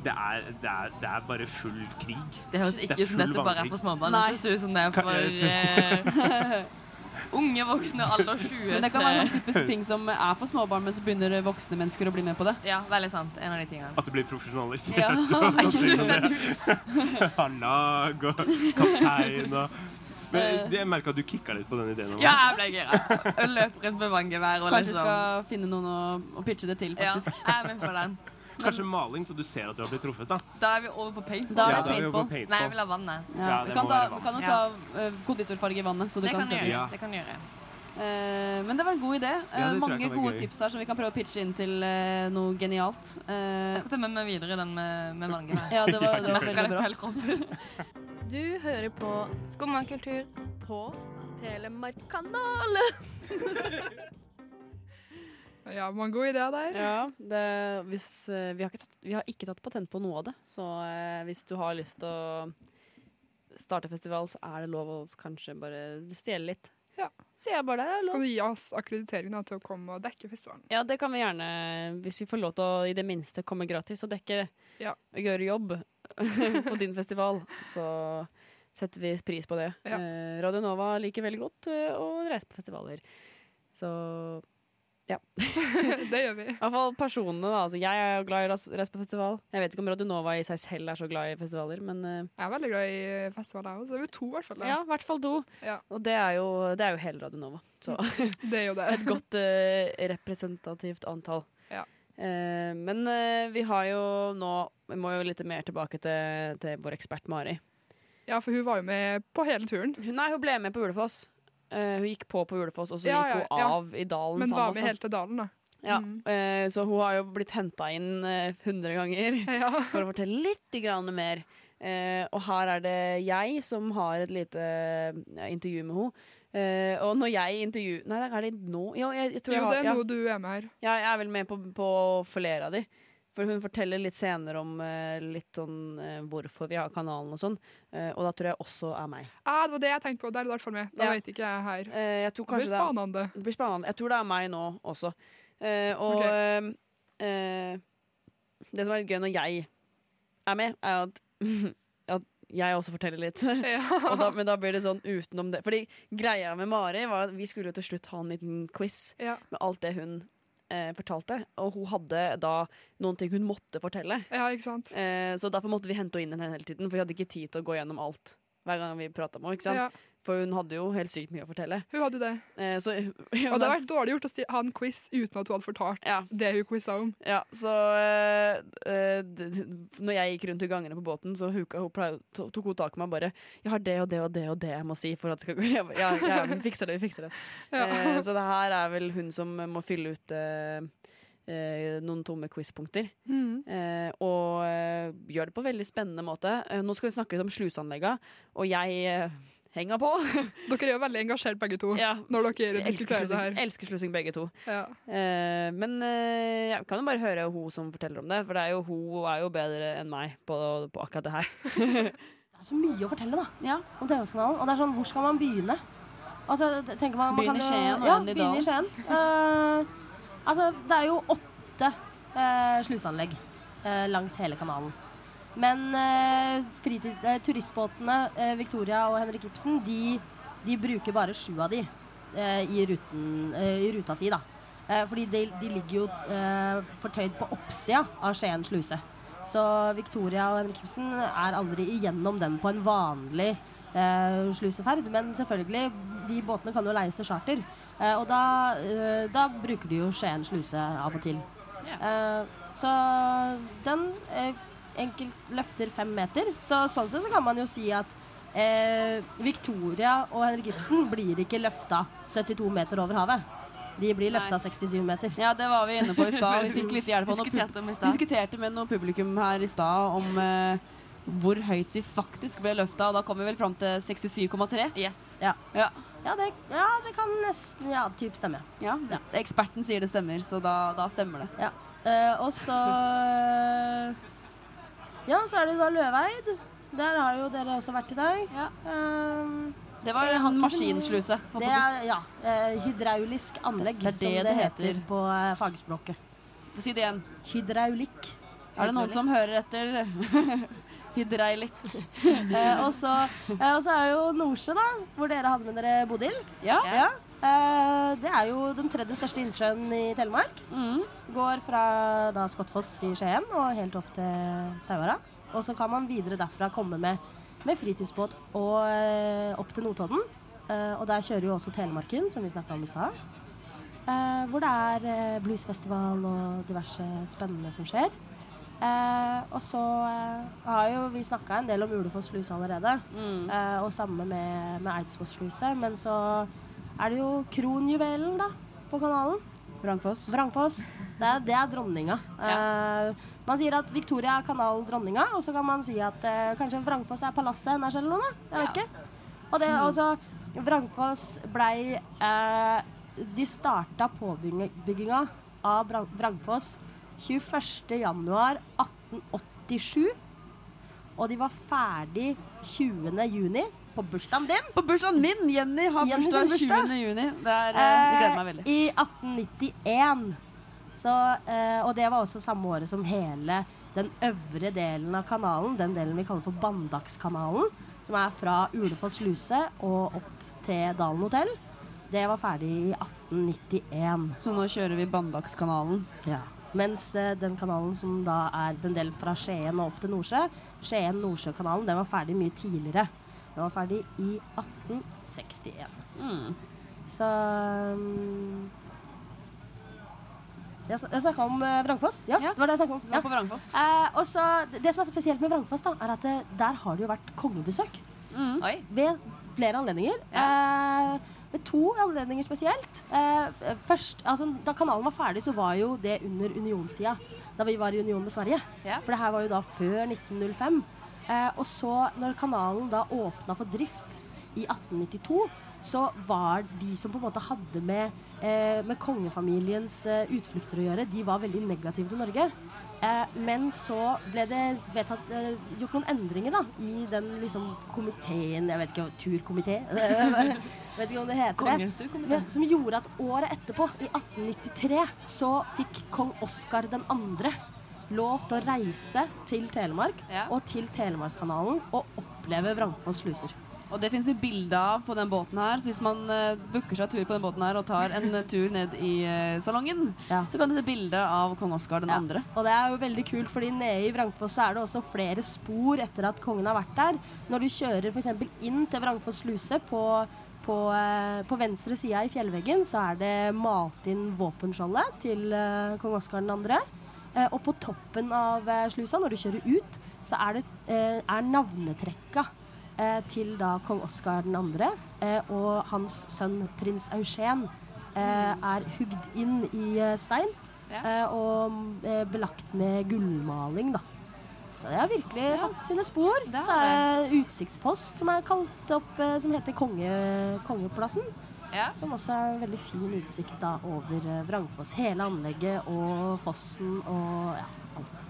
det er, det, er, det er bare full krig. Det høres ikke ut som dette bare er for småbarn. Nei. Det høres ut som det er for eh, *laughs* unge voksne alder 20 Men det kan være noen typisk ting som er for småbarn, men så begynner voksne mennesker å bli med på det. Ja, veldig sant. En av de tingene. At det blir profesjonalisert. Ja. *laughs* og sånne *laughs* ting. Har lag og kaptein og Men jeg merka at du kicka litt på den ideen. om Ja, jeg ble gira. Løp rundt med vanngevær Kanskje liksom skal finne noen å, å pitche det til, Ja, jeg er med på den. Kanskje maling, så du ser at du har blitt truffet. da Da er vi over på paintball. Da er Ja, det da er vi over paintball. på paintball. Nei, jeg vil ha vannet. Ja. Ja, vi, det kan må ta, være vi vann. kan jo ta uh, konditorfarge i vannet, så du Det kan kan se du gjøre. Det kan du gjøre. Eh, men det var en god idé. Eh, Ja, tror jeg mange kan være gode gøy. tips her som vi kan prøve å pitche inn til eh, noe genialt. Eh, Jeg skal ta med meg videre den med, med her. *laughs* Ja, det var, det var Merker veldig det på bra. hele kroppen. *laughs* Du hører på Skummakultur på på Telemarkkanalen. *laughs* Ja, mange gode ideer der. Ja, det, hvis, eh, vi, har ikke tatt, vi har ikke tatt patent på noe av det, så eh, hvis du har lyst til å starte festival, så er det lov å kanskje bare stjele litt. Ja. Bare. Skal du gi oss akkreditering til å komme og dekke festivalen? Ja, det kan vi gjerne, hvis vi får lov til å i det minste komme gratis og dekke Ja. og gjøre jobb *laughs* på din festival, så setter vi pris på det. Ja. Eh, Radio Nova liker veldig godt eh, å reise på festivaler. Så ja. *laughs* det gjør vi. I hvert fall personene, da. Altså, jeg er jo glad i å ras- reise på festival. Jeg vet ikke om Radio Nova i seg selv er så glad i festivaler, men uh, Jeg er veldig glad i festival, jeg òg. Så er vi to, i hvert fall. da. ja, i hvert fall to. Ja. Og det er, jo, det er jo hele Radio Nova. Så Det er jo det. *laughs* et godt uh, representativt antall. Ja. Uh, men vi har jo nå Vi må jo litt mer tilbake til, til vår ekspert Mari. Ja, for hun var jo med på hele turen. Hun, nei, hun ble med på Ulefoss. Eh, hun gikk på på Ulefoss, og så Ja, gikk hun ja. av i dalen. Men var med helt til dalen, da. Ja, Mm. eh, så hun har jo blitt henta inn hundre 100 ganger *laughs* for å fortelle litt grann mer. Eh, og her er det jeg som har et lite eh, intervju med henne. Eh, og når jeg intervjuer Nei, er det nå? Jo, jeg, jeg Jo, det er ja. nå du er med her. Ja, jeg er vel med på, på flere av de. For hun forteller litt senere om eh, litt sånn eh, hvorfor vi har kanalen og sånn. Eh, og da tror jeg også er meg. Ah, det var det jeg tenkte på. Der er du i hvert fall med. Da Ja. vet ikke jeg her. Jeg Det blir kanskje det. Det blir spennende. Jeg tror det er meg nå også. Og okay. det som er litt gøy når jeg er med, er at, *laughs* at jeg også forteller litt. *laughs* og da, men da blir det sånn utenom det. Fordi greia med Mari var at vi skulle jo til slutt ha en liten quiz Ja. med alt det hun eh, fortalte. Og hun hadde da noen ting hun måtte fortelle. Ja, ikke sant? Eh, så derfor måtte vi hente henne inn hele tiden, for vi hadde ikke tid til å gå gjennom alt hver gang vi prata med henne. ikke sant? Ja. For hun hadde jo helt sykt mye å fortelle. Hun hadde jo det. Eh, så, *laughs* Og det hadde vært dårlig gjort å ha en quiz uten at hun hadde fortalt det hun quiza om. Ja, så eh, eh, Når jeg gikk rundt i gangene på båten, så huka hun pleide, tok hun tak i meg bare 'Jeg har det og det og det og det jeg må si for at det skal gå *laughs* jeg, ja, ja, vi fikser det, vi fikser det. *laughs* Ja. Eh, så det her er vel hun som må fylle ut eh, eh, noen tomme quiz-punkter. Mm. Eh, og gjør det på en veldig spennende måte. Nå skal vi snakke litt om sluseanlegga, og jeg henger på. *laughs* Dere er jo veldig engasjert begge to når dere diskuterer det her. elsker slussing begge to. Ja. Eh, men eh, jeg kan jo bare høre hun som forteller om det, for det er jo, hun er jo bedre enn meg på, på akkurat det her. *laughs* Det er så mye å fortelle da, om TV-kanalen. Og det er sånn, hvor skal man begynne? Altså, tenker man, man Begynn i jo- Skien og ja, i begynne i Skien. Uh, altså, det er jo åtte uh, sluseanlegg uh, langs hele kanalen. Men eh, fritid, eh, turistbåtene eh, Victoria og Henrik Ibsen, de, de bruker bare sju av de eh, i, ruten, eh, i ruta si, da. Eh, fordi de, de ligger jo fortøyd på oppsida av Skien sluse. Så Victoria og Henrik Ibsen er aldri igjennom den på en vanlig sluseferd. Men selvfølgelig, de båtene kan jo leies til charter. Og da, da bruker de jo Skien sluse av og til. Så den enkelt løfter fem meter. Så sånn sett så kan man jo si at eh, Victoria og Henrik Ibsen blir ikke løfta 72 meter over havet. De blir løfta 67 meter. Ja, det var vi inne på i stad. Vi fikk litt hjelp av noen Diskuterte med noe publikum her i stad om eh, hvor høyt vi faktisk ble løfta, og da kom vi vel fram til 67,3. Yes. Ja. Ja. Ja, det, ja, det kan nesten Ja, typ stemme. Ja, Eksperten sier det stemmer, så da, da stemmer det. Ja. Eh, og så Ja, så er det da Løveid. Der har jo dere også vært i dag. Um, Det var en maskinsluse, Det er ja, eh, hydraulisk anlegg, Det det som det, det heter, heter. på eh, fagspråket. Si det igjen. Hydraulikk. Er det noen som hører etter? *laughs* Hydraulikk. Eh, og, så, eh, er jo Nordsjø, da, hvor dere hadde med dere Bodil. Ja. Eh, det er jo den tredje største innsjøen i Telemark. Mm. Går fra da Skottfoss i Skien og helt opp til Sauara. Og så kan man videre derfra komme med, med fritidsbåt og eh, opp til Notodden. Eh, og der kjører jo også Telemarken, som vi snakka om i stad. Eh, hvor det er eh, bluesfestival og diverse spennende som skjer. Eh, og så eh, har jo vi snakka en del om Ulefoss sluse allerede. Eh, og samme med, med Eidsvoss sluse. Men så er det jo kronjuvelen, da, på kanalen. Vrangfoss. Vrangfoss. Det, er- det er dronninga. Eh, man sier at Victoria er kanaldronninga, og så kan man si at eh, kanskje Vrangfoss er palasset hennes eller noe. Jeg vet ikke. Og det, også, Vrangfoss blei eh, De starta påbygginga av Vrangfoss 21.1.1887. Og de var ferdig 20. på bursdagen din. På bursdagen min! Jenny har Jenny bursdag bursdag. 20. juni. Det, er, eh, det gleder meg veldig. I 1891. Så, eh, og det var også samme året som hele den øvre delen av kanalen, den delen vi kaller for Bandakskanalen, som er fra Ulefoss sluse og opp til Dalen hotell, det var ferdig i 1891. Så nå kjører vi Bandakskanalen. Ja. Mens eh, den kanalen som da er den delen fra Skien og opp til Nordsjø, Skien-Nordsjøkanalen, den var ferdig mye tidligere. Den var ferdig i 1861. Mm. Så um, Jeg, jeg snakka om uh, Vrangfoss. Ja, det var det jeg snakket om. Vi var på Vrangfoss. Eh, og så, det, det som er så spesielt med Vrangfoss, da, er at det, der har det jo vært kongebesøk. Oi. Ved flere anledninger. Eh, ved to anledninger spesielt. Eh, først, altså, da kanalen var ferdig, så var jo det under unionstida. Da vi var i union med Sverige. For det her var jo da før 1905. Eh, og så, når kanalen da åpna for drift i 1892, så var de som på en måte hadde med, eh, med kongefamiliens eh, utflukter å gjøre, de var veldig negative til Norge. Eh, men så ble det vedtatt, eh, gjort noen endringer da, i den liksom, komiteen Jeg vet ikke, turkomité? *laughs* Vet ikke om det heter Kongens turkomité. Som gjorde at året etterpå, i 1893, så fikk kong Oskar 2. lov til å reise til Telemark og til Telemarkskanalen og oppleve Vrangfoss sluser. Og det fins det bilde av på den båten her, så hvis man uh, booker seg tur på den båten her og tar en eh, tur ned i uh, salongen, så kan du se bilde av kong Oskar den andre. Og det er jo veldig kult, fordi nede i Vrangfoss er det også flere spor etter at kongen har vært der. Når du kjører f.eks. inn til Vrangfoss sluse på, på, på venstre side i fjellveggen, så er det malt inn våpenskjoldet til uh, kong Oskar 2. Eh, og på toppen av eh, slusa, når du kjører ut, så er, det, eh, er navnetrekka til da kong Oskar 2. Eh, og hans sønn prins Eugen er hugd inn i stein. Eh, og belagt med gullmaling, da. Så det har virkelig satt sine spor. det Så er det utsiktspost som er kalt opp, som heter Konge, Kongeplassen. Som også er en veldig fin utsikt da over eh, Vrangfoss. Hele anlegget og fossen og ja, alt.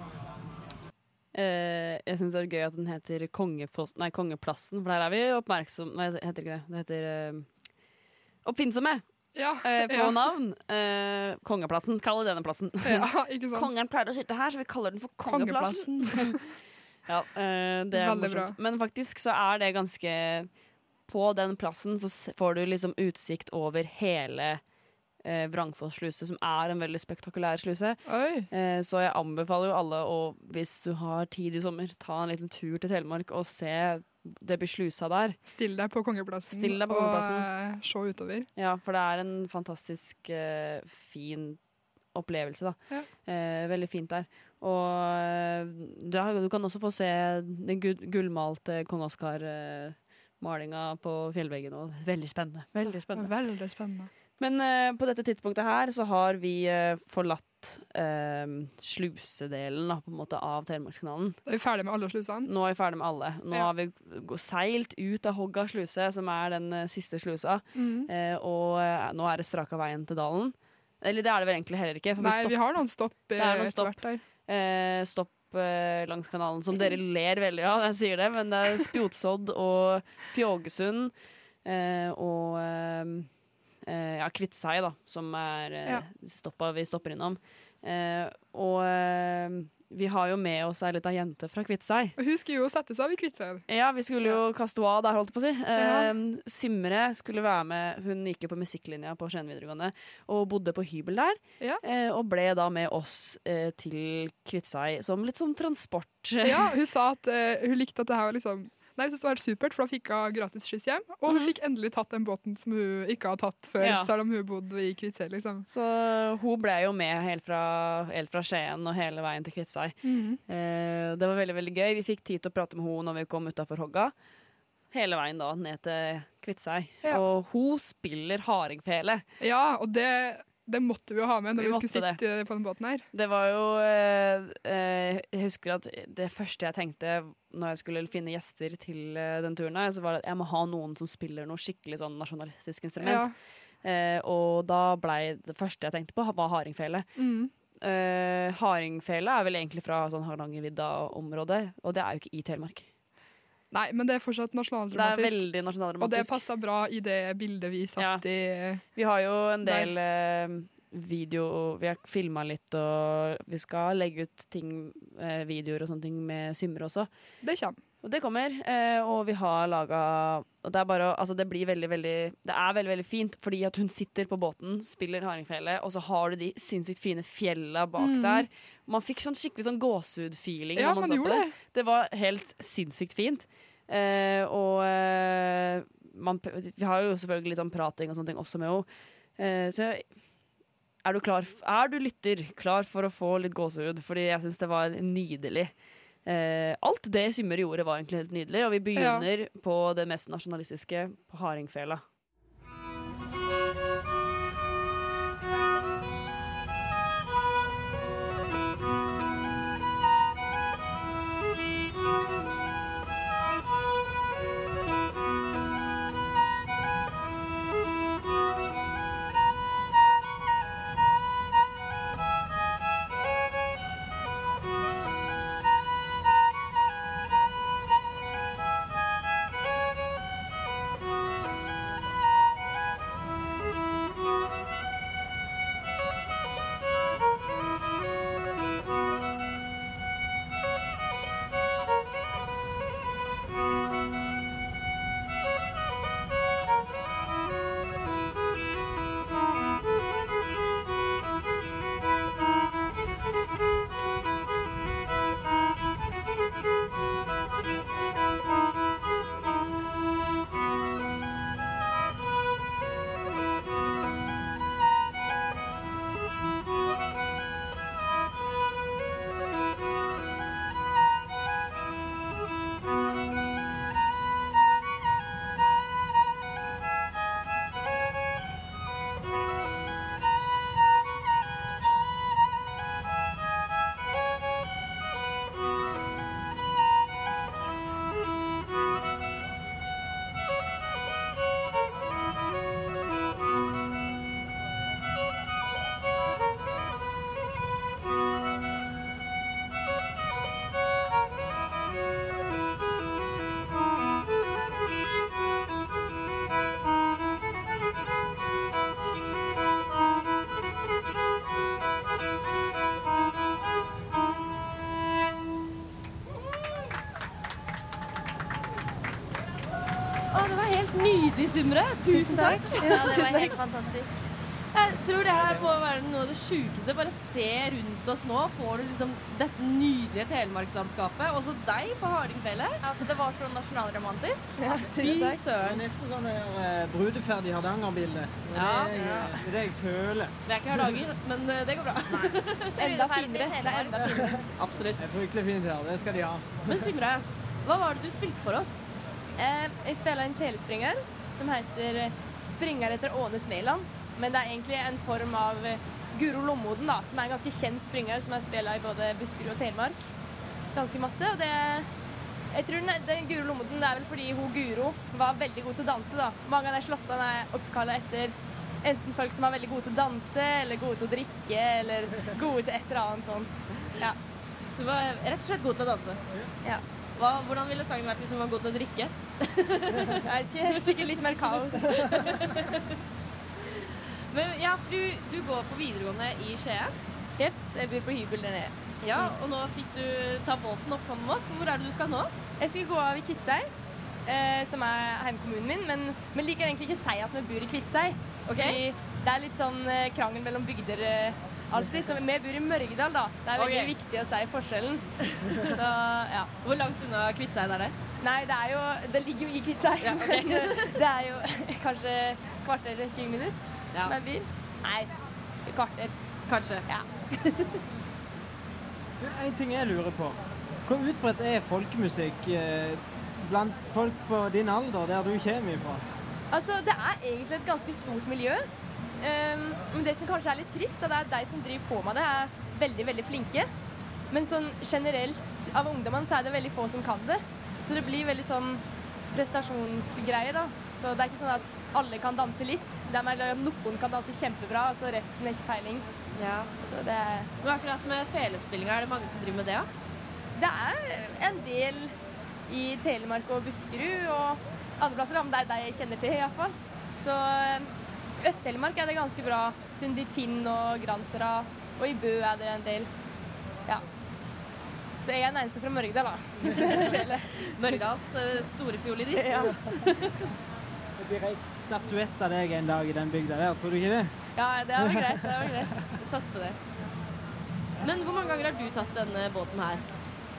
Eh, jeg syns det er gøy at den heter Kongefoss, nei, Kongeplassen, for der er vi oppmerksom Nei, det heter ikke det. Det heter uh, Oppfinnsomme eh, på ja. navn. Eh, kongeplassen. Kaller denne plassen. Ja, *laughs* ikke sant? Kongen pleide å sitte her, så vi kaller den for Kongeplassen. *laughs* ja, eh, det er Veldig morsomt. bra. Men faktisk så er det ganske På den plassen så får du liksom utsikt over hele eh, Vrangfoss sluse, som er en veldig spektakulær sluse. Eh, så jeg anbefaler jo alle å, hvis du har tid i sommer, ta en liten tur til Telemark og se det blir slusa der. Still deg på kongeplassen, Still deg på kongeplassen. og eh, se utover. Ja, for det er en fantastisk eh, fin opplevelse, da. Ja. Eh, veldig fint der. Og eh, du kan også få se den gullmalte kong Oskar-malinga på fjellveggen. Og veldig spennende. Veldig spennende. Veldig spennende. Men uh, på dette tidspunktet her så har vi uh, forlatt uh, slusedelen da, på en måte av Telemarkskanalen. Er vi ferdig med alle slusene. Nå er vi ferdig med alle. Nå Ja. har vi seilt ut av Hogga sluse, som er den siste slusa. mm. Og nå er det straka veien til dalen. Eller det er det vel egentlig heller ikke. Nei, vi, vi har noen stopp Det noen stopp. hvert der. Eh, stopp eh, langs kanalen, som dere ler veldig av jeg sier det, men det er Spjotsodd og Fjågesund eh, og eh, eh, ja, Kviteseid, da, som er eh, Ja. stoppa vi stopper innom. Og vi har jo med oss ei lita jente fra Kviteseid. Og hun skulle jo settes av i Kviteseid. Ja, vi skulle jo kaste henne av der, holdt jeg på å si. Ja. Eh, Symre skulle være med. Hun gikk jo på musikklinja på Skien videregående og bodde på hybel der. Eh, og ble da med oss eh, til Kviteseid som litt sånn transport. Ja, *laughs* hun sa at eh, hun likte at det her var liksom Nei, jeg synes det var helt supert, for da fikk hun gratis skyss hjem. Og hun Mhm. fikk endelig tatt den båten som hun ikke har tatt før, Ja. selv om hun bodde i Kviteseid, liksom. Så hun ble jo med helt fra, helt fra Skien og hele veien til Kviteseid. -hmm. Eh, det var veldig veldig gøy. Vi fikk tid til å prate med henne når vi kom utafor Hogga. Hele veien da ned til Kviteseid. Ja. Og hun spiller hardingfele. Ja, og det, det måtte vi jo ha med når Vi vi, skulle sitte sitte på den båten her. Det var jo eh, eh, Jeg husker at det første jeg tenkte når jeg skulle finne gjester til eh, den turen, her, så var det at jeg må ha noen som spiller noe skikkelig sånn nasjonalistisk instrument. Eh, og da blei det første jeg tenkte på, var hardingfele. Mm. Eh, hardingfele er vel egentlig fra sånn Hardangervidda-området, og det er jo ikke i Telemark. Nei, men det er fortsatt nasjonaldramatisk. Det er veldig nasjonaldramatisk. Og det passa bra i det bildet vi satt i. Vi har jo en del eh, video Vi har filma litt, og vi skal legge ut ting, eh, videoer og sånne ting med Symre også. Det kommer. Og det kommer. Eh, og vi har laga Og det er bare Altså, det blir veldig, veldig Det er veldig, veldig fint, fordi at hun sitter på båten, spiller hardingfele, og så har du de sinnssykt fine fjella bak Mm. der. Man fikk sånn skikkelig sånn gåsehud-feeling Ja, man man gjorde det. Det var helt sinnssykt fint. Eh, og eh, man, vi har jo selvfølgelig litt sånn prating og sånne ting også med henne. Eh, så er du, klar, er du lytter klar for å få litt gåsehud? Fordi jeg syns det var nydelig. Eh, alt det Symmer gjorde, var egentlig helt nydelig, og vi begynner på det mest nasjonalistiske, på hardingfela. Nydelig, Tusen, Tusen takk. Ja, det var helt fantastisk. Jeg tror det her må være noe av det sjukeste. Bare se rundt oss nå. Får du liksom dette nydelige telemarkslandskapet. Og så deg på hardingfjellet. Altså, det var så nasjonalromantisk. Ja, Fy takk. søren. Nesten sånn uh, brudeferdig Hardanger-bilde. Ja. det jeg- det er det jeg føler. Det er ikke Hardanger, men eh, det går bra. *laughs* Enda finere. Det er enda finere. Absolutt. Det er fryktelig fint her. Det skal de ha. Men Simre, hva var det du spilte for oss? Eh, jeg spiller en telespringer som heter eh, Springer etter Åne Smeland. Men det er egentlig en form av eh, Guro Lommoden, da, som er en ganske kjent springer som er spilt i både Buskerud og Telemark. Ganske masse. Og det jeg tror den, den Guro Lommoden det er vel fordi hun Guro var veldig god til å danse. da. Mange av de slåttene er oppkalla etter enten folk som er veldig gode til å danse, eller gode til å drikke, eller gode til et eller annet sånt. Ja. Du var rett og slett god til å danse. Ja. Hva, hvordan ville sangen vært hvis hun var god til å drikke? *laughs* Er ikke, sikkert litt mer kaos. *laughs* Men ja, for du, du går på videregående i Skien? Jeps, jeg bor på hybel der nede. Ja, og nå fikk du ta båten opp sammen med oss. Hvor er det du skal nå? Jeg skal gå av i Kviteseid, eh, som er heimkommunen min, men vi liker egentlig ikke å si at vi bor i Kviteseid. Fordi det er litt sånn eh, krangel mellom bygder eh, alltid. Så vi bor i Mørgedal, da. Det er veldig okay. viktig å si forskjellen. *laughs* Så ja. Hvor langt unna Kviteseid er det? Nei, det er jo Det ligger jo i Kviteseid. Ja, okay. *laughs* det er jo *laughs* kanskje kvarter eller 20 minutter Ja. med bil. Nei, kvarter. Kanskje. Ja. En ting jeg lurer på. Hvor utbredt er folkemusikk eh, blant folk på din alder, der du kommer ifra? Altså, det er egentlig et ganske stort miljø. Ehm, men det som kanskje er litt trist, det er at de som driver på med det, er veldig, veldig flinke. Men sånn generelt av ungdommene så er det veldig få som kan det. Så det blir veldig sånn prestasjonsgreie, da. Så det er ikke sånn at alle kan danse litt. Det er mer noen kan danse kjempebra, og så resten er ikke peiling. Ja. Så det er Men akkurat med felespillinga, er det mange som driver med det? da? Det er en del i Telemark og Buskerud og andre plasser, men det er de jeg kjenner til iallfall. Så eh, Øst-Telemark er det ganske bra. Tundi Tinn og Gransera. Og i Bø er det en del. Ja. Så jeg er den eneste fra Mørgdal, da. *laughs* Mørgdals eh, store fiolinist. Ja. *laughs* Det blir ei statuett av deg en dag i den bygda der, tror du ikke det? ja, det var greit. Det var greit. *laughs* Satser på det. Men hvor mange ganger har du tatt denne båten her?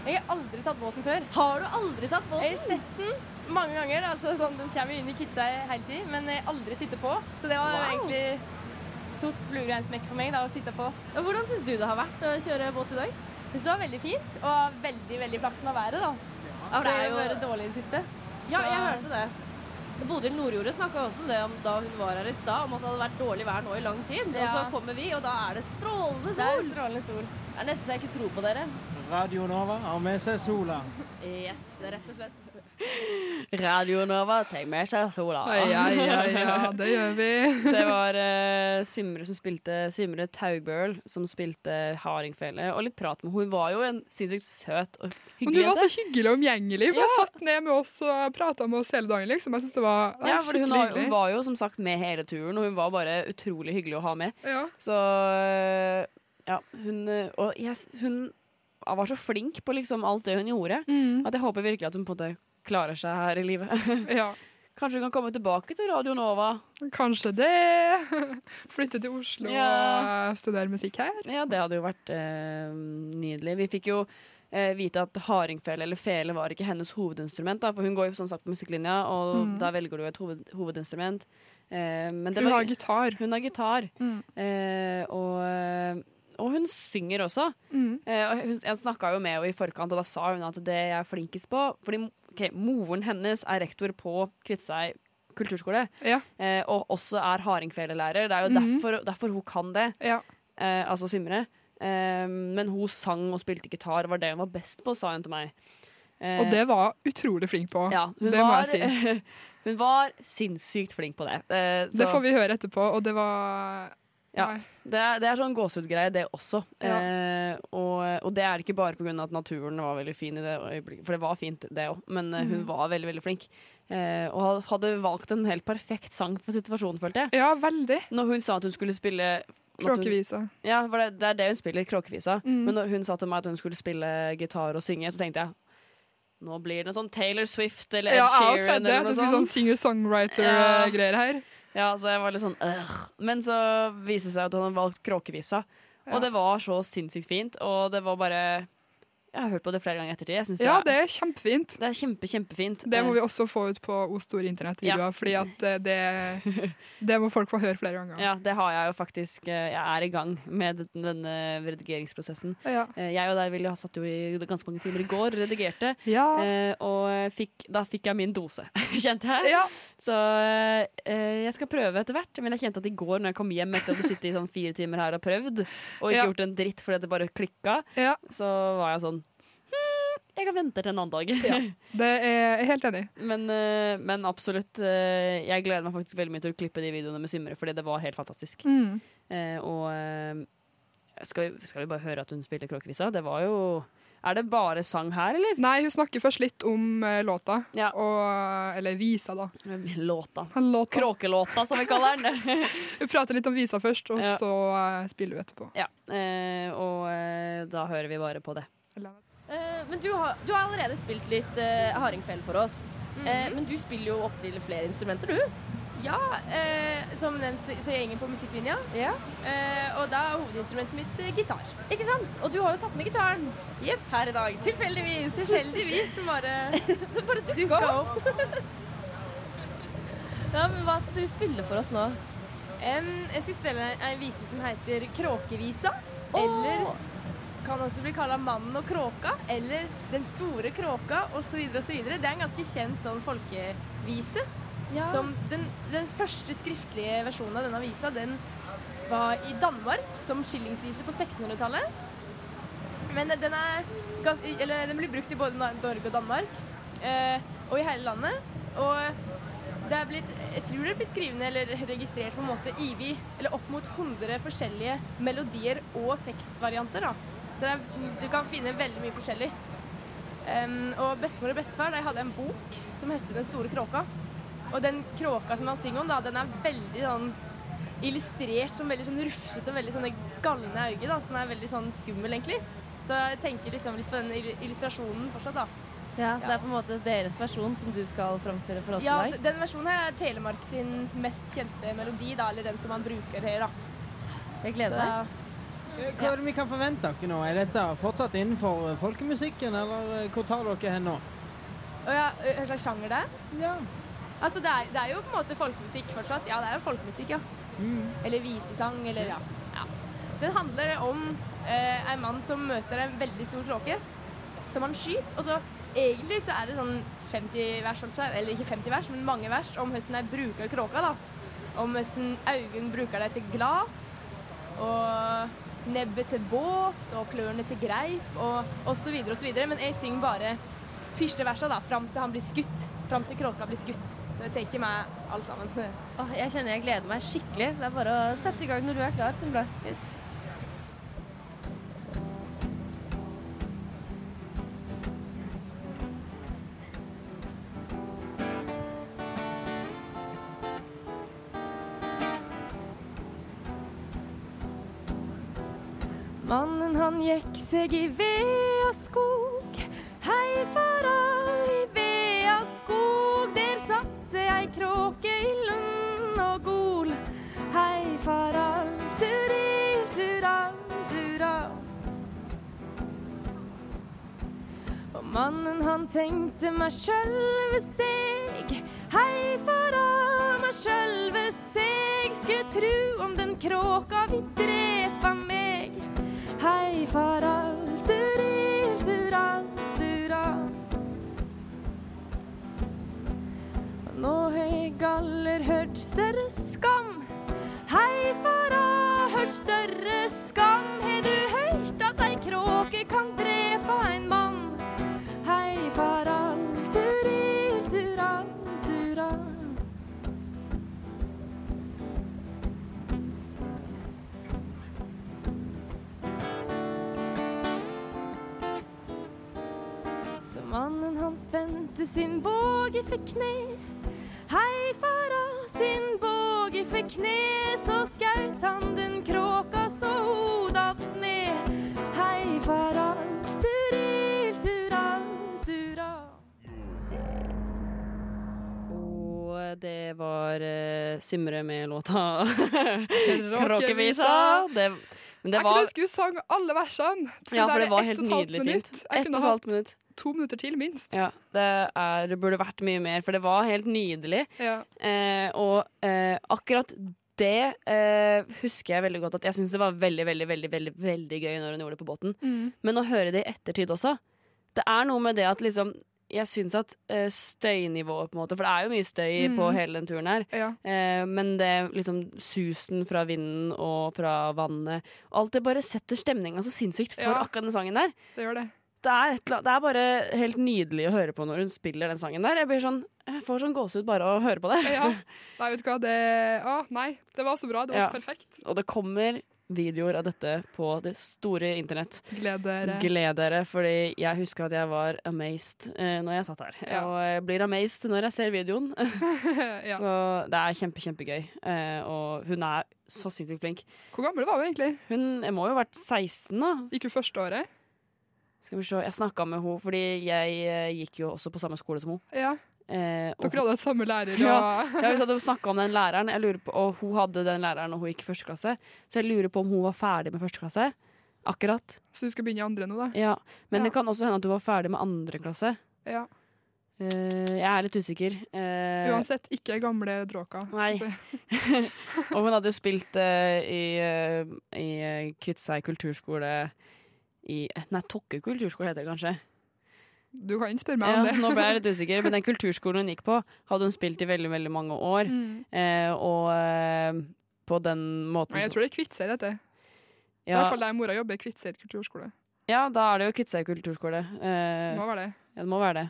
Jeg har aldri tatt båten før. Har du aldri tatt båten? Jeg har sett den mange ganger. altså sånn, Den kommer inn i kidsa hele tiden, men jeg aldri sitter på. Så det var Wow. egentlig to fluer i en smekk for meg da, å sitte på. Ja, Hvordan syns du det har vært å kjøre båt i dag? Det var veldig fint, og veldig veldig flaks med været. da. Ja, for det er har jo vært dårlig i det siste. Ja, Så- jeg hørte det. Bodil Nordjordet snakka også det om da hun var her i stad, om at det hadde vært dårlig vær nå i lang tid. Og så kommer vi, og da er det strålende sol. Det er strålende sol. Det er nesten så jeg ikke tror på dere. Radio Nova har med seg sola. Yes, det er rett og slett. Radio Nova take med seg sola. Ja, ja, ja, det gjør vi. *laughs* det var uh, Simre som spilte Simre Taugbøl som spilte hardingfele, og litt prat med henne. Hun var jo en sinnssykt søt og hyggelig jente. Hun var så hyggelig og omgjengelig. Bare satt ned med oss og prata med oss hele dagen. liksom. Jeg syns det var det Ja, skikkelig hun, hyggelig. hun var jo som sagt med hele turen, og hun var bare utrolig hyggelig å ha med. Ja. Så øh, ja, hun øh, Og yes, hun var så flink på liksom alt det hun gjorde, Mm. at jeg håper virkelig at hun på en måte klarer seg her i livet. *laughs* Ja. Kanskje hun kan komme tilbake til Radio Nova. Kanskje det. *laughs* Flytte til Oslo Ja. og studere musikk her. Ja, det hadde jo vært eh, nydelig. Vi fikk jo eh, vite at hardingfele eller fele var ikke hennes hovedinstrument. Da, for hun går jo som sagt på musikklinja, og Mm. da velger du et hoved, hovedinstrument. Eh, men det Hun var- har gitar. Hun har gitar. Mm. Eh, og, eh, og hun synger også. Mm. Eh, hun, jeg snakka jo med henne i forkant, og da sa hun at det jeg er flinkest på Fordi ok, moren hennes er rektor på Kviteseid kulturskole, eh, og også er hardingfelelærer. Det er jo Mhm. derfor, derfor hun kan det. Eh, altså Simre. Eh, men hun sang og spilte gitar, var det hun var best på, sa hun til meg. Eh, Og det var utrolig flink på. ja, det var, må jeg si. *laughs* hun var sinnssykt flink på det. Eh, Det får vi høre etterpå, og det var ja, det er, det er sånn gåsehudgreie, det også. Ja. Eh, og, og det er ikke bare pga. at naturen var veldig fin i det øyeblikket, for det var fint, det òg, men mm. hun Mhm. var veldig, veldig flink. Eh, og hadde valgt en helt perfekt sang for situasjonen, følte jeg. Ja, veldig. Når hun sa at hun skulle spille Kråkevisa. Ja, for det, det er det hun spiller, kråkevisa. Mm. Men når hun sa til meg at hun skulle spille gitar og synge, så tenkte jeg nå blir det noe sånn Taylor Swift eller Ed Ja, Sheeran Ja, eller at noe det skulle sånn singer-songwriter-greier her. Ja, så jeg var litt sånn øh. Men så viste det seg at hun hadde valgt kråkevisa. Og det var så sinnssykt fint, og det var bare Jeg har hørt på det flere ganger ettertid. Jeg synes Ja, det, det er kjempefint. det er kjempe, kjempefint. Det må Eh, vi også få ut på O store internettvideoer, Ja. fordi at eh, det, *laughs* det må folk få høre flere ganger. Ja, det har jeg jo faktisk. eh, Jeg er i gang med denne redigeringsprosessen. Ja. Jeg og deg Vilja, har satt jo i ganske mange timer i går, redigerte. Ja. Og fikk, da fikk jeg min dose, *laughs* kjente jeg. Ja. Så jeg skal prøve etter hvert. Men jeg kjente at i går når jeg kom hjem etter jeg hadde sittet i sånn fire timer her og prøvd, og ikke gjort en dritt fordi det bare klikka, Ja. så var jeg sånn Jeg kan vente til en annen dag. *laughs* Det er jeg helt enig. Men, eh, men absolutt. eh, jeg gleder meg faktisk veldig mye til å klippe de videoene med Symre, fordi det var helt fantastisk. Mm. Eh, og skal, vi, skal vi bare høre at hun spiller kråkevisa? Det var jo Er det bare sang her, eller? Nei, hun snakker først litt om låta. Og, eller visa, da. Låta. Låta. Kråkelåta, som vi kaller den. *laughs* hun prater litt om visa først, og Ja. så spiller hun etterpå. Ja, og da hører vi bare på det. Eh, men du har, du har allerede spilt litt uh, hardingfele for oss. Eh, men du spiller jo opptil flere instrumenter, du. Ja, eh, som nevnt så, er jeg gjengen på musikklinja. Eh, og da er hovedinstrumentet mitt eh, gitar. Ikke sant? Og du har jo tatt med gitaren Jeps. her i dag. Tilfeldigvis. Tilfeldigvis. Den *laughs* bare, *laughs* den bare dukka opp. *laughs* ja, men hva skal du spille for oss nå? Um, jeg skal spille en vise som heter Kråkevisa. Eller kan også bli kalla Mannen og kråka, eller Den store kråka, osv. osv. Det er en ganske kjent sånn folkevise. Ja. Som den, den første skriftlige versjonen av denne visa, den var i Danmark som skillingsvise på 1600-tallet. Men den, er, eller, den blir brukt i både Norge og Danmark, eh, og i hele landet. Og det er blitt, jeg tror det er blitt skrivende eller registrert på en måte ivig, eller opp mot 100 forskjellige melodier og tekstvarianter. Da. Så det er, du kan finne veldig mye forskjellig. Um, og bestemor og bestefar de hadde en bok som heter Den store kråka. Og den kråka som han synger om, da, den er veldig sånn illustrert som veldig sånn rufsete og veldig sånne galne øyne. Da, Den er veldig sånn skummel, egentlig. Så jeg tenker liksom litt på den illustrasjonen fortsatt, da. Ja, Så det er på en måte deres versjon som du skal framføre for oss Ja, i dag? Ja, den versjonen her er Telemark sin mest kjente melodi, da, eller den som han bruker her, da. Jeg gleder meg. Eh, Hva er det vi kan forvente dere nå? Er dette fortsatt innenfor eh, folkemusikken, eller eh, hvor tar dere hen nå? Og ja, hva slags sjanger det er? Ja. Altså, det er, det er jo på en måte folkemusikk fortsatt. Ja, det er jo folkemusikk, ja. Eller visesang, eller ja. ja. Den handler om eh, en mann som møter en veldig stor kråke, som han skyter. Og så egentlig så er det sånn 50 vers, å eller ikke 50 vers, men mange vers om hvordan de bruker kråka, da. Om hvordan øynene bruker det til glass, og nebbet til båt, og klørne til greip, og, osv. videre. Men jeg synger bare første verset da, fram til han blir skutt. Fram til kråka blir skutt. Så jeg tenker meg alt sammen. Åh, jeg kjenner jeg gleder meg skikkelig. Så det er bare å sette i gang når du er klar, Stemble. Mannen gikk seg i vea skog, hei fara i vea skog. Der satt det ei kråke i lund og gol, hei fara, turi, tural, tural. Og mannen han tenkte meg sjølve seg, hei fara meg sjølve seg. Skulle tru om den kråka vil drepa meg. Hei, faral, turil, tural, tural. Nå har jeg galler hørt større skam. Hei, fara, hørt større skam. Har du hørt at ei kråke kan drepe en mann? Mannen han spente sin båge for kne. Hei, fara, sin båge for kne. Så skaut han den kråka så ho datt ned. Hei, fara, turil, tural, tural. Og det var uh, Simre med låta Kråkevisa. Det, men det jeg var kunne huske hun sang alle versene. Ja, for det var helt nydelig fint. Ett og et halvt minutt. To minutter til, minst. Ja, det, er, det burde vært mye mer, for det var helt nydelig. Ja. Eh, og eh, akkurat det eh, husker jeg veldig godt at jeg syntes det var veldig veldig, veldig, veldig, veldig gøy når hun gjorde det på båten. Mm. Men å høre det i ettertid også Det er noe med det at liksom jeg syns at uh, støynivået, på en måte For det er jo mye støy Mm. på hele den turen her. Ja. Uh, men det liksom susen fra vinden og fra vannet Alt det bare setter stemninga så sinnssykt for Ja. akkurat den sangen der. Det gjør det. Det er, et, annet- det er bare helt nydelig å høre på når hun spiller den sangen der. Jeg, blir sånn, jeg får sånn gåsehud bare av å høre på det. Ja. *laughs* Nei, vet du hva, det Å, nei. Det var så bra. Det var Ja. så perfekt. Og det kommer videoer av dette på det store internett. Gled dere. Gled dere, fordi jeg husker at jeg var amazed eh, når jeg satt her. Ja. Og jeg blir amazed når jeg ser videoen. *laughs* *laughs* Ja. Så det er kjempe, kjempegøy. Eh, og hun er så sinnssykt flink. Hvor gammel var hun egentlig? Hun må jo ha vært 16, da. Gikk hun første året? Skal vi se, Jeg snakka med henne, fordi jeg eh, gikk jo også på samme skole som henne. Ja. Eh, og Dere hadde hatt samme lærer ja, og ja, vi satt og snakka om den læreren, jeg lurer på, og hun hadde den læreren og hun gikk i første klasse. Så jeg lurer på om hun var ferdig med første klasse. Akkurat. Så du skal begynne i andre nå, da? Ja, Men Ja. det kan også hende at du var ferdig med andre klasse. Ja. Eh, jeg er litt usikker. Eh, Uansett, ikke gamle dråka. skal Nei. jeg si. *laughs* og hun hadde jo spilt eh, i, uh, i eh, Kviteseid kulturskole i Nei, Tokke kulturskole heter det kanskje. Du kan spørre meg Ja, om det. nå ble jeg litt *laughs* usikker, men den kulturskolen hun gikk på, hadde hun spilt i veldig veldig mange år. Mm. Eh, og eh, på den måten jeg tror det er Kviteseid, dette. I hvert fall der mora jobber, Kviteseid kulturskole. Ja, da er det jo Kviteseid kulturskole. Eh, Må være det. Ja, det må være det.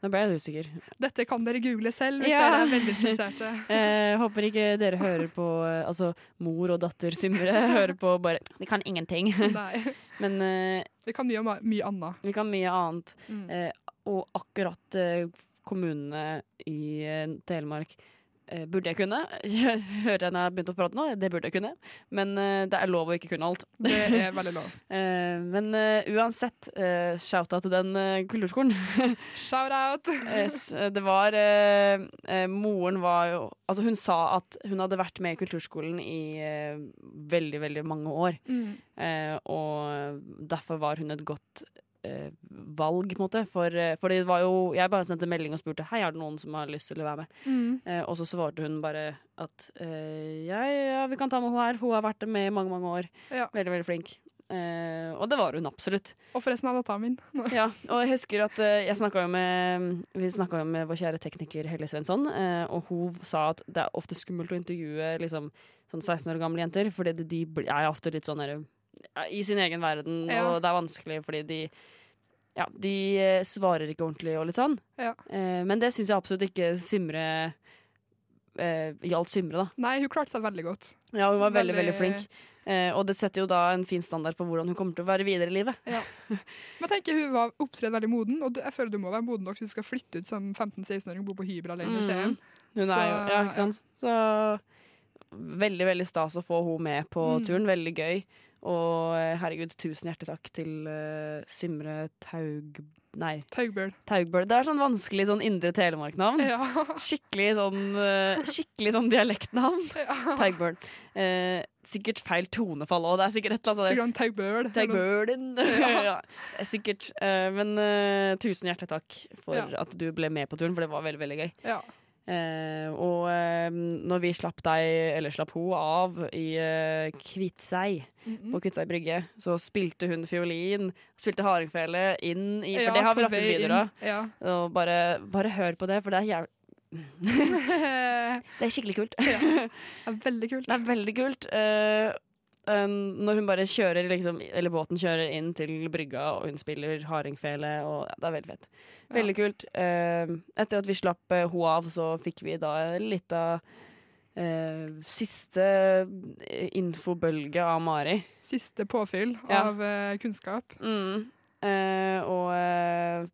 Nå ble jeg usikker. Dette kan dere google selv hvis Ja. dere er veldig interesserte. *laughs* Eh, håper ikke dere hører på eh, Altså mor og datter Symre *laughs* hører på bare De kan ingenting. Nei. *laughs* Men eh, Vi kan mye, mye annet. vi kan mye annet. Mm. Eh, og akkurat eh, kommunene i eh, Telemark burde jeg kunne. *laughs* Jeg hører jeg når jeg har begynt å prate nå, det burde jeg kunne. Men eh, det er lov å ikke kunne alt. *laughs* Det er veldig lov. *laughs* Eh, men eh, uansett, shout-out til den eh, kulturskolen. Shout-out! eh, det var eh, eh, Moren var jo Altså, hun sa at hun hadde vært med i kulturskolen i eh, veldig, veldig mange år. Mm. Eh, og derfor var hun et godt eh, valg, på en måte. For, eh, for det var jo Jeg bare sendte melding og spurte Hei, er det noen som har lyst til å være med. Mm. Eh, og så svarte hun bare at eh, ja, ja, vi kan ta med hun her. Hun har vært med i mange, mange år. Ja. Veldig, veldig flink. Eh, og det var hun absolutt. Og forresten av datteren min. Ja, og jeg husker at eh, jeg snakka jo med Vi snakka jo med vår kjære tekniker Helle Svensson, eh, og hun sa at det er ofte skummelt å intervjue liksom, sånn 16 år gamle jenter, fordi de, er ofte litt sånn der, ja, i sin egen verden, Ja. og det er vanskelig fordi de ja, de eh, svarer ikke ordentlig og litt sånn. Ja. Eh, men det syns jeg absolutt ikke Simre eh, gjaldt Simre, da. Nei, hun klarte seg veldig godt. Ja, hun var veldig, Veldig- veldig flink. Eh, og det setter jo da en fin standard for hvordan hun kommer til å være videre i livet. Ja. *laughs* Men tenker hun var opptredd veldig moden, og jeg føler du må være moden nok hvis du skal flytte ut som 15-16-åring og bo på hybel alene i Skien. Mm. Hun er jo, ja, ikke sant? Så veldig, veldig stas å få hun med på Mm. turen. Veldig gøy. Og eh, herregud, tusen hjertelig takk til uh, Simre Taug... Nei. Taugbøl. Taugbøl. Det er sånn vanskelig sånn indre telemarknavn. Ja. Skikkelig sånn uh, Skikkelig sånn dialektnavn. *laughs* Taugbøl. Uh, sikkert feil tonefall òg. Det er sikkert et eller annet Sikkert en taugbøl. Taugbølen. *laughs* Ja. ja, er sikkert. Men tusen hjertelig takk for Ja. at du ble med på turen, for det var veldig, veldig gøy. Ja. Eh, og eh, når vi slapp deg, eller slapp hun av i Kvitsei Kviteseid, -mm. på Kviteseid brygge, så spilte hun fiolin, spilte hardingfele inn i For Ja, det har vi lagt ut videre videoer av. ja. Og bare, bare hør på det, for det er jævlig *laughs* *laughs* Det er skikkelig kult. *laughs* Det er veldig kult. Det er veldig kult. Eh, um, når hun bare kjører, liksom, eller båten kjører inn til brygga, og hun spiller hardingfele, og ja, det er veldig fett. Veldig kult. Um, etter at vi slapp uh, ho av, så fikk vi da litt av uh, siste eh, infobølge av Mari. Siste påfyll Ja. av uh, kunnskap. Mm. Eh, og eh,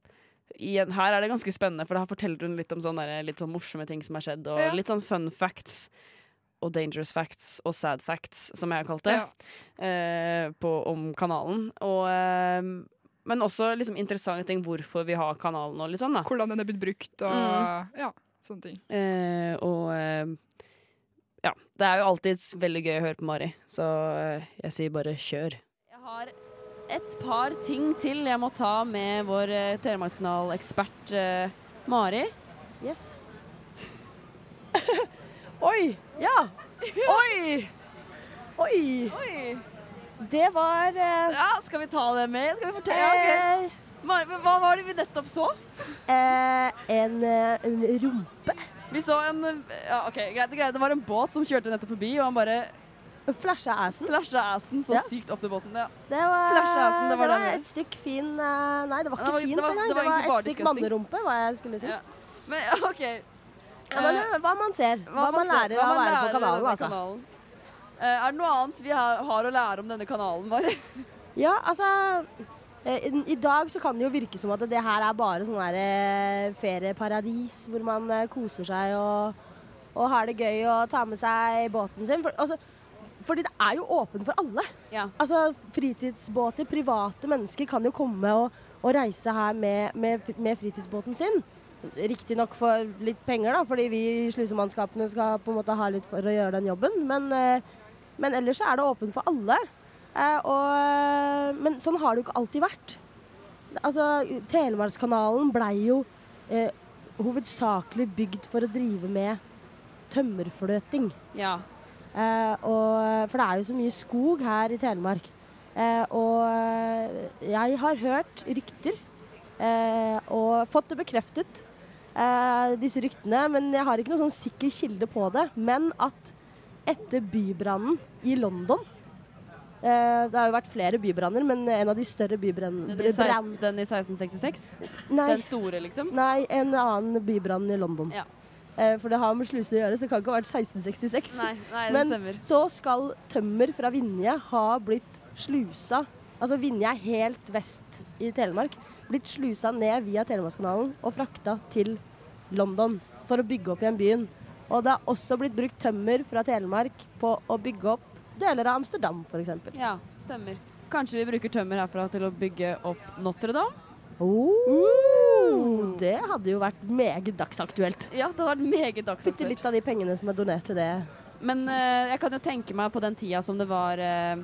igjen, her er det ganske spennende, for her forteller hun litt om sånne litt sånn morsomme ting som har skjedd, og Ja. litt sånn fun facts. Og dangerous facts og sad facts, som jeg har kalt det, eh, på, om kanalen. Og, eh, men også liksom interessante ting hvorfor vi har kanalen og litt sånn, da. Hvordan den er blitt brukt og Mm. ja, sånne ting. Eh, og eh, ja, det er jo alltid veldig gøy å høre på Mari, så eh, jeg sier bare kjør. Jeg har et par ting til jeg må ta med vår uh, Telemarkskanal-ekspert eh, Mari. Yes. *laughs* Oi! Ja! Oi! Oi! Det var eh, Ja, skal vi ta det med? Skal vi fortelle? Ja, ok. Mari, men hva var det vi nettopp så? eh, en, eh, en rumpe. Vi så en Ja, OK, greit. greit. Det var en båt som kjørte nettopp forbi, og han bare Flasha assen. Flasha assen så Ja. sykt opp til båten. Ja. Det var, Flasha assen, det var den. et stykk fin eh, Nei, det var Det ikke var- fint det var- engang. det Det var var, egentlig bare et stykk disgusting. mannerumpe, hva jeg skulle si. Ja. Men *laughs* OK. Ja, men, eh, hva man ser. Hva, man man, lærer hva av å være på kanalen, altså. kanalen. Eh, er det noe annet vi har, har å lære om denne kanalen vår? *laughs* Ja, altså eh, i, dag så kan det jo virke som at det her er bare sånn eh, ferieparadis hvor man koser seg og, og har det gøy og tar med seg båten sin. For, altså, fordi det er jo åpent for alle. Altså Fritidsbåter, private mennesker kan jo komme og, og reise her med, med, med fritidsbåten sin. Riktignok for litt penger, da, fordi vi i slusemannskapene skal på en måte ha litt for å gjøre den jobben. Men, eh, men ellers er det åpent for alle. Eh, og, men sånn har det jo ikke alltid vært. Altså, Telemarkskanalen blei jo eh, hovedsakelig bygd for å drive med tømmerfløting. Ja. Eh, og, for det er jo så mye skog her i Telemark. Eh, og eh, jeg har hørt rykter, eh, og fått det bekreftet, eh, disse ryktene. Men jeg har ikke noen sånn sikker kilde på det. Men at etter bybrannen i London eh, Det har jo vært flere bybranner, men en av de større bybrannene Den i, 16, den i 1666? Nei. Den store, liksom? Nei, en annen bybrann i London. Eh, for det har med slusene å gjøre, så det kan ikke ha vært 1666. Nei, nei, det Men stemmer. så skal tømmer fra Vinje ha blitt slusa Altså Vinje er helt vest i Telemark. Blitt slusa ned via Telemarkskanalen og frakta til London for å bygge opp igjen byen. Og det har også blitt brukt tømmer fra Telemark på å bygge opp deler av Amsterdam, f.eks. Ja, stemmer. Kanskje vi bruker tømmer herfra til å bygge opp Notre-Dame? Oh, det hadde jo vært meget dagsaktuelt. Ja, det hadde vært meget dagsaktuelt. Bitte litt av de pengene som er donert til det. Men uh, jeg kan jo tenke meg på den tida som det var eh,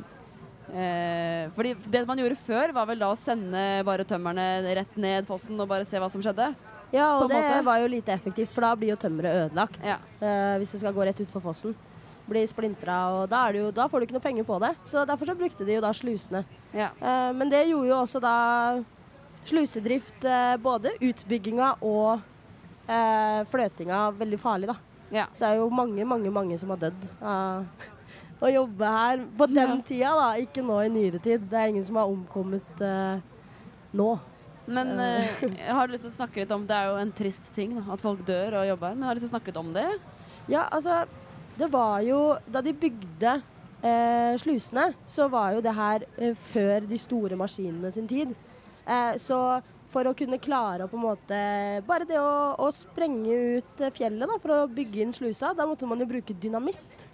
eh, Fordi det man gjorde før, var vel da å sende bare tømmerne rett ned fossen og bare se hva som skjedde. Ja, og det måte. var jo lite effektivt, for da blir jo tømmeret ødelagt. eh, hvis det skal gå rett utfor fossen. Blir splintra, og da, det jo, da får du ikke noe penger på det. Så derfor så brukte de jo da slusene. Eh, men det gjorde jo også da slusedrift, eh, både utbygginga og eh, fløtinga, veldig farlig, da. Så det er jo mange, mange, mange som har dødd av å jobbe her på den tida, da. Ikke nå i nyere tid. Det er ingen som har omkommet uh, nå. Men uh, jeg har lyst til å snakke litt om Det er jo en trist ting da, at folk dør og jobber her, men jeg har lyst til å snakke litt om det. Ja, altså Det var jo Da de bygde uh, slusene, så var jo det her før de store maskinene sin tid. Så for å kunne klare å på en måte Bare det å, å sprenge ut fjellet da, for å bygge inn slusa, da måtte man jo bruke dynamitt.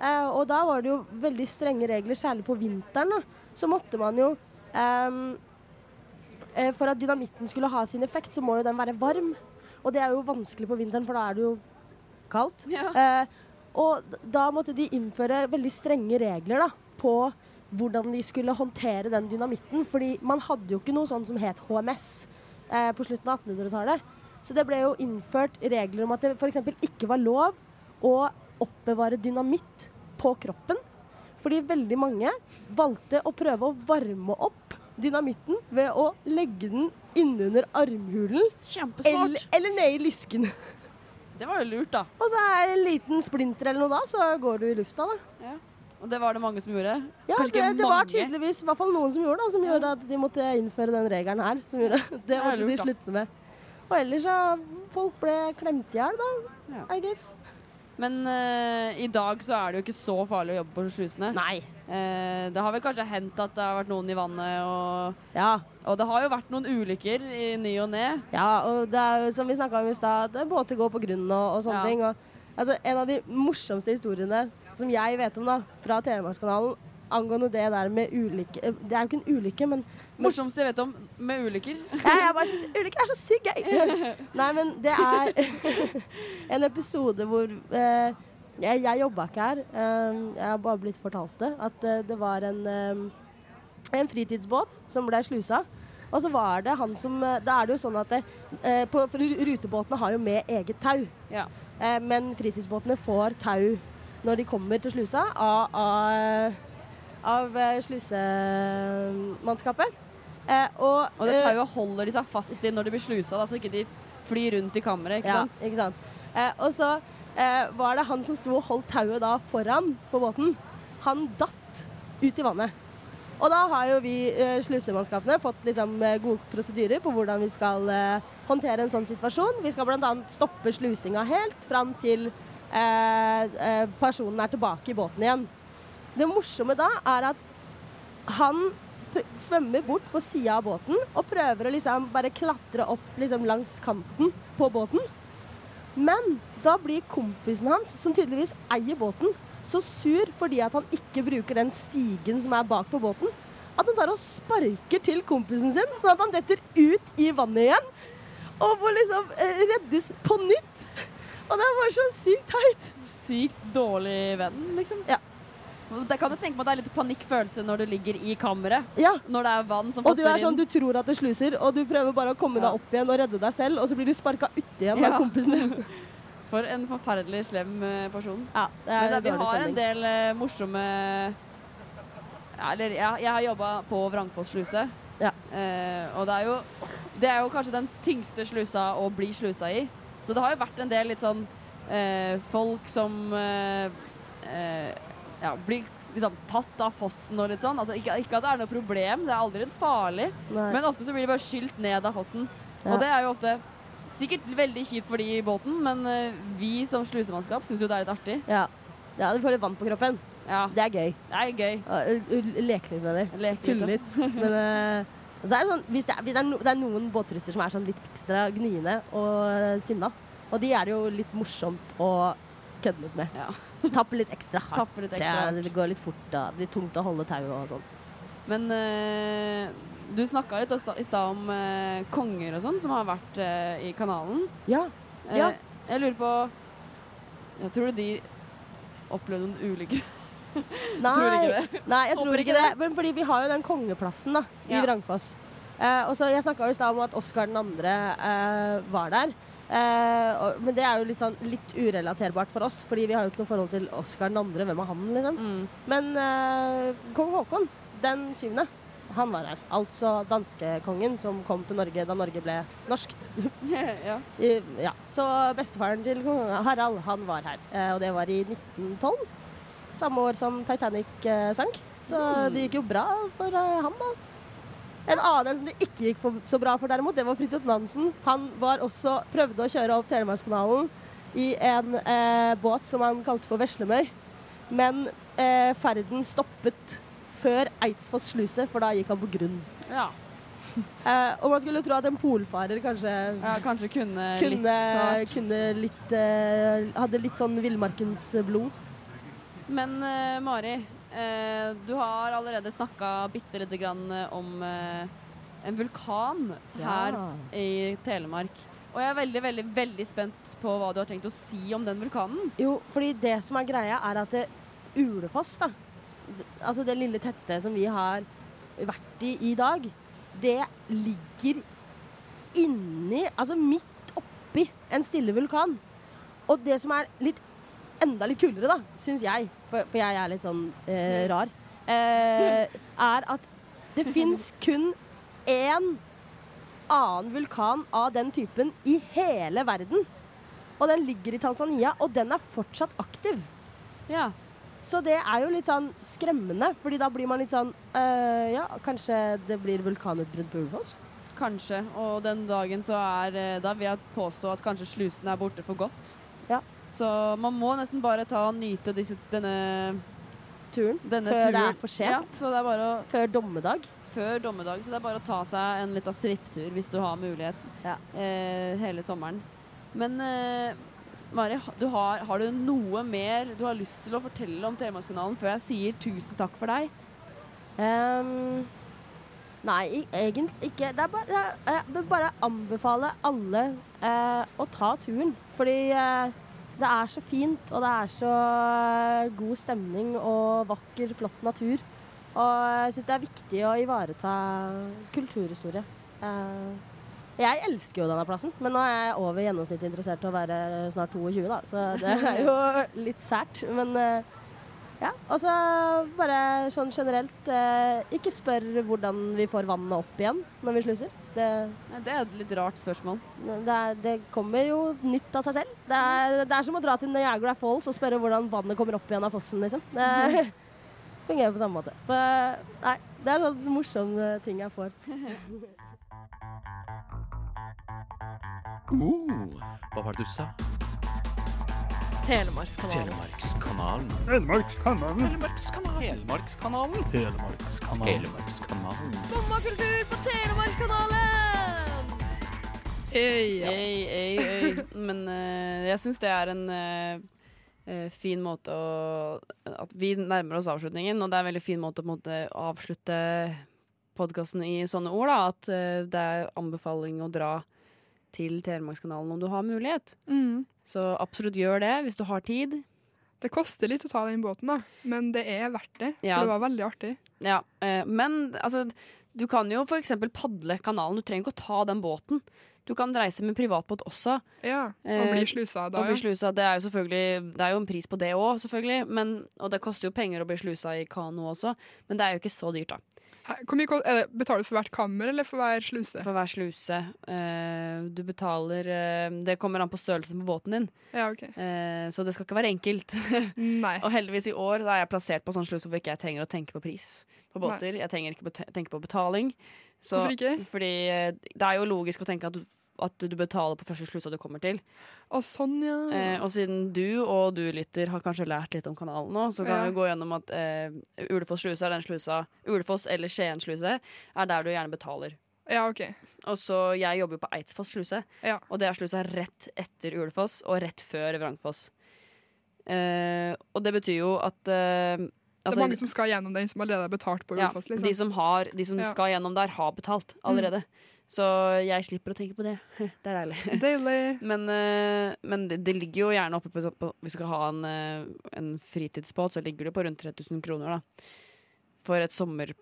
Eh, og da var det jo veldig strenge regler, særlig på vinteren. da, Så måtte man jo ehm, eh, For at dynamitten skulle ha sin effekt, så må jo den være varm. Og det er jo vanskelig på vinteren, for da er det jo kaldt. Eh, og da måtte de innføre veldig strenge regler da, på hvordan de skulle håndtere den dynamitten. Fordi man hadde jo ikke noe sånt som het HMS eh, på slutten av 1800-tallet. Så det ble jo innført regler om at det f.eks. ikke var lov å oppbevare dynamitt på kroppen. Fordi veldig mange valgte å prøve å varme opp dynamitten ved å legge den innunder armhulen. Eller, eller ned i lysken. Det var jo lurt, da. Og så er det en liten splinter eller noe da, så går du i lufta, da. Og det var det mange som gjorde. Ja, Kanskje det, det var tydeligvis i hvert fall noen som gjorde det, som gjorde at de måtte innføre den regelen her. Som gjorde, det måtte de slutte med. Og ellers så Folk ble klemt i hjel, da. I guess. Men uh, i dag så er det jo ikke så farlig å jobbe på slusene. Nei. det har vel kanskje hendt at det har vært noen i vannet, og, Ja. og det har jo vært noen ulykker i ny og ne. Ja, og det er jo som vi snakka om i stad, at båter går på grunn og, og sånne Ja. ting. Og, altså, en av de morsomste historiene som jeg vet om da, fra Telemarkskanalen angående det der med ulykke eh, Det er jo ikke en ulykke, men Morsomste jeg vet om med ulykker. *laughs* Ja, jeg bare syns ulykker er så sykt gøy! *laughs* Nei, men det er *laughs* en episode hvor eh, Jeg, jeg jobba ikke her. eh, jeg har bare blitt fortalt det. At eh, det var en, eh, en fritidsbåt som ble slusa. Og så var det han som eh, Da er det jo sånn at det, på, For rutebåtene har jo med eget tau. Eh, men fritidsbåtene får tau når de kommer til slusa av, av, av eh, slusemannskapet. Eh, og, Og det eh, tauet holder de seg fast i når de blir slusa, da, så ikke de flyr rundt i kammeret. ikke ja, sant? Ikke sant? Eh, og så eh, var det han som sto og holdt tauet da foran på båten. Han datt ut i vannet. Og da har jo vi eh, slusemannskapene fått liksom, eh, gode prosedyrer på hvordan vi skal eh, håndtere en sånn situasjon. Vi skal bl.a. stoppe slusinga helt fram til eh, eh, personen er tilbake i båten igjen. Det morsomme da er at han svømmer bort på sida av båten og prøver å liksom bare klatre opp liksom langs kanten på båten. Men da blir kompisen hans, som tydeligvis eier båten, så sur fordi at han ikke bruker den stigen som er bak på båten, at han tar og sparker til kompisen sin, sånn at han detter ut i vannet igjen. Og må liksom eh, reddes på nytt. Og det er bare så sykt teit. Sykt dårlig venn, liksom. Ja. Det kan jo tenke meg at det er litt panikkfølelse når du ligger i kammeret. Ja. Når det er vann som Og du er sånn, inn. du tror at det sluser, og du prøver bare å komme deg opp igjen og redde deg selv, og så blir du sparka uti igjen Ja. av kompisen din. *laughs* For en forferdelig slem eh, person. Ja, det er Men det, vi har har en del uh, morsomme ja, Eller jeg, jeg har jobba på Vrangfoss sluse. Eh, og det er, jo, det er jo kanskje den tyngste slusa å bli slusa i. Så det har jo vært en del litt sånn uh, folk som eh, eh, ja, blir liksom tatt av fossen og litt sånn. Altså, ikke, ikke at det er noe problem, det er aldri litt farlig. Nei. Men ofte så blir de bare skylt ned av fossen. Ja. Og det er jo ofte sikkert veldig kjipt for de i båten, men uh, vi som slusemannskap syns jo det er litt artig. Ja. ja, du får litt vann på kroppen. Det er gøy. Det er gøy. Ja, Leke litt med dem. Tulle litt. Men uh, så er det sånn, hvis, det er, hvis det, er no, det er noen båtturister som er sånn litt ekstra gniende og sinna, og de er det jo litt morsomt å kødde litt med. Tappe litt ekstra hardt. Tappe litt ekstra hardt. det går litt fort. Da. Det blir tungt å holde tauet og sånn. Men uh, du snakka litt i sta- stad om uh, konger og sånn som har vært uh, i kanalen. Ja. Ja. Jeg lurer på Jeg tror du de opplevde noen ulykker? *laughs* Nei, Tror ikke det. nei jeg tror ikke det. Men fordi vi har jo den kongeplassen da, i Ja. Vrangfoss. Eh, og så Jeg snakka i stad om at Oskar 2. Eh, var der. Og, men det er jo sånn, litt urelaterbart for oss, fordi vi har jo ikke noe forhold til Oskar 2. Hvem er han, liksom? Mm. Men uh, kong Haakon, den syvende, han var her. Altså danskekongen som kom til Norge da Norge ble norskt. *laughs* ja. I, ja. Så bestefaren til kong Harald, han var her. Uh, og det var i 1912. Samme år som Titanic sank. Så Mm. det gikk jo bra for han, da. En annen som det ikke gikk for, så bra for, derimot, det var Fridtjof Nansen. Han var også, prøvde å kjøre opp Telemarkskanalen i en eh, båt som han kalte for Veslemøy. Men eh, ferden stoppet før Eidsfoss sluse, for da gikk han på grunn. Ja. *laughs* Eh, og man skulle tro at en polfarer kanskje Ja, kanskje kunne, kunne, litt kunne litt eh, Hadde litt sånn villmarkens blod. Men eh, Mari, du har allerede snakka bitte lite grann eh, om eh, en vulkan her Ja. i Telemark. Og jeg er veldig, veldig, veldig spent på hva du har tenkt å si om den vulkanen. Jo, fordi det som er greia, er at det, Ulefoss, da, altså det lille tettstedet som vi har vært i i dag, det ligger inni, altså midt oppi en stille vulkan. Og det som er litt enda litt kulere, da, syns jeg, for, for jeg er litt sånn eh, rar, eh, er at det fins *laughs* kun én annen vulkan av den typen i hele verden. Og den ligger i Tanzania, og den er fortsatt aktiv. Ja. Så det er jo litt sånn skremmende, fordi da blir man litt sånn øh, Ja, kanskje det blir vulkanutbrudd på Ulefoss? Kanskje. Og den dagen så er eh, Da vil jeg påstå at kanskje slusene er borte for godt. Ja. Så man må nesten bare ta og nyte disse, denne turen. Denne Før det er for sent. Ja, så det er bare å, Før dommedag. Før dommedag. Så det er bare å ta seg en liten svipptur hvis du har mulighet eh, hele sommeren. Men eh, Mari, du har, har du noe mer du har lyst til å fortelle om Telemarkskanalen før jeg sier tusen takk for deg? Um, nei, egentlig ikke. Det er bare, jeg, jeg vil bare anbefale alle eh, å ta turen. Fordi eh, det er så fint, og det er så god stemning og vakker, flott natur. Og jeg syns det er viktig å ivareta kulturhistorie. Eh, jeg elsker jo denne plassen, men nå er jeg over gjennomsnittet interessert i å være snart 22, da. Så det er jo *laughs* litt sært. Men eh, ja. Og så bare sånn generelt eh, Ikke spør hvordan vi får vannet opp igjen når vi sluser. Det, det er et litt rart spørsmål. Det, er, det kommer jo nytt av seg selv. Det er, det er som å dra til Niagara Falls og spørre hvordan vannet kommer opp igjen av fossen, liksom. Det *laughs* fungerer på samme måte. Så nei, det er sånn morsom eh, ting jeg får. *laughs* Uh, hva var det du sa? Telemarkskanalen. Telemarkskanalen. Telemarkskanalen. Telemarkskanalen. Telemarkskanalen. Telemarkskanalen. Skumma på Telemarkskanalen! Øy, øy, øy, øy. Men uh, jeg syns det er en eh, fin måte å At vi nærmer oss avslutningen, og det er en veldig fin måte å på en måte avslutte podkasten i sånne ord. da At uh, det er anbefaling å dra til Telemarkskanalen om du har mulighet. Mm. Så absolutt gjør det hvis du har tid. Det koster litt å ta den båten, da, men det er verdt det. Ja. For det var veldig artig. Ja, eh, men altså Du kan jo f.eks. padle kanalen. Du trenger ikke å ta den båten. Du kan reise med privatbåt også. Ja, og bli slusa da, og bli slusa, det er jo selvfølgelig Det er jo en pris på det òg, selvfølgelig. Men, og det koster jo penger å bli slusa i kano også, men det er jo ikke så dyrt, da. Hvor mye er det, Betaler du for hvert kammer eller for hver sluse? For hver sluse. Uh, du betaler uh, Det kommer an på størrelsen på båten din. Ja, ok. uh, så det skal ikke være enkelt. *laughs* Nei. og heldigvis i år da er jeg plassert på sånn sluse hvor ikke jeg trenger å tenke på pris på Nei. båter. Jeg trenger ikke tenke på betaling. Så, Hvorfor ikke? Fordi det er jo logisk å tenke at du, at du betaler på første slusa du kommer til. Å, sånn, ja. Eh, og siden du og du lytter har kanskje lært litt om kanalen nå, så kan Ja. vi gå gjennom at eh, Ulefoss sluse er den slusa Ulefoss eller Skien sluse er der du gjerne betaler. Ja, ok. Og så Jeg jobber jo på Eidsfoss sluse, Ja. og det er slusa rett etter Ulefoss og rett før Vrangfoss. Eh, og det betyr jo at eh, det er mange som skal gjennom den, som allerede har betalt på Ulefoss. liksom. De som, har, de som Ja. Mm. skal gjennom der, har betalt allerede. Så jeg slipper å tenke på det. *laughs* Det er deilig. Deilig. *laughs* Men, eh, men det, det ligger jo gjerne oppe på, på Hvis du skal ha en, eh, en fritidsbåt, så ligger det på rundt 3000 kroner, da. For et sommer...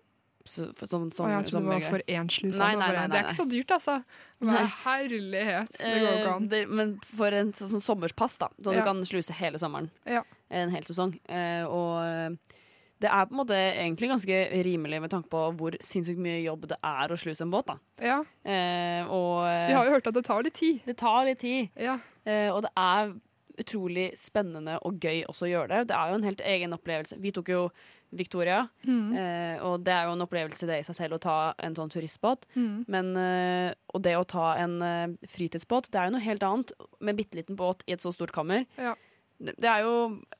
så- For, sånn, Å, jeg trodde det var for sluse. Nei, nei, nei, Det er ikke så dyrt, altså. Men herlighet. Det går ikke Eh, an. det, men for en sånn sånn sommerspass, da. Så Ja. du kan sluse hele sommeren. Ja. En hel sesong. Eh, og eh, det er på en måte egentlig ganske rimelig med tanke på hvor sinnssykt mye jobb det er å sluse en båt. da. Ja. Eh, og Vi har jo hørt at det tar litt tid. Det tar litt tid. Ja. Eh, og det er utrolig spennende og gøy også å gjøre det. Det er jo en helt egen opplevelse. Vi tok jo Victoria, mm. eh, og det er jo en opplevelse det i seg selv å ta en sånn turistbåt. Mm. Men, eh, og det å ta en eh, fritidsbåt, det er jo noe helt annet. Med bitte liten båt i et så stort kammer. Ja. Det, er jo,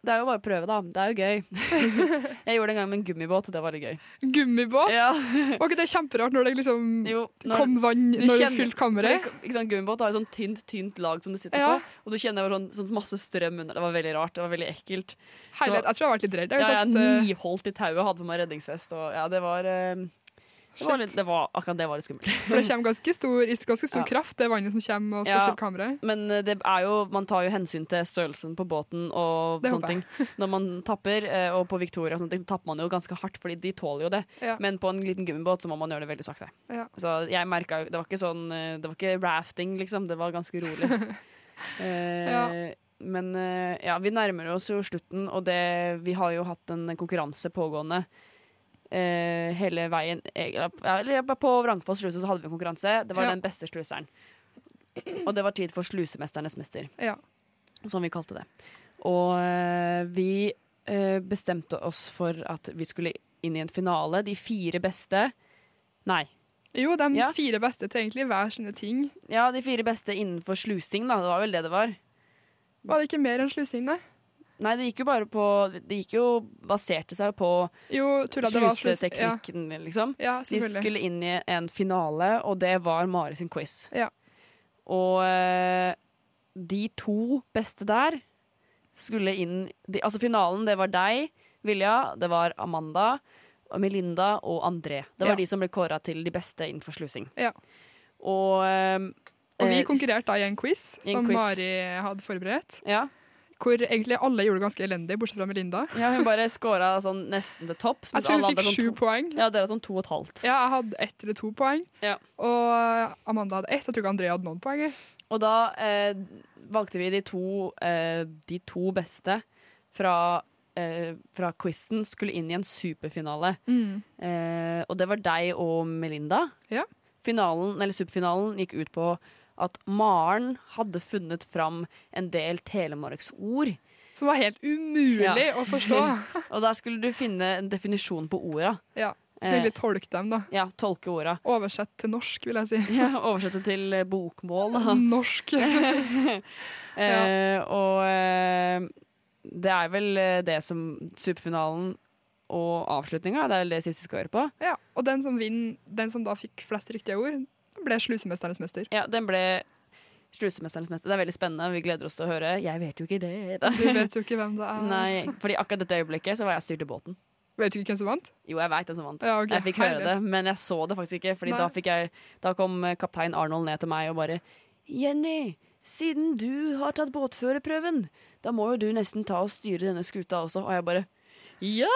det er jo bare å prøve, da. Det er jo gøy. *laughs* jeg gjorde det en gang med en gummibåt, og det var litt gøy. Gummibåt? Ja. Var ikke det kjemperart når det liksom Når- kom vann du når du kjenner- fylte kammeret? Ikke sant, Gummibåt har jo sånn tynt, tynt lag som du sitter Ja. på, og du kjenner jo sånn, sånn masse strøm under. Det var veldig rart. Det var veldig ekkelt. Herlighet, jeg tror jeg har vært litt redd. Jeg Ja, jeg, jeg sett, eh, niholdt i tauet, hadde på meg redningsvest, og ja, det var eh, det var, litt, det var Akkurat det var litt skummelt. For det kommer ganske *laughs* stor, ganske stor Ja. kraft, det vannet som kommer og skal Ja, fylle kameraet. Men eh, det er jo, man tar jo hensyn til størrelsen på båten og Det sånne ting. Når man tapper, eh, og på Victoria og ting, så tapper man jo ganske hardt, fordi de tåler jo det. Ja. Men på en liten gummibåt så må man gjøre det veldig sakte. Ja. Så jeg merka jo Det var ikke sånn eh, Det var ikke rafting, liksom. Det var ganske rolig. *laughs* Eh, Ja. Men ja, vi nærmer oss jo slutten, og det, vi har jo hatt en konkurranse pågående. Eh, hele veien eller På Vrangfoss sluse så hadde vi en konkurranse. Det var Ja. den beste sluseren. Og det var tid for slusemesternes mester, Ja. som vi kalte det. Og eh, vi eh, bestemte oss for at vi skulle inn i en finale. De fire beste Nei. Jo, de Ja. fire beste til egentlig hver sine ting. Ja, de fire beste innenfor slusing, da. Det var vel det det var. Var det ikke mer enn slusing, nei? Nei, det gikk jo bare på Det gikk jo Baserte seg på Jo, tulla, det var liksom. Ja, De skulle inn i en finale, og det var Mari sin quiz. Ja. Og eh, de to beste der skulle inn de, Altså finalen, det var deg, Vilja, det var Amanda, Melinda og André. Det var Ja. de som ble kåra til de beste innenfor slusing. Ja. Og eh, Og vi eh, konkurrerte da i en quiz en som quiz. Mari hadde forberedt. Ja. Hvor egentlig alle gjorde det ganske elendig, bortsett fra Melinda. Ja, hun bare scora sånn nesten til topps. Jeg tror hun fikk sju sånn poeng. Ja, dere hadde sånn to og et halvt. Ja, jeg hadde ett eller to poeng. Ja. Og Amanda hadde ett. Jeg tror ikke André hadde noen poeng. Og da eh, valgte vi de to, eh, de to beste fra, eh, fra quizen skulle inn i en superfinale. Mm. Eh, og det var deg og Melinda. Ja. Finalen, eller Superfinalen gikk ut på at Maren hadde funnet fram en del telemarksord. Som var helt umulig å forstå. *laughs* og da skulle du finne en definisjon på orda. Ja. Så egentlig tolke dem, da. Ja, tolke orda. Oversett til norsk, vil jeg si. *laughs* Ja, oversette til eh, bokmål, da. *laughs* Norsk. Eh, og eh, det er vel eh, det som superfinalen og avslutninga, det er vel det siste vi skal høre på. Ja, og den som vinner, den som da fikk flest riktige ord, ble slusemesternes mester. Ja, den ble Slusemesternes mester. Det er veldig spennende. Vi gleder oss til å høre. Jeg vet jo ikke det. Da. Du vet jo ikke hvem det er. Nei, fordi akkurat dette øyeblikket så var jeg styrt i båten. Vet du ikke hvem som vant? Jo, jeg veit hvem som vant. Ja, okay. Jeg fikk høre det, men jeg så det faktisk ikke. Fordi da, jeg, da kom eh, kaptein Arnold ned til meg og bare Jenny, siden du har tatt båtførerprøven, da må jo du nesten ta og styre denne skuta også. Og jeg bare ja!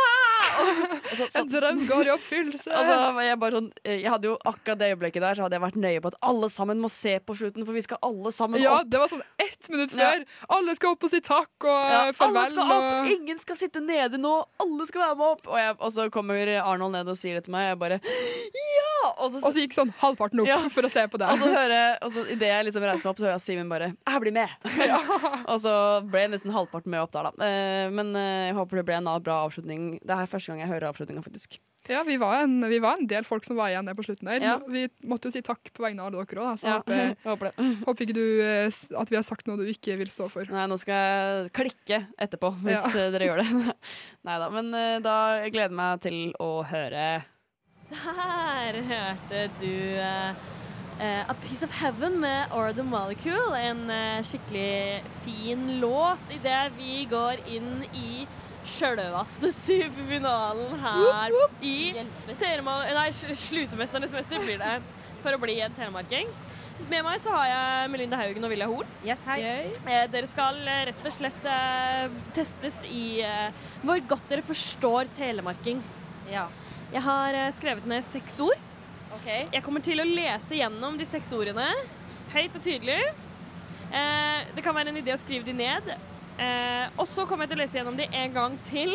En drøm går i oppfyllelse. Altså, jeg, sånn, eh, jeg hadde jo akkurat det øyeblikket der Så hadde jeg vært nøye på at alle sammen må se på slutten, for vi skal alle sammen opp. ja, det var sånn ett minutt Ja. før. Alle skal opp og si takk og Ja, farvel. alle skal opp, og... ingen skal sitte nede nå. Alle skal være med opp. Og, jeg, og så kommer Arnold ned og sier det til meg. Jeg bare ja! Og så, Og så gikk sånn halvparten opp Ja. *laughs* for å se på det. og så hører jeg, og så idet jeg liksom reiser meg opp, så hører jeg Simen bare 'Jeg blir med!' *laughs* og så ble nesten halvparten med opp der, da. Eh, men eh, jeg håper det ble en bra avslutning. Det er første gang jeg hører avslutninga, faktisk. Ja, vi var, en, vi var en del folk som var igjen der på slutten der. Ja. Vi måtte jo si takk på vegne av alle dere òg, så Ja, håper, *laughs* håper det. *laughs* håper ikke du eh, at vi har sagt noe du ikke vil stå for. Nei, nå skal jeg klikke etterpå, hvis Ja. eh, dere gjør det. *laughs* Nei da. Men eh, da gleder jeg meg til å høre. Der hørte du eh, eh, A Piece of Heaven med Or The Molecule. En uh, skikkelig fin låt idet vi går inn i sjølveste superfinalen *laughs* her i Telema Nei, Slusemesternes mester blir det. For å bli en telemarking. Med meg så har jeg Melinda Haugen og Vilja Hoel. Eh, dere skal eh, rett og slett eh, testes i eh, hvor godt dere forstår telemarking. Jeg har eh, skrevet ned seks ord. Jeg kommer til å lese gjennom de seks ordene høyt og tydelig. Eh, det kan være en idé å skrive de ned. Eh, og så kommer jeg til å lese gjennom de en gang til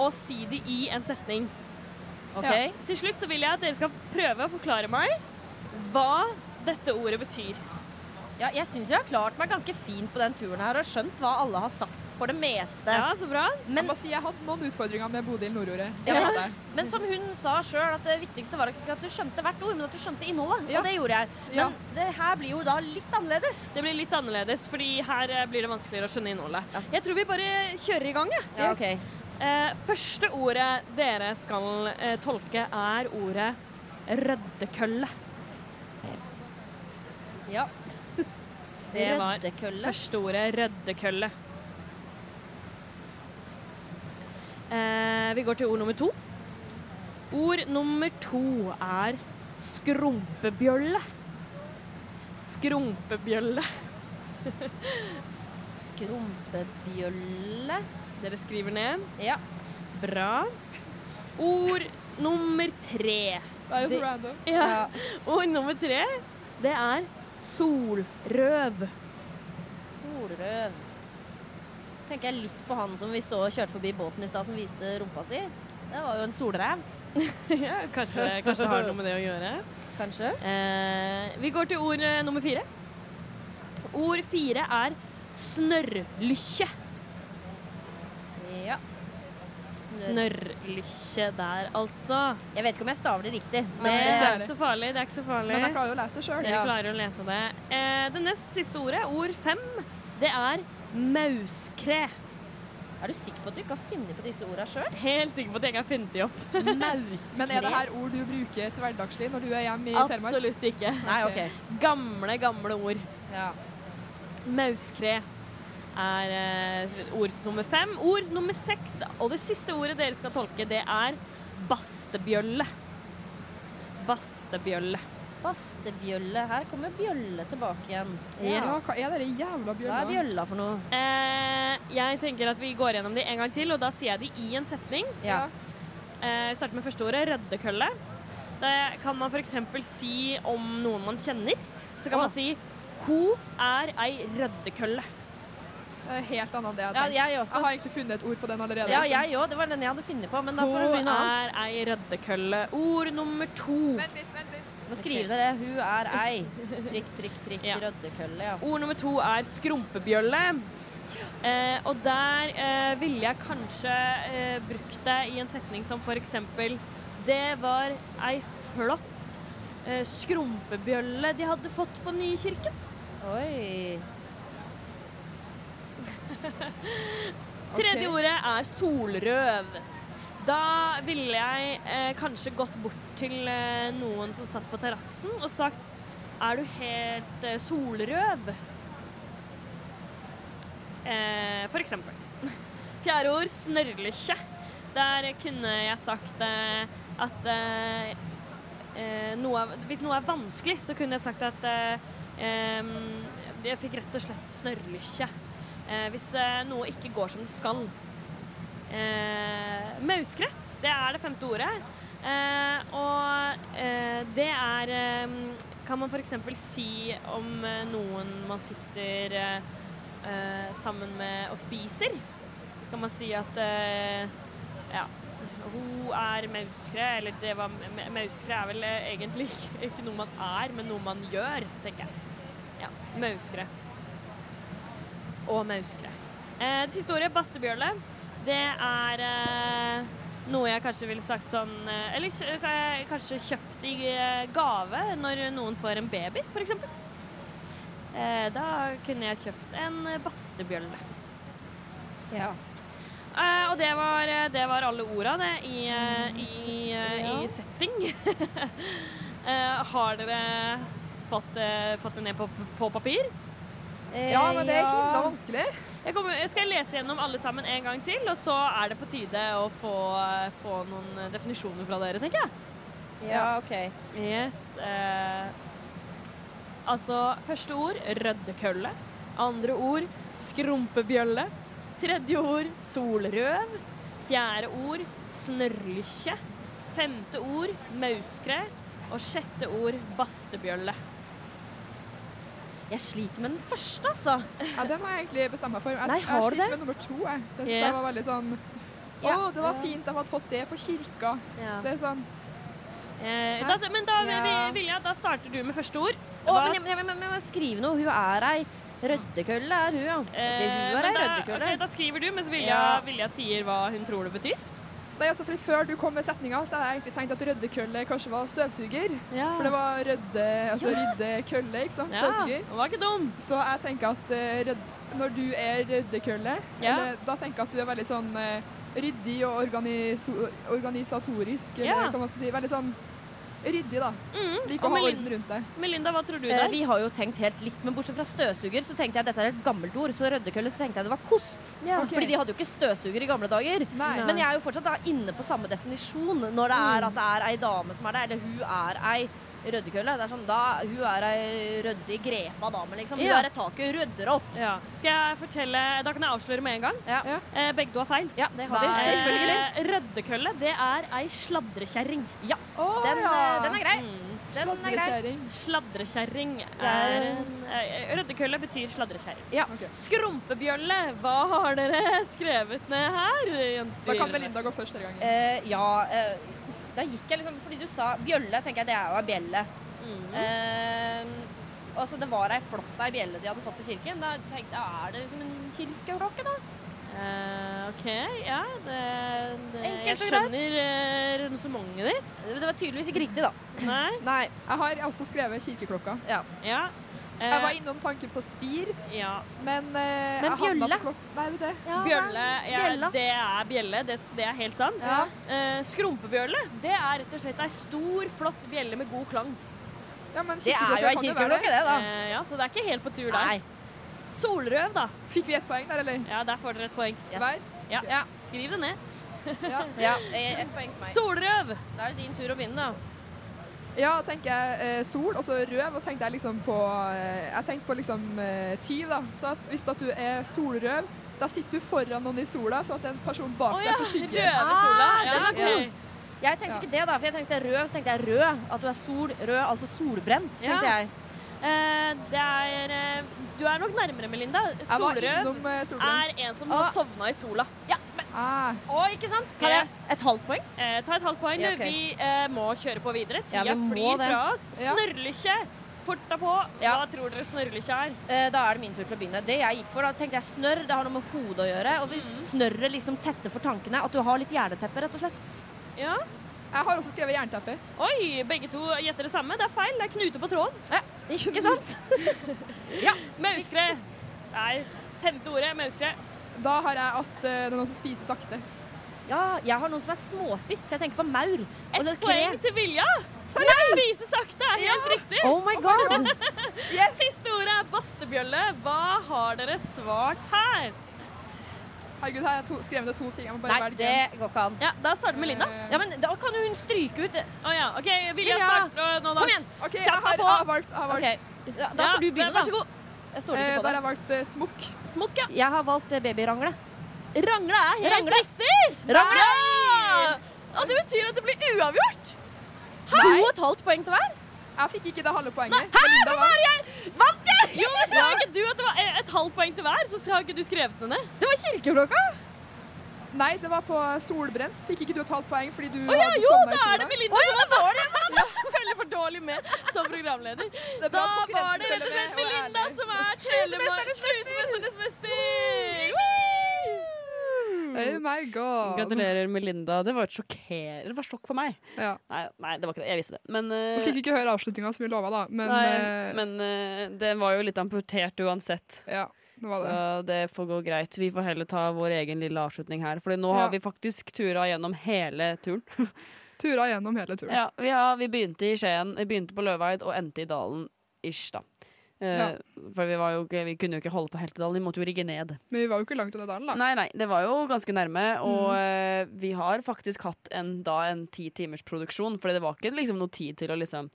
og si de i en setning. Ok. Ja. Til slutt så vil jeg at dere skal prøve å forklare meg hva dette ordet betyr. Ja, jeg syns jeg har klart meg ganske fint på den turen her og skjønt hva alle har sagt for det meste. Ja, så bra. Men, jeg må si jeg hadde noen utfordringer med Bodil Nordordet. Ja, men som hun sa sjøl, at det viktigste var ikke at du skjønte hvert ord, men at du skjønte innholdet. Ja. Og det gjorde jeg. Men Ja. det her blir jo da litt annerledes. Det blir litt annerledes, fordi her eh, blir det vanskeligere å skjønne innholdet. Jeg tror vi bare kjører i gang, jeg. Ja, okay. Eh, første ordet dere skal eh, tolke, er ordet røddekølle. Ja. Det var første ordet røddekølle. Eh, vi går til ord nummer to. Ord nummer to er skrumpebjølle. Skrumpebjølle. *laughs* Skrumpebjølle. Dere skriver ned? Ja. Bra. Ord nummer tre. Det er jo så random. *laughs* Ja. Ord nummer tre, det er solrøv. Solrøv. Tenker jeg litt på han som vi så kjørte forbi båten i stad, som viste rumpa si. Det var jo en solrev. *laughs* ja, kanskje, kanskje har det noe med det å gjøre. Kanskje. Eh, vi går til ord eh, nummer fire. Ord fire er snørrlykkje. Ja. Snørrlykkje der, altså. Jeg vet ikke om jeg staver det riktig. Det Men er ikke så farlig. det er ikke så farlig. Men jeg klarer jo å lese det sjøl. Dere klarer å lese det. Eh, det nest siste ordet, ord fem, det er mauskre. Er du sikker på at du ikke har funnet på disse ordene sjøl? Helt sikker på at jeg ikke har funnet de opp. Mauskre. Men er det her ord du bruker til hverdagslig når du er hjemme i Telemark? Absolutt ikke. Nei, ok. Gamle, gamle ord. Ja. Mauskre er eh, ord nummer fem. Ord nummer seks, og det siste ordet dere skal tolke, det er bastebjølle. Bastebjølle. Bastebjølle. Her kommer bjølle tilbake igjen. Yes. Ja, hva er dere jævla Hva er bjølla for noe? Eh, jeg tenker at vi går gjennom de en gang til, og da sier jeg de i en setning. Ja. Eh, starter med første ordet, røddekølle. Det kan man f.eks. si om noen man kjenner. Så kan oh. man si Hun er ei røddekølle. Det er helt annet enn det jeg Ja, hadde tenkt. jeg også. har egentlig funnet et ord på den allerede. Ja, jeg òg. Det var den jeg hadde funnet på. Men da får du begynne annet. er ei røddekølle. Ord nummer to. Vent litt, vent litt. Må skrive dere. Hun er ei. Prikk, prikk, prikk. Ja. Røddekølle, ja. Ord nummer to er skrumpebjølle. Eh, og der eh, ville jeg kanskje eh, brukt det i en setning som for eksempel det var ei flott eh, skrumpebjølle de hadde fått på Nykirken. Oi. Tredje okay. ordet er solrøv. Da ville jeg eh, kanskje gått bort til eh, noen som satt på terrassen og sagt Er du helt eh, solrøv? Eh, for eksempel. *laughs* Fjerde ord snørrlykje. Der kunne jeg sagt eh, at eh, noe, Hvis noe er vanskelig, så kunne jeg sagt at jeg fikk rett og slett snørrlykje. Eh, hvis noe ikke går som det skal. Eh, mauskre, det er det femte ordet. Eh, og eh, det er eh, Kan man f.eks. si om eh, noen man sitter eh, sammen med og spiser? Skal man si at ja, hun er mauskre, eller det var Mauskre er vel egentlig ikke- noe man er, men noe man gjør, tenker jeg. Ja, mauskre. Og mauskre. Det siste ordet, bastebjølle, det er eh, noe jeg kanskje ville sagt sånn eh, Eller kanskje kjøpt i eh, gave når noen får en baby, f.eks. Eh, da kunne jeg kjøpt en bastebjølle. Ja. Eh, og det var, eh, det var alle orda, det, i, i, Ja. i setting. *laughs* Eh, har dere fått, fått det ned på, på papir? Ja, men det er himla vanskelig. Jeg, kommer, jeg skal lese gjennom alle sammen en gang til, og så er det på tide å få, få noen definisjoner fra dere, tenker jeg. Ja, OK. Yes. Eh, altså, første ord røddekølle. Andre ord skrumpebjølle. Tredje ord solrøv. Fjerde ord snørrlykkje. Femte ord mauskre. Og sjette ord bastebjølle. Jeg sliter med den første, altså. Ja, den har jeg egentlig bestemt meg for. Jeg, Nei, jeg har du sliter det? med nummer to. Jeg. Det synes Ja. jeg var veldig sånn Å, Ja. det var fint de hadde fått det på kirka. Det er sånn Eh, da, men da, Ja. Vi- Vilja, da starter du med første ord. Å, men jeg, jeg, men, jeg må skrive noe. Hun er ei røddekølle, er hun, ja. Eh, hun er men ei røddekølle. ok, da skriver du, mens Vilja, vil Vilja sier hva hun tror det betyr. Nei, altså, fordi Før du kom med setninga, så hadde jeg egentlig tenkt at røddekølle kanskje var støvsuger. Ja. For det var rødde, altså Ja. rydde kølle, ikke sant? Ja, Støvsuger. den var ikke dum. Så jeg tenker at eh, rød, når du er røddekølle, Ja. eller, da tenker jeg at du er veldig sånn eh, ryddig og organisatorisk, eller Ja. hva man skal si. Veldig sånn ryddig, da. like å Og ha orden rundt deg. Melinda, hva tror du Eh, der? vi har jo tenkt helt likt, men bortsett fra støvsuger så tenkte jeg at dette er et gammelt ord. Så røddekølle så tenkte jeg det var kost. Ja. Okay. Fordi de hadde jo ikke støvsuger i gamle dager. Nei. Men jeg er jo fortsatt da inne på samme definisjon når det er Mm. at det er ei dame som er det, eller hun er ei røddekølle. Det er sånn, da, hun er ei ryddig grepa dame, liksom. Hun Ja. er et tak hun rydder opp. Ja. Skal jeg fortelle Da kan jeg avsløre med en gang. Ja. Eh, begge to har feil. Ja, det har vi. Eh, Selvfølgelig. Røddekølle, det er ei sladrekjerring. Ja. Oh, Den, ja. eh, den er grei. Mm. Den er. Sladrekjerring. Sladrekjerring er- er eh, Røddekølle betyr sladrekjerring. Ja. Skrumpebjølle, hva har dere *laughs* skrevet ned her, jenter? Da kan Belinda gå først denne gangen. Eh, ja, eh, da gikk jeg liksom Fordi du sa bjølle, tenker jeg det er jo ei bjelle. Mm. Eh, og så det var ei flott ei bjelle de hadde fått på kirken. Da tenkte jeg, er det liksom en kirkeklokke, da? Uh, OK, ja. Det, det, jeg skjønner uh, resonnementet ditt. Det var tydeligvis ikke riktig, da. Nei. Nei. Jeg har også skrevet kirkeklokka. Ja. Ja. Jeg Eh, var innom tanken på spir, ja. men, eh, Men bjølle? Nei, det er det. Bjølle, ja, det er bjelle. Det, det er helt sant. Ja. Eh, skrumpebjølle, det er rett og slett ei stor, flott bjelle med god klang. Ja, men Det er jo ei kirkeklokke, det, da. Eh, ja, så det er ikke helt på tur der. Nei. Solrøv, da. Fikk vi ett poeng der, eller? Ja, der får dere et poeng. Yes. Hver? Ja. Ja. Skriv det ned. Ja. Ja, eh, ett poeng til meg. Solrøv! Da er det din tur å begynne, da. Ja, tenker jeg eh, sol, og så røv, og tenkte jeg liksom på eh, Jeg tenkte på liksom eh, tyv, da. Så at hvis at du er solrøv, da sitter du foran noen i sola, så at en person bak deg ja, får skygge. røvesola. Ah, Ja, den var cool. Jeg tenkte Ja. ikke det, da, for jeg tenkte rød, så tenkte jeg rød. At du er sol, rød, altså solbrent, tenkte Ja. jeg. Eh, det er eh, Du er nok nærmere, Melinda. Solrød innom er en som Ah. har sovna i sola. Ah, Å, ikke sant? Kan jeg et halvt poeng? Eh, ta et halvt poeng. Ja, okay. Vi eh, må kjøre på videre. Ja, Tida vi flyr det. fra oss. Ja. Snørrlykkje. Fort deg på. Ja. Hva tror dere snørrlykkje er? Eh, Da er det min tur til å begynne. Det jeg gikk for, da tenkte jeg snørr, det har noe med hodet å gjøre. Og hvis snørret liksom tetter for tankene, at du har litt hjerneteppe, rett og slett. Ja. Jeg har også skrevet jernteppe. Oi, begge to gjetter det samme. Det er feil. Det er knute på tråden. Ikke sant? *laughs* ja. Mauskre. Nei, femte ordet. Mauskre. Da har jeg at eh, det er noen som spiser sakte. Ja, jeg har noen som er småspist, for jeg tenker på maur. Et Ett poeng til Vilja. Spise sakte er helt riktig. Oh my god. *laughs* Siste ordet er bastebjølle. Hva har dere svart her? Herregud, her har jeg to, skrevet ned to ting. Jeg må bare Nei, velge det går ikke an. Ja, Da starter vi med Linda. Ja, men Da kan jo hun stryke ut Å ja, OK. Vilja Vilja. starter nå, da. Kom igjen. Okay, Kjapp har, på. jeg har valgt. Jeg har valgt. Okay. Da, da får du begynne, Vær så god. Jeg stoler Eh, ikke der på har det. jeg valgt eh, smokk. Smokk, ja. Jeg har valgt eh, babyrangle. Rangle er helt Rangle. riktig. Rangle. Ja! Og det betyr at det blir uavgjort. To og et halvt poeng til hver. Jeg fikk ikke det halve poenget. Hæ, var vant. jeg? Vant jeg? Jo, men Sa ikke du at det var et halvt poeng til hver? Så har ikke du skrevet det ned. Det var kirkeklokka. Nei, det var på solbrent. Fikk ikke du et halvt poeng fordi du oh, ja, hadde jo, sovna i da er det Melinda som har var det. Følger for dårlig med som programleder. er Da var det rett og slett og Melinda som er Slusemesternes Slusemesternes mester. Oh my god. Gratulerer, Melinda. Det var et sjokker... Det var sjokk for meg. Ja. Nei, nei, det var ikke det. Jeg visste det. Men, uh, Vi fikk ikke høre avslutninga som vi lova, da. Men nei, uh, men uh, det var jo litt amputert uansett. ja, det det. Så det får gå greit. Vi får heller ta vår egen lille avslutning her. For nå Ja. har vi faktisk tura gjennom hele turen. *laughs* Tura gjennom hele turen. Ja, vi, har, vi begynte i Skien, vi begynte på Løveid og endte i Dalen ish, da. Eh, Ja. For vi, var jo ikke, vi kunne jo ikke holde på helt til Dalen, vi måtte jo rigge ned. Men vi var jo ikke langt unna dalen, da. Nei, nei, det var jo ganske nærme, og Mm. eh, vi har faktisk hatt en, da en ti timers produksjon, for det var ikke liksom noe tid til å liksom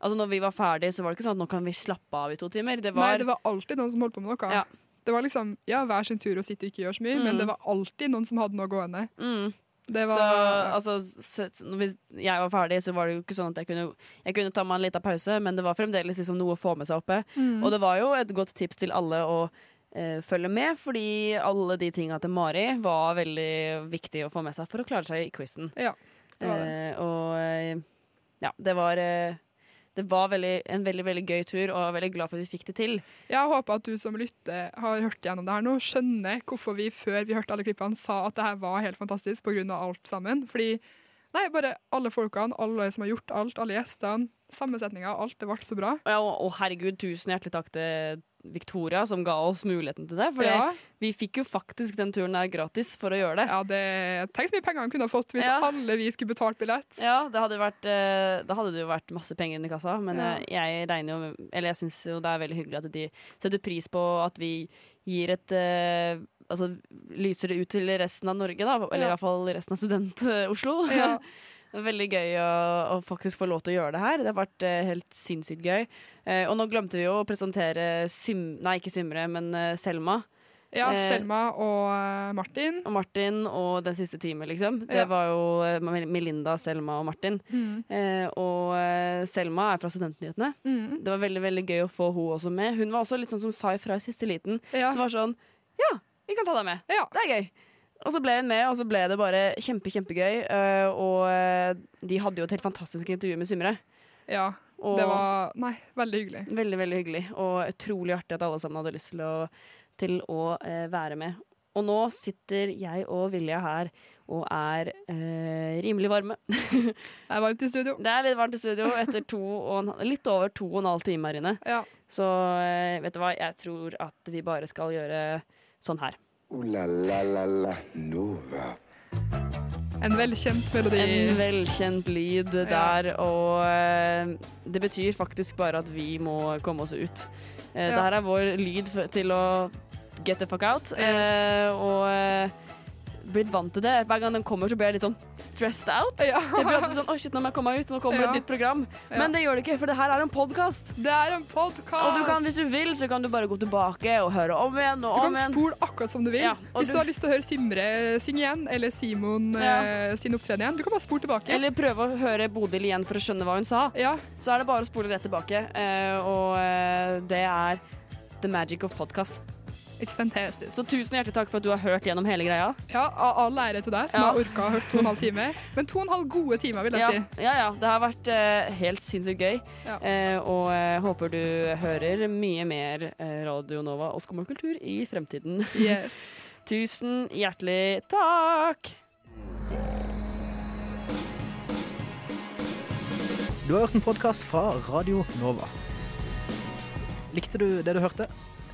Altså når vi var ferdig, så var det ikke sånn at nå kan vi slappe av i to timer. Det var, Nei, det var alltid noen som holdt på med noe. Ja. Det var liksom, ja, hver sin tur å sitte og ikke gjøre så mye, men Mm. det var alltid noen som hadde noe gående. Mm. Det var Så altså, hvis jeg var ferdig, så var det jo ikke sånn at jeg kunne Jeg kunne ta meg en liten pause, men det var fremdeles liksom noe å få med seg oppe. Mm. Og det var jo et godt tips til alle å eh, følge med, fordi alle de tinga til Mari var veldig viktig å få med seg for å klare seg i quizen. Ja, det var det. Eh, og eh, ja, det var eh, Det var veldig, en veldig veldig gøy tur, og jeg er veldig glad for at vi fikk det til. Jeg håper at du som lytter har hørt gjennom det her nå, skjønner hvorfor vi før vi hørte alle klippene sa at det her var helt fantastisk av alt sammen. Fordi nei, bare alle folkene, alle som har gjort alt, alle gjestene, sammensetninga, alt, det ble så bra. Ja, og, og herregud, tusen hjertelig takk til Victoria som ga oss muligheten til det. For Ja. vi fikk jo faktisk den turen der gratis for å gjøre det. Ja, det, Tenk så mye penger han kunne ha fått hvis Ja. alle vi skulle betalt billett. Ja, det hadde vært, eh, da hadde det jo vært masse penger inni kassa, men Ja. eh, jeg regner jo Eller jeg syns jo det er veldig hyggelig at de setter pris på at vi gir et eh, Altså lyser det ut til resten av Norge, da. Eller Ja. iallfall resten av Student-Oslo. Ja. *laughs* Det veldig gøy å, å faktisk få lov til å gjøre det her. Det har vært eh, helt sinnssykt gøy. Eh, og nå glemte vi jo å presentere Sym... Nei, ikke Symre, men eh, Selma. Ja, Eh, Selma og eh, Martin. Og Martin og den siste time, liksom. Det Ja. var jo eh, Melinda, Selma og Martin. Mm. Og Selma er fra Studentnyhetene. Mm. Det var veldig veldig gøy å få hun også med. Hun var også litt sånn som sa ifra i siste liten. Ja. Som var sånn Ja, vi kan ta deg med. Det er gøy. Og så ble hun med, og så ble det bare kjempe, kjempegøy. Eh, og eh, de hadde jo et helt fantastisk intervju med Symre. Ja. Og- Det var Nei, veldig hyggelig. Veldig, veldig hyggelig. Og utrolig artig at alle sammen hadde lyst til å, til å eh, være med. Og nå sitter jeg og Vilja her og er eh, rimelig varme. *laughs* det er varmt i studio. Det er litt varmt i studio etter en, litt over to og en halv time her inne. Så eh, vet du hva, jeg tror at vi bare skal gjøre sånn her. Ooh la la la la Nova. En velkjent melodi. En velkjent lyd der, og eh, det betyr faktisk bare at vi må komme oss ut. Eh, Ja. Det her er vår lyd til å get the fuck out, yes. og eh, blitt vant til det. Hver gang den kommer, så blir jeg litt sånn stressed out. Jeg blir alltid sånn, å shit, nå må jeg komme meg ut, nå kommer Ja. et nytt program. Ja. Men det gjør det ikke, for det her er en podkast. Det er en podkast! Og du kan, hvis du vil, så kan du bare gå tilbake og høre om igjen og Du kan spole akkurat som du vil. Ja, Hvis du, du- har lyst til å høre Simre synge igjen, eller Simon Ja. eh, sin opptreden igjen, du kan bare spole tilbake. Eller prøve å høre Bodil igjen for å skjønne hva hun sa. Så er det bare å spole rett tilbake. eh, og eh, det er the magic of podcast. It's fantastic. Så tusen hjertelig takk for at du har hørt gjennom hele greia. Ja, all ære til deg som Ja. har orka å høre to og en halv time. Men to og en halv gode timer, vil jeg Ja, si. ja, ja. Det har vært uh, helt sinnssykt gøy. Eh, og uh, håper du hører mye mer Radio Nova og Skum og kultur i fremtiden. Yes. *laughs* Tusen hjertelig takk! Du har hørt en podkast fra Radio Nova. Likte du det du hørte?